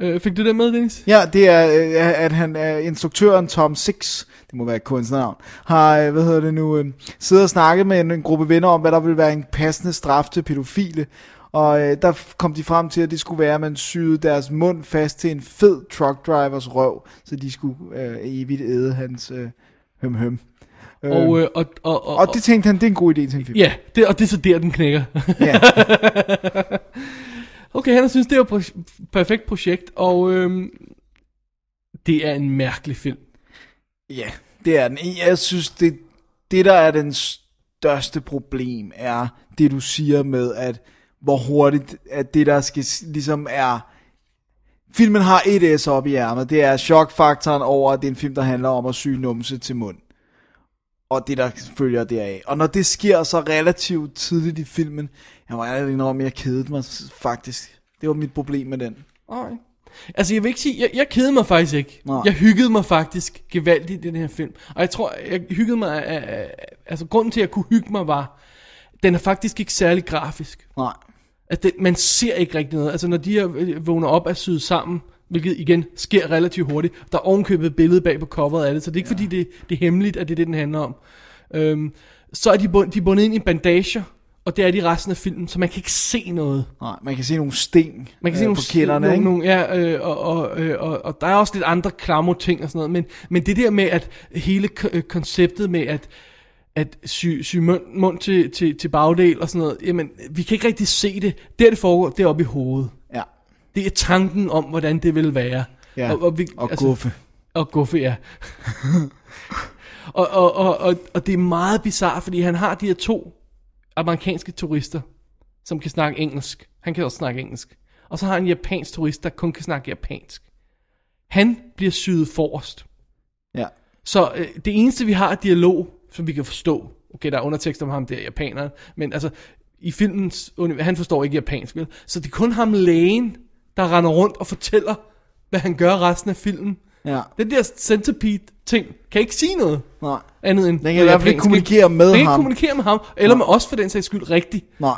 Øh, fik du det med, Dennis? Ja, det er, øh, at han er instruktøren Tom Six, det må være et kunstnernavn, har, øh, hvad hedder det nu, øh, siddet og snakket med en, en gruppe venner om, hvad der vil være en passende straf til pædofile. Og øh, der kom de frem til, at det skulle være, at man syede deres mund fast til en fed truck drivers røv, så de skulle øh, evigt æde hans øh, høm høm. Og, øh, og, og, og, og det tænkte han, det er en god idé til en film. Ja, det, og det er så der, den knækker. Ja. okay, han synes, det er et pro- perfekt projekt, og øhm, det er en mærkelig film. Ja, det er den. Jeg synes, det, det der er den største problem, er det du siger med, at hvor hurtigt, at det der skal, ligesom er, filmen har et S op i ærmet, det er chokfaktoren over, at det er en film, der handler om at syge numse til mund. Og det, der følger deraf. Og når det sker så relativt tidligt i filmen, jeg må ærligt indrømme, jeg kedede mig faktisk. Det var mit problem med den. Nej. Altså, jeg vil ikke sige, jeg, jeg kedede mig faktisk ikke. Nej. Jeg hyggede mig faktisk gevaldigt i den her film. Og jeg tror, jeg hyggede mig, af, af, altså grunden til, at jeg kunne hygge mig var, den er faktisk ikke særlig grafisk. Nej. At det, man ser ikke rigtig noget. Altså, når de her øh, vågner op af syet sammen, hvilket igen sker relativt hurtigt, der er ovenkøbet et billede bag på coveret af det, så det er ikke ja. fordi, det, det er hemmeligt, at det er det, den handler om. Øhm, så er de, bund, de bundet ind i bandager, og det er de resten af filmen, så man kan ikke se noget. Nej, man kan se nogle sten Man kan se øh, nogle, på kinderne, nogle, nogle ja, øh, og, og, øh, og, og der er også lidt andre klammer ting og sådan noget, men, men det der med, at hele øh, konceptet med, at at sy, sy mund, mund til, til, til bagdel og sådan noget, jamen, vi kan ikke rigtig se det. Der det foregår, det er oppe i hovedet. Det er tanken om, hvordan det vil være. Ja, og, og, vi, og guffe. Og guffe, ja. og, og, og, og, og det er meget bizart, fordi han har de her to amerikanske turister, som kan snakke engelsk. Han kan også snakke engelsk. Og så har han en japansk turist, der kun kan snakke japansk. Han bliver syet forrest. Ja. Så øh, det eneste, vi har af dialog, som vi kan forstå, okay, der er undertekst om ham der, japaneren, men altså, i filmens, han forstår ikke japansk, vel? Så det er kun ham lægen, der render rundt og fortæller, hvad han gør resten af filmen. Ja. Den der centipede-ting kan ikke sige noget. Nej. Andet end Den kan i hvert fald ikke kommunikere med den kan ikke ham. kommunikere med ham, eller med os for den sags skyld rigtigt. Nej.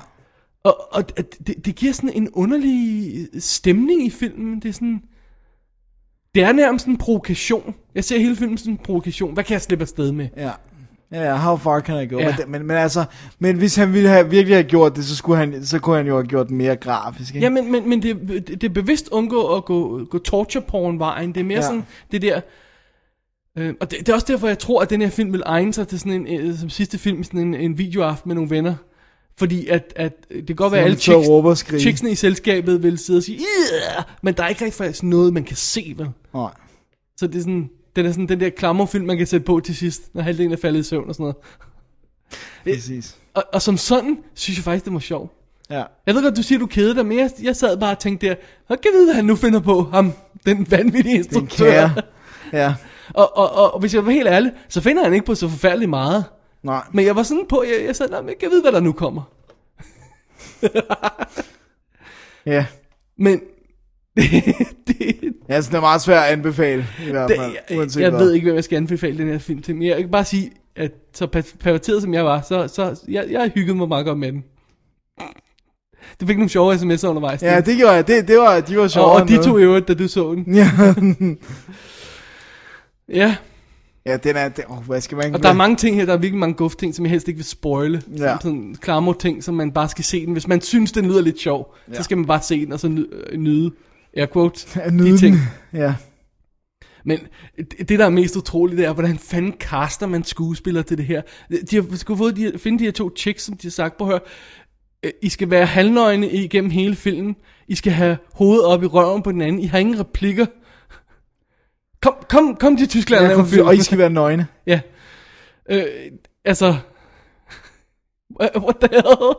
Og, og det, det giver sådan en underlig stemning i filmen. Det er sådan... Det er nærmest en provokation. Jeg ser hele filmen som en provokation. Hvad kan jeg slippe afsted med? Ja. Ja, ja, how far can I go? Ja. Men, det- men, men altså, men hvis han ville have virkelig have gjort det, så, skulle han, så kunne han jo have gjort den mere grafisk, ikke? Ja, men, men, men det, det er bevidst undgå at gå, gå torture porn vejen. Det er mere Ja. sådan det der... Øh, og det, det er også derfor, jeg tror, at den her film vil egne sig til sådan en, øh, som sidste film, sådan en, en videoaften med nogle venner. Fordi at, at det kan godt være, at alle chicks, chicksene i selskabet vil sidde og sige, yeah! men der er ikke rigtig faktisk noget, man kan se, vel? Nej. Så det er sådan, den er sådan den der klammerfilm, man kan sætte på til sidst, når halvdelen er faldet i søvn og sådan noget. Præcis. Og, og som sådan, synes jeg faktisk, det var sjovt. Ja. Jeg ved godt, du siger, du kedede dig, men jeg, jeg sad bare og tænkte der, hvad kan jeg vide, hvad han nu finder på, ham, den vanvittige Den instruktør. kære. Ja. og, og, og, og, hvis jeg var helt ærlig, så finder han ikke på så forfærdeligt meget. Nej. Men jeg var sådan på, jeg, jeg sad, "Nå, men jeg kan vide, hvad der nu kommer. Ja. Men Ja, så det er meget svært at anbefale, i hvert det, fald. jeg, uanset jeg hvad. ved ikke, hvad jeg skal anbefale den her film til, men jeg kan bare sige, at så per- perverteret som jeg var, så, så jeg, jeg hyggede mig meget godt med den. Du fik nogle sjove sms'er undervejs. Ja, det gjorde jeg. Det, det var, de var og, sjovere og end de to øvrigt, da du så den. Ja. Ja, ja, den er... Det, oh, hvad skal man... og der er mange ting her, der er virkelig mange guf ting, som jeg helst ikke vil spoile. Ja. Ja. Sådan klammer ting, som man bare skal se den. Hvis man synes, den lyder lidt sjov, ja. Ja. så skal man bare se den, og så ny- nyde, air quotes, de ting. Ja. Men det, der er mest utroligt, det er, hvordan fanden caster man skuespillere til det her. De har skulle fået de, finde de her to chicks, som de har sagt, på hør, øh, I skal være halvnøgne igennem hele filmen. I skal have hovedet op i røven på den anden. I har ingen replikker. Kom, kom, kom til Tyskland og Ja, kom, film. og I skal være nøgne. Ja. Øh, altså... What the hell?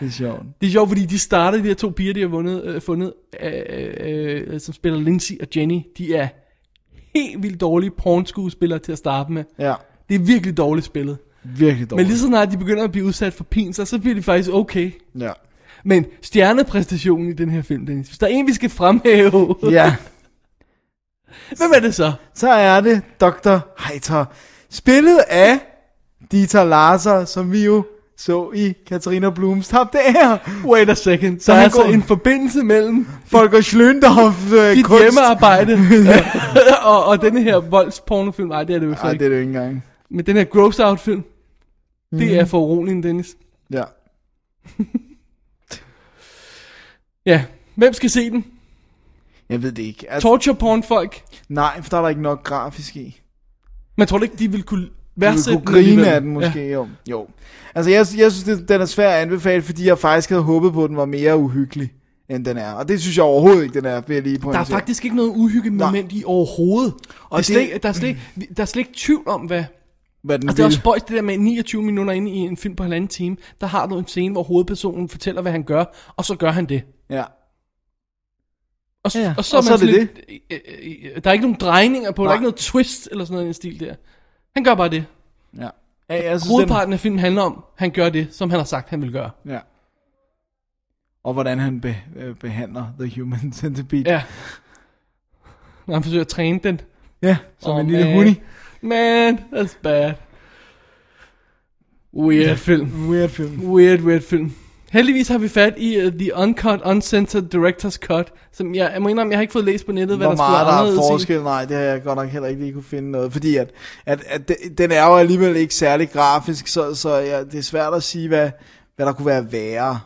Det er sjovt. Det er sjovt, fordi de starter, de her to piger, de har vundet, øh, fundet, øh, øh, som spiller Lindsay og Jenny, de er helt vildt dårlige pornskuespillere til at starte med. Ja, Det er virkelig dårligt spillet. virkelig Men dårligt. lige så snart de begynder at blive udsat for pinser, så bliver de faktisk okay. Ja. Men stjernepræstationen i den her film, Dennis, hvis der er en, vi skal fremhæve, ja, hvem er det så? så er det Dr. Heiter. Spillet af Dieter Larser, som vi jo så i Katarina Blums tabte ære. Wait a second. Så der er altså går- en forbindelse mellem Folker Schløndorf øh, dit kunst. hjemmearbejde og, og denne her voldspornofilm. Nej, det er det jo så Nej, ikke. det er det jo ikke engang. Men den her gross out film, Mhm. det er for uroligende, Dennis. Ja. Ja, hvem skal se den? Jeg ved det ikke. Altså, Torture porn folk. nej, for der er der ikke nok grafisk i. Men tror ikke, de vil kunne værdsætte kunne grine alligevel? af den måske, ja. jo. jo. Altså, jeg, jeg synes, det, den er svær at anbefale, fordi jeg faktisk havde håbet på, at den var mere uhyggelig, end den er. Og det synes jeg overhovedet ikke, den er, vil jeg lige Der er faktisk ikke noget uhyggeligt Nej. moment i overhovedet. Og Og det, det- slet, der, er slet, der er slet ikke tvivl om, hvad... Hvad den Altså, det er også spøjs det der med 29 minutter inde i en film på halvanden time. Der har du en scene, hvor hovedpersonen fortæller, hvad han gør, og så gør han det. Ja. Og, Ja, og så, og er, så man er det lidt, øh, øh, øh, Der er ikke nogen drejninger på, der er Nej. ikke noget twist eller sådan noget i den stil der. Han gør bare det. Ja. ja jeg synes, den, Hovedparten af filmen handler om, han gør det, som han har sagt, han vil gøre. Ja. Og hvordan han be, øh, behandler The Human Centipede. Ja. Når han forsøger at træne den. ja som Åh, en lille man. huni. Man, that's bad. Weird film. Weird film. Weird, weird film. Heldigvis har vi fat i uh, The Uncut, Uncensored Director's Cut, som jeg, jeg må indrømme, jeg har ikke fået læst på nettet, hvad Hvor der skulle meget der er forskel, nej, det har jeg godt nok heller ikke lige kunne finde noget. Fordi at, at, at den er jo alligevel ikke særlig grafisk, så, så ja, det er svært at sige, hvad, hvad der kunne være værre.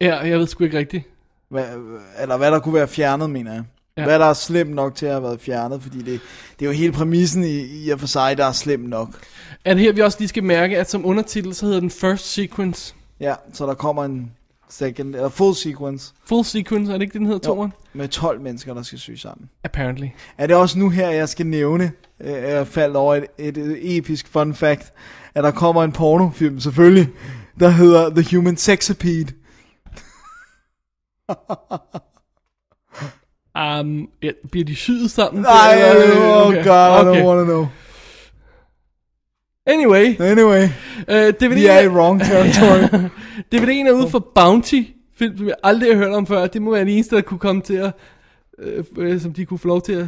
Ja, jeg ved sgu ikke rigtigt. Hvad, eller hvad der kunne være fjernet, mener jeg. Ja. Hvad der er slemt nok til at have været fjernet, fordi det, det er jo hele præmissen i, i og for sig, der er slemt nok. Er det her, vi også lige skal mærke, at som undertitel, så hedder den First Sequence. Ja, så der kommer en second, eller full sequence Full Sequence, er det ikke det, den hedder, toren? med 12 mennesker, der skal sy sammen. Apparently. Er det også nu her, jeg skal nævne, øh, jeg faldt over et, et, et episk fun fact, at der kommer en pornofilm, selvfølgelig, der hedder The Human Sexapede. Um, ja, bliver de syet sammen? Nej, oh okay. god, I Okay. don't wanna know. Anyway, Anyway, uh, DVD'en, vi er i wrong territory. DVD'en er ude for Bounty, film, som jeg aldrig har hørt om før. Det må være det eneste, der kunne komme til at, øh, øh, som de kunne få lov til at,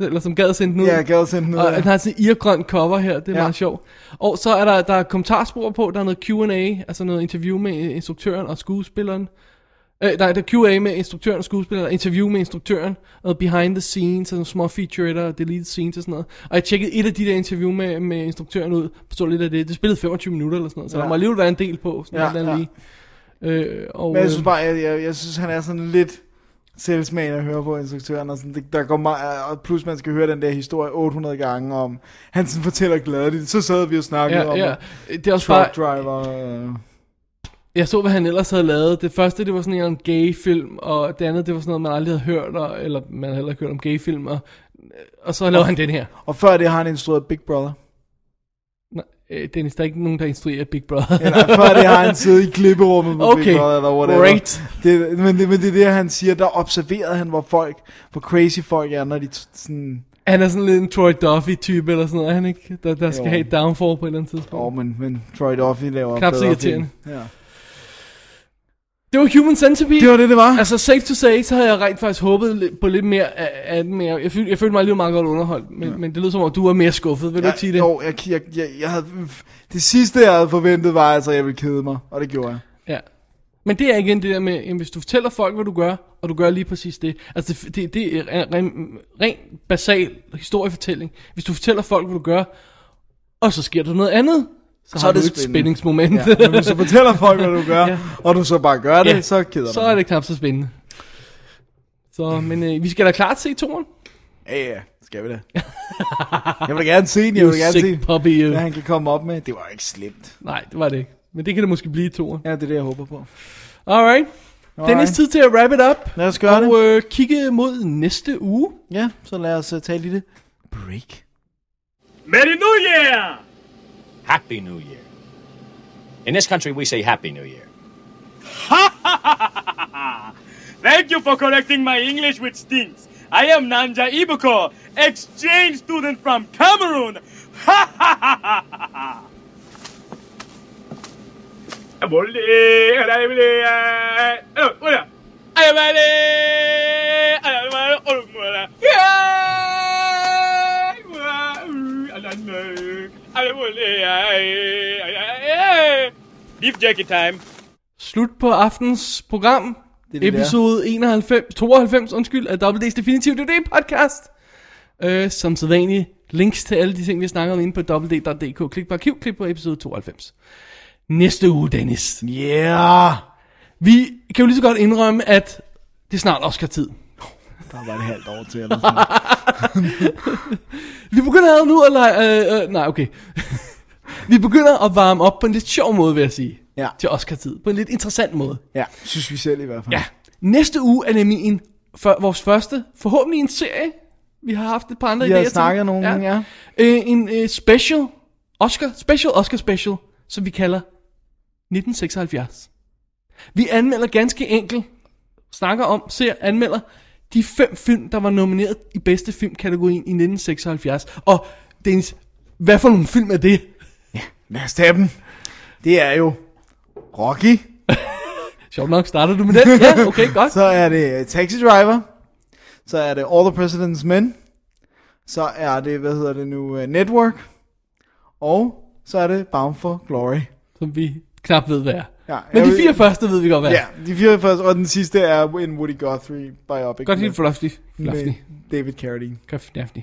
eller som gad sende den ud. ja, gad sende den ud. Og af. den har sådan en irgrøn cover her, det er ja. Ja. meget sjovt. Og så er der, der er kommentarspor på, der er noget Q&A, altså noget interview med instruktøren og skuespilleren. Øh, nej, der er Q&A med instruktøren og skuespilleren, og interview med instruktøren, og behind the scenes, og nogle små featurette og deleted scenes og sådan noget. Og jeg tjekkede et af de der interview med, med instruktøren ud, så lidt af det. Det spillede 25 minutter eller sådan noget, så ja. Der må alligevel være en del på. Sådan Ja, ja. Lige. Øh, og, Men jeg øh, synes bare, jeg, jeg, jeg synes, han er sådan lidt salesman at høre på instruktøren, og sådan, det, der går meget, og plus man skal høre den der historie 800 gange om, han sådan fortæller glædeligt, så sad vi og snakkede ja, om ja. det. Er også bare, driver, øh, Jeg så, hvad han ellers havde lavet. Det første, det var sådan en gay-film, og det andet, det var sådan noget, man aldrig havde hørt, og, eller man havde heller ikke hørt om gay-film, og, og så lavede han den her. og før det har han instrueret Big Brother. Nej, øh, Dennis, der er ikke nogen, der instruerer Big Brother. Eller før det har han siddet i klipperummet på Okay, Big Brother, eller whatever. great. Det, men, det, men det er det, han siger, der observerede han, hvor folk, hvor crazy folk er, når de sådan, Han er sådan lidt en Troy Duffy-type, eller sådan noget, er han ikke? Der, der skal Jo. have et downfall på et eller andet tidspunkt. åh, oh, men, men Troy Duffy laver Knap så irriterende. film. Ja. Det var Human Centipede. Det var det, det var. Altså, safe to say, så havde jeg rent faktisk håbet på lidt mere af, af den mere. Jeg, følte, jeg følte mig alligevel meget godt underholdt, men, ja. men det lød som om, du var mere skuffet. Vil du ikke sige det? Jo, jeg, jeg, jeg, jeg havde, det sidste, jeg havde forventet, var altså, at jeg ville kede mig, og det gjorde jeg. Ja. Men det er igen det der med, jamen, hvis du fortæller folk, hvad du gør, og du gør lige præcis det. Altså, det, det, det er en ren, ren basal historiefortælling. Hvis du fortæller folk, hvad du gør, og så sker der noget andet, så, Så har er det du et spændende. spændingsmoment. Ja, hvis du fortæller folk, hvad du gør, Ja. og du så bare gør det, Ja, så keder så er det knap så spændende. Så, men øh, vi skal da klart se toren. Ja, ja, skal vi det. jeg vil gerne se den, jeg vil gerne sick se, puppy, you. hvad han kan komme op med. Det var ikke slemt. Nej, det var det ikke. Men det kan det måske blive i toren. Ja, det er det, jeg håber på. Alright. Dennis, tid til at wrap it up. Lad os gøre og øh, kigge mod næste uge. Ja, så lad os uh, tage et lille break. Merry New Year! Happy New Year. In this country, we say Happy New Year. Thank you for correcting my English, which stinks. I am Nanja Iboko, exchange student from Cameroon. Ha ha ha ha ha ha. Beef jerky time. Slut på aftens program. Det er det, Episode 91, 92 undskyld, af Double D's Definitive DVD podcast. Øh, som sædvanligt, links til alle de ting, vi har snakket om inde på www.dk. Klik på arkiv, klik på episode 92. Næste uge, Dennis. Yeah! Vi kan jo lige så godt indrømme, at det er snart Oscar-tid. Der var et halvt år til, eller sådan Vi begynder nu at lege... Øh, øh, nej, okay. vi begynder at varme op på en lidt sjov måde, vil jeg sige. Ja. Til Oscar-tid. På en lidt interessant måde. Ja, synes vi selv i hvert fald. Ja. Næste uge er nemlig en, for, vores første, forhåbentlig en serie. Vi har haft et par andre Vi har idéer til. snakket nogle gange, ja. Øh, en øh, special, Oscar, special Oscar special, som vi kalder 1976. Vi anmelder ganske enkelt, snakker om, ser, anmelder de fem film, der var nomineret i bedste filmkategorien i 1976. Og Dennis, hvad for nogle film er det? Lad os tage dem. Det er jo Rocky. Sjovt nok, starter du med den? Ja, okay, godt. Så er det øh, Taxi Driver. Så er det All the President's Men. Så er det, hvad hedder det nu, uh, Network. Og så er det Bound for Glory. Som vi knap ved, hvad er. Ja, Men de fire første ved vi godt, hvad er. Ja, de fire første, og den sidste er en Woody Guthrie biopic. Godt lide Fluffy. Fluffy. David Carradine. Daphne.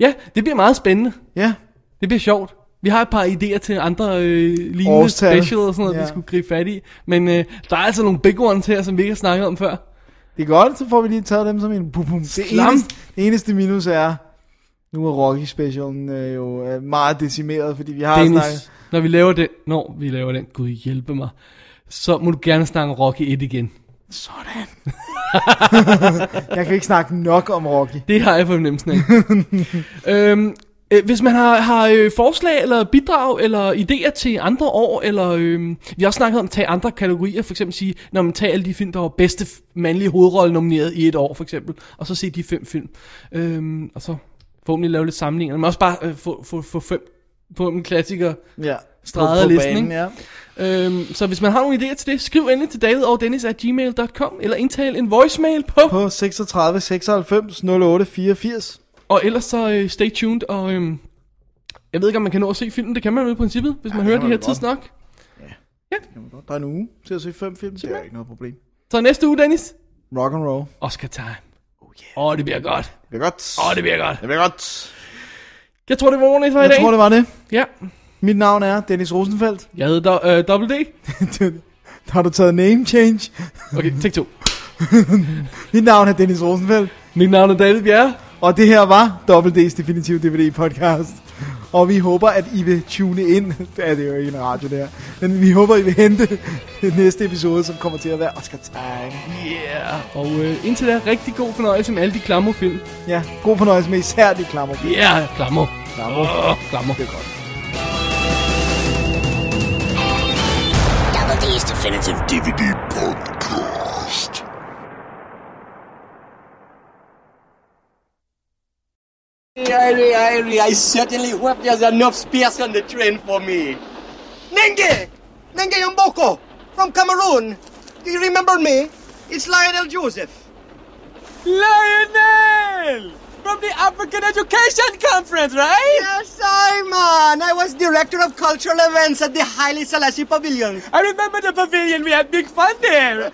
Ja, det bliver meget spændende. Ja. Det bliver sjovt. Vi har et par idéer til andre øh, lignende Årstal. special og sådan noget, ja. Vi skulle gribe fat i. Men øh, der er altså nogle big ones her, som vi ikke har snakket om før. Det er godt, så får vi lige taget dem som en bum bum. Det Slam. eneste, det eneste minus er, nu er Rocky specialen øh, jo øh, meget decimeret, fordi vi har snakket... Når vi laver den, når vi laver den, gud hjælpe mig, så må du gerne snakke Rocky 1 igen. Sådan. jeg kan ikke snakke nok om Rocky. Det har jeg fornemmelsen af. øhm, øh, hvis man har, har øh, forslag eller bidrag eller idéer til andre år, eller øh, vi har også snakket om at tage andre kategorier, for eksempel sige, når man tager alle de film, der var bedste mandlige hovedrolle nomineret i et år, for eksempel, og så se de fem film. Øhm, og så forhåbentlig lave lidt sammenligninger, men også bare øh, få, få, få fem få en klassiker Ja. streget På- på listen. banen, ikke? ja. Øhm, så hvis man har nogle idéer til det, skriv endelig til david og dennis at gmail.com, eller indtal en voicemail på, På 36 96 08 84. og ellers så øh, stay tuned, og øhm, jeg ved ikke, om man kan nå at se filmen, det kan man jo i princippet, hvis man det hører kan det man her tidsnok. Jamen godt, Der er en uge til at se fem film, det er ikke noget problem. Så næste uge, Dennis, Rock and roll. Oscar time. Oh yeah. Åh, det bliver godt. Det bliver godt. Åh, det bliver godt. Det bliver godt. Jeg tror, det var ordentligt for i Jeg dag. tror, det var det. Ja, Mit navn er Dennis Rosenfeldt. jeg hedder do- øh, Double D. Har du taget name change? Okay, take to. Mit navn er Dennis Rosenfeldt. Mit navn er David Bjerre. Og det her var Double D's Definitive DVD podcast. Og vi håber, at I vil tune ind. Ja, det er jo ikke en radio der. Men vi håber, I vil hente næste episode, som kommer til at være Oscar Time. Yeah. Og øh, indtil da, rigtig god fornøjelse med alle de klammerfilm. Ja, god fornøjelse med især de klammer. Ja, klammer. Klammer. Åh, klammer. Det er godt. Double D's Definitive DVD podcast. Irie, Irie, I certainly hope there's enough space on the train for me. Nenge! Nenge Mboko from Cameroon. Do you remember me? It's Lionel Joseph. Lionel! From the African Education Conference, right? Yes, Simon. I was director of cultural events at the Haile Selassie Pavilion. I remember the pavilion. We had big fun there.